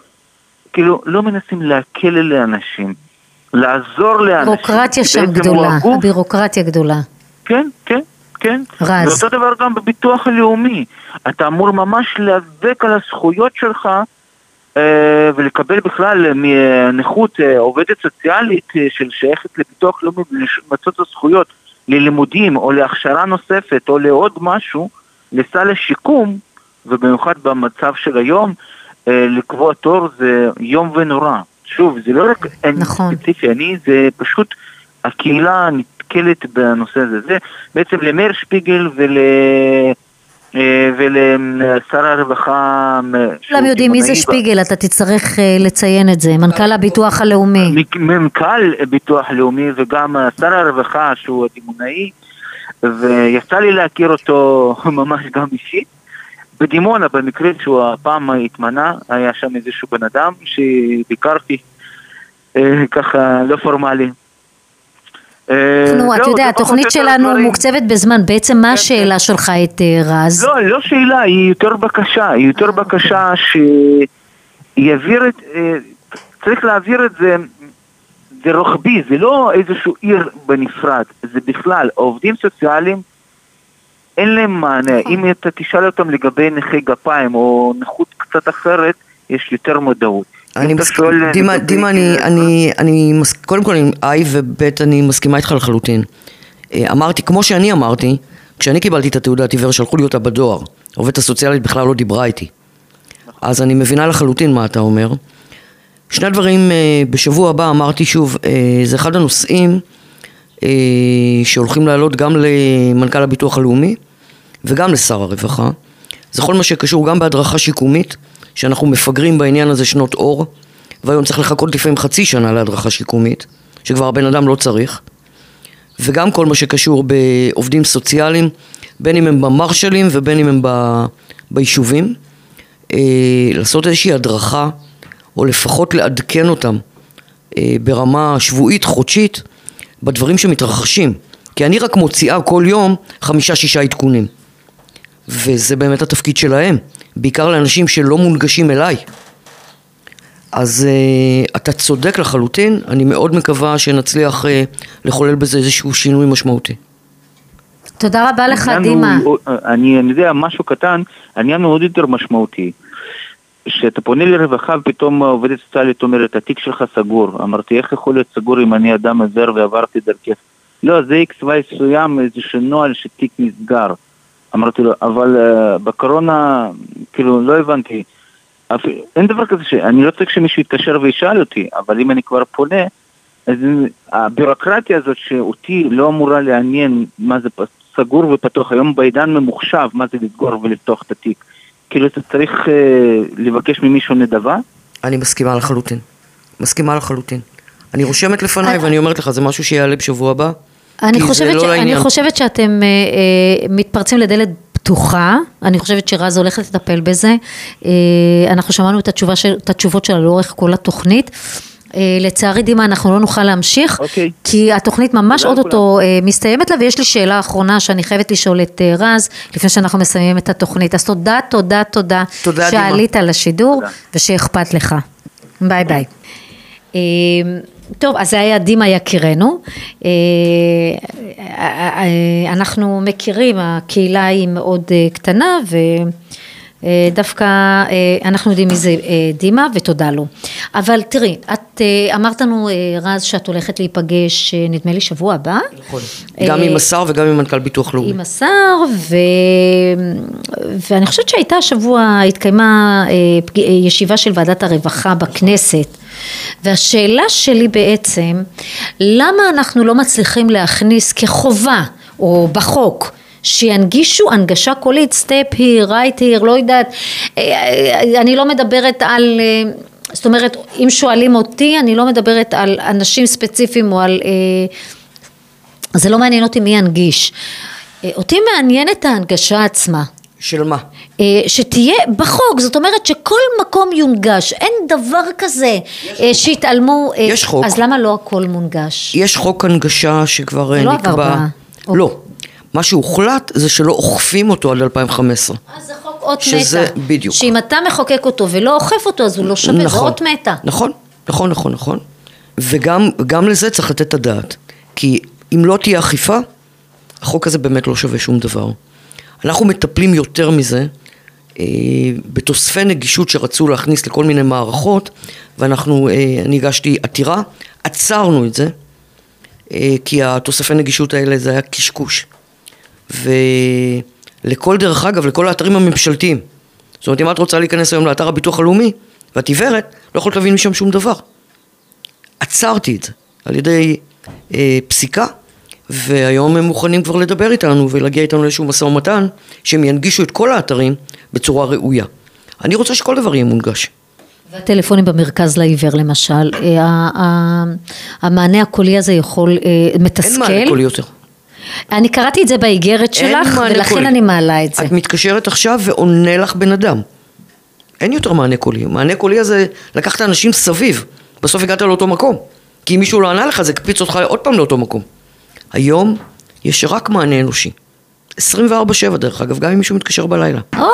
כאילו לא מנסים להקל על האנשים, לעזור לאנשים. בירוקרטיה שם גדולה, הגוף- הבירוקרטיה גדולה. כן, כן, כן. רז. ואותו דבר גם בביטוח הלאומי. אתה אמור ממש להיאבק על הזכויות שלך ולקבל בכלל מנכות אה, עובדת סוציאלית אה, של שייכת לביטוח לאומי ולמצות את הזכויות ללימודים או להכשרה נוספת או לעוד משהו, לסל השיקום, ובמיוחד במצב של היום, אה, לקבוע תור זה יום ונורא. שוב, זה לא רק אני נכון. ספציפי, אני, זה פשוט הקהילה נתקלת בנושא הזה. זה בעצם למאיר שפיגל ול... אה, ולשר הרווחה... שהוא כולם יודעים מי זה שפיגל, אתה תצטרך אה, לציין את זה, מנכ"ל הביטוח הלאומי. מנכ"ל ביטוח לאומי וגם אה, שר הרווחה שהוא הדימונאי ויצא לי להכיר אותו *laughs* ממש גם אישית. בדימונה במקרה שהוא הפעם התמנה היה שם איזשהו בן אדם שביקרתי אה, ככה לא פורמלי. אה, נו, אתה זהו, יודע, התוכנית שלנו. מוקצבת בזמן, בעצם מה השאלה שלך את אה, רז? לא, לא שאלה, היא יותר בקשה, היא יותר בקשה שיעביר את, אה, צריך להעביר את זה, זה רוחבי, זה לא איזשהו עיר בנפרד, זה בכלל, העובדים סוציאליים אין להם מענה, אם אתה תשאל אותם לגבי נכי גפיים או נכות קצת אחרת, יש יותר מודעות. אני שואל דימה, לגבי- דימה, אני, אני, אני, מס- קודם כל, איי וב' אני מסכימה איתך לחלוטין. אה, אמרתי, כמו שאני אמרתי, כשאני קיבלתי את התעודת עיוור, שלחו לי אותה בדואר. העובדת הסוציאלית בכלל לא דיברה איתי. אז אני מבינה לחלוטין מה אתה אומר. שני דברים, אה, בשבוע הבא אמרתי שוב, אה, זה אחד הנושאים אה, שהולכים לעלות גם למנכ"ל הביטוח הלאומי וגם לשר הרווחה. זה כל מה שקשור גם בהדרכה שיקומית, שאנחנו מפגרים בעניין הזה שנות אור, והיום צריך לחכות לפעמים חצי שנה להדרכה שיקומית, שכבר הבן אדם לא צריך, וגם כל מה שקשור בעובדים סוציאליים, בין אם הם במרשלים ובין אם הם ב, ביישובים, אה, לעשות איזושהי הדרכה, או לפחות לעדכן אותם אה, ברמה שבועית, חודשית, בדברים שמתרחשים. כי אני רק מוציאה כל יום חמישה-שישה עדכונים. וזה באמת התפקיד שלהם, בעיקר לאנשים שלא מונגשים אליי. אז uh, אתה צודק לחלוטין, אני מאוד מקווה שנצליח uh, לחולל בזה איזשהו שינוי משמעותי. תודה רבה לך, דימה. הוא- אני, אני יודע, משהו קטן, העניין הוא עוד יותר משמעותי. שאתה פונה לרווחה ופתאום העובדת סוציאלית אומרת, התיק שלך סגור. אמרתי, איך יכול להיות סגור אם אני אדם עיוור ועברתי דרכך? לא, זה איקס וואי מסוים, איזשהו נוהל שתיק נסגר. אמרתי לו, אבל uh, בקורונה, כאילו, לא הבנתי. אפ... אין דבר כזה ש... אני לא צריך שמישהו יתקשר וישאל אותי, אבל אם אני כבר פונה, אז הבירוקרטיה הזאת שאותי לא אמורה לעניין מה זה סגור ופתוח, היום בעידן ממוחשב, מה זה לסגור ולפתוח את התיק. כאילו אתה צריך אה, לבקש ממישהו נדבה? אני מסכימה לחלוטין. מסכימה לחלוטין. אני רושמת לפניי ואני אומרת לך, זה משהו שיעלה בשבוע הבא. אני חושבת, לא ש... אני. חושבת שאתם אה, אה, מתפרצים לדלת פתוחה, אני חושבת שרז הולכת לטפל בזה. אה, אנחנו שמענו את, התשובה של, את התשובות שלה לאורך כל התוכנית. אה, לצערי דימה אנחנו לא נוכל להמשיך, אוקיי. כי התוכנית ממש אוטוטו אה, מסתיימת לה ויש לי שאלה אחרונה שאני חייבת לשאול את אה, רז לפני שאנחנו מסיימים את התוכנית. אז תודה, תודה, תודה, תודה, דימה. שעלית לשידור תודה. ושאכפת לך. ביי ביי. אה, טוב, אז זה היה דימה יקירנו. אה, אה, אנחנו מכירים, הקהילה היא מאוד אה, קטנה אה, דווקא אה, אנחנו יודעים מי זה אה, דימה ותודה לו. אבל תראי, את אה, אמרת לנו אה, רז שאת הולכת להיפגש אה, נדמה לי שבוע הבא. נכון. גם אה, עם השר וגם עם מנכ"ל ביטוח לאומי. עם השר, ו... ואני חושבת שהייתה השבוע, התקיימה אה. אה, ישיבה של ועדת הרווחה בכנסת, והשאלה שלי בעצם, למה אנחנו לא מצליחים להכניס כחובה, או בחוק, שינגישו הנגשה קולית, סטפ here, right here, לא יודעת, אה, אה, אני לא מדברת על... אה, זאת אומרת, אם שואלים אותי, אני לא מדברת על אנשים ספציפיים או על... זה לא מעניין אותי מי ינגיש. אותי מעניינת ההנגשה עצמה. של מה? אה, שתהיה בחוק, זאת אומרת שכל מקום יונגש, אין דבר כזה אה, שיתעלמו, אה, יש חוק. אז למה לא הכל מונגש? יש חוק הנגשה שכבר זה אה, לא עבר נקבע. לא. מה שהוחלט זה שלא אוכפים אותו עד 2015. אז זה חוק אות שזה- מתה. בדיוק. שאם אתה מחוקק אותו ולא אוכף אותו אז הוא לא שווה, זה נכון. אות מתה. נכון, נכון, נכון, נכון. וגם גם לזה צריך לתת את הדעת. כי אם לא תהיה אכיפה, החוק הזה באמת לא שווה שום דבר. אנחנו מטפלים יותר מזה אה, בתוספי נגישות שרצו להכניס לכל מיני מערכות, ואנחנו, אה, אני הגשתי עתירה, עצרנו את זה, אה, כי התוספי נגישות האלה זה היה קשקוש. ולכל, דרך אגב, לכל האתרים הממשלתיים. זאת אומרת, אם את רוצה להיכנס היום לאתר הביטוח הלאומי, ואת עיוורת, לא יכולת להבין משם שום דבר. עצרתי את זה על ידי אה, פסיקה, והיום הם מוכנים כבר לדבר איתנו ולהגיע איתנו לאיזשהו משא ומתן, שהם ינגישו את כל האתרים בצורה ראויה. אני רוצה שכל דבר יהיה מונגש. והטלפונים במרכז לעיוור למשל, אה, המענה הקולי הזה יכול, אה, מתסכל. אין מענה קולי יותר. אני קראתי את זה באיגרת שלך, ולכן קולי. אני מעלה את זה. את מתקשרת עכשיו ועונה לך בן אדם. אין יותר מענה קולי. מענה קולי הזה, לקחת אנשים סביב. בסוף הגעת לאותו מקום. כי אם מישהו לא ענה לך, זה הקפיץ אותך עוד פעם לאותו מקום. היום יש רק מענה אנושי. 24-7 דרך אגב, גם אם מישהו מתקשר בלילה. או,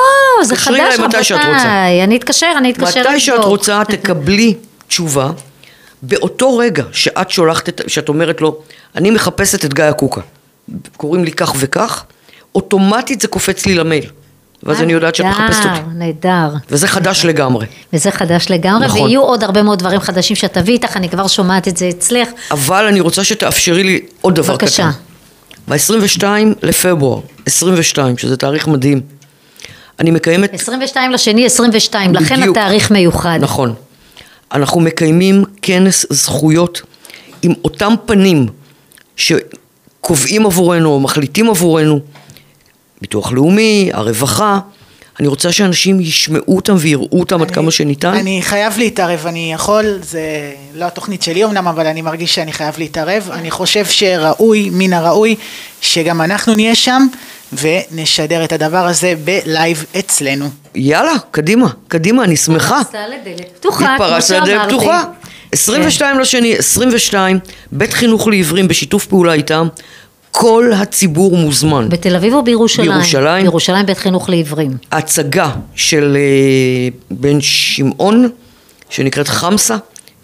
זה תקשרי חדש אליי מתי שאת רוצה. רבותיי. אני אתקשר, אני אתקשר מתי שאת לבדוק. רוצה, תקבלי תשובה. באותו רגע שאת שולחת, את, שאת אומרת לו, אני מחפשת את גיא הקוקה, קוראים לי כך וכך, אוטומטית זה קופץ לי למייל. ואז אני יודעת שאת מחפשת אותי. נהדר. וזה חדש לגמרי. וזה חדש לגמרי, נכון. ויהיו עוד הרבה מאוד דברים חדשים שאת תביאי איתך, אני כבר שומעת את זה אצלך. אבל אני רוצה שתאפשרי לי עוד דבר בבקשה. קטן. ב-22 לפברואר, 22, שזה תאריך מדהים, אני מקיימת 22 לשני 22, לכן בדיוק. התאריך מיוחד. נכון. אנחנו מקיימים כנס זכויות עם אותם פנים שקובעים עבורנו או מחליטים עבורנו, ביטוח לאומי, הרווחה. אני רוצה שאנשים ישמעו אותם ויראו אותם עד כמה שניתן. אני חייב להתערב, אני יכול, זה לא התוכנית שלי אמנם, אבל אני מרגיש שאני חייב להתערב. אני חושב שראוי, מן הראוי, שגם אנחנו נהיה שם ונשדר את הדבר הזה בלייב אצלנו. יאללה, קדימה, קדימה, אני שמחה. התפרצת לדלת פתוחה, כמו התפרצת לדלת שאמרתי. פתוחה. 22 לשני, 22, בית חינוך לעיוורים בשיתוף פעולה איתם, כל הציבור מוזמן. בתל אביב או בירושלים? בירושלים. בירושלים בית חינוך לעיוורים. הצגה של אה, בן שמעון, שנקראת חמסה,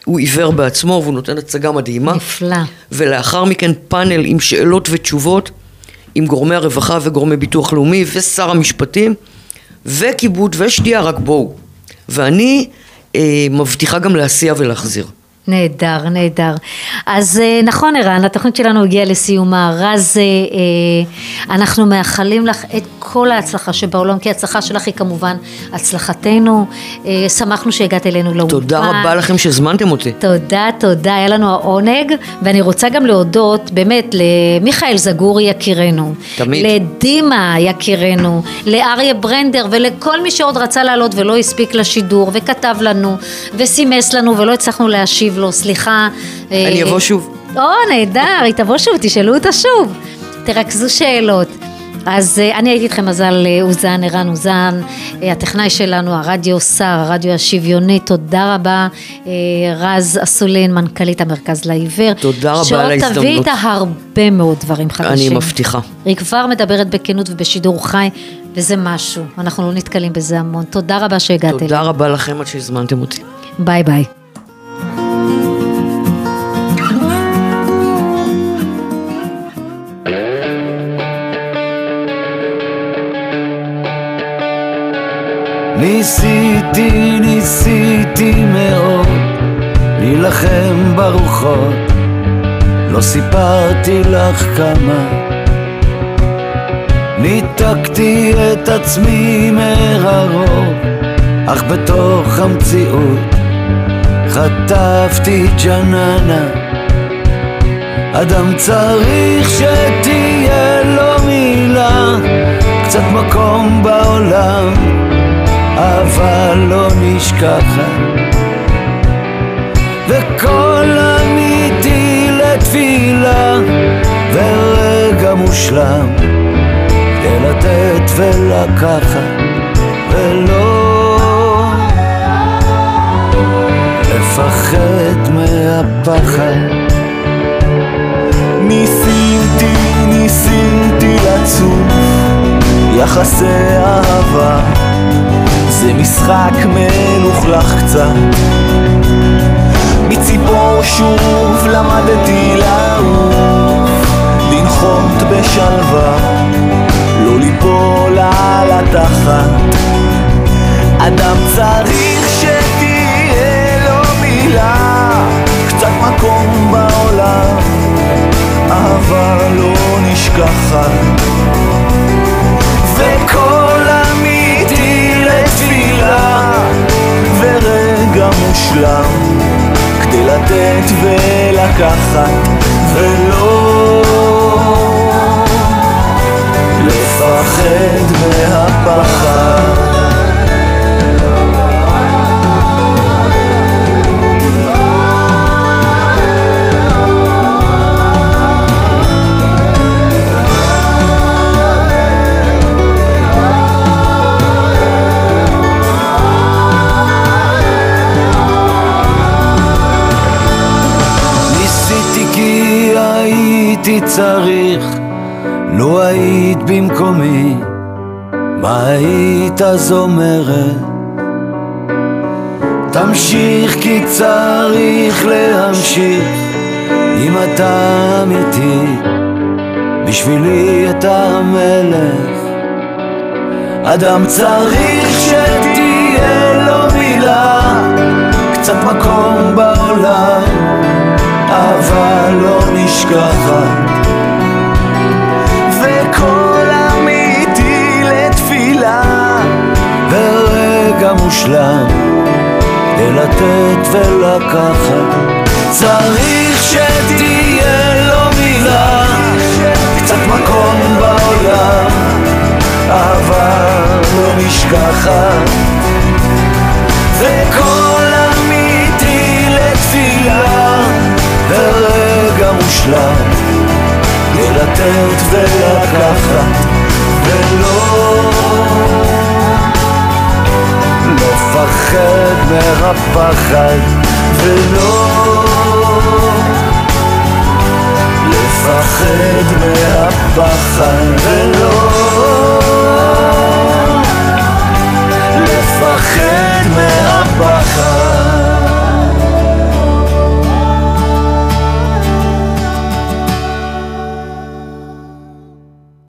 הוא עיוור בעצמו והוא נותן הצגה מדהימה. נפלא. ולאחר מכן פאנל עם שאלות ותשובות עם גורמי הרווחה וגורמי ביטוח לאומי ושר המשפטים וכיבוד ושתייה, רק בואו. ואני אה, מבטיחה גם להסיע ולהחזיר. נהדר, נהדר. אז אה, נכון ערן, התוכנית שלנו הגיעה לסיומה. רז, אה, אה, אנחנו מאחלים לך את כל ההצלחה שבעולם, כי ההצלחה שלך היא כמובן הצלחתנו. שמחנו שהגעת אלינו לאולפן. תודה רבה לכם שהזמנתם אותי. תודה, תודה, היה לנו העונג, ואני רוצה גם להודות באמת למיכאל זגורי יקירנו, תמיד. לדימה יקירנו, לאריה ברנדר ולכל מי שעוד רצה לעלות ולא הספיק לשידור וכתב לנו וסימס לנו ולא הצלחנו להשיב לו, סליחה. אני אה, אבוא שוב. או, נהדר, היא תבוא שוב, תשאלו אותה שוב. תרכזו שאלות. אז אה, אני הייתי איתכם מזל אה, אוזן, ערן אוזן, הטכנאי שלנו, הרדיו שר, הרדיו השוויוני, תודה רבה, רז אסולין, מנכ"לית המרכז לעיוור. תודה רבה על שעוד תביא ההזדמנות. איתה הרבה מאוד דברים חדשים. אני מבטיחה. היא כבר מדברת בכנות ובשידור חי, וזה משהו, אנחנו לא נתקלים בזה המון. תודה רבה שהגעת תודה אלינו. רבה לכם עד שהזמנתם אותי. ביי ביי. ניסיתי, ניסיתי מאוד להילחם ברוחות. לא סיפרתי לך כמה. ניתקתי את עצמי מהרוב אך בתוך המציאות חטפתי ג'ננה. אדם צריך שתהיה לו מילה קצת מקום בעולם אבל לא נשכחת. וכל אמיתי לתפילה ורגע מושלם כדי לתת ולקחת ולא לפחד מהפחד. ניסיתי, ניסיתי לצוף יחסי אהבה זה משחק מלוכלך קצת. מציפור שוב למדתי לעוף לנחות בשלווה לא ליפול על התחת. אדם צריך שתהיה לו מילה קצת מקום בעולם אהבה לא נשכחת ורגע מושלם. כדי לתת ולקחת ולא לפחד מהפחד צריך, לו היית במקומי, מה היית אז אומרת? תמשיך כי צריך להמשיך, אם אתה אמיתי, בשבילי אתה המלך. אדם צריך שתהיה לו מילה, קצת מקום בעולם. אהבה לא נשכחת ורגע מושלם כדי לתת ולקחת. צריך שתהיה לו מילה קצת מקום בעולם אהבה לא נשכחת. וקול אמיתי לתפילה ורגע מושלם כדי לתת ולקחת ולא לפחד מהפחד ולא לפחד מהפחד ולא לפחד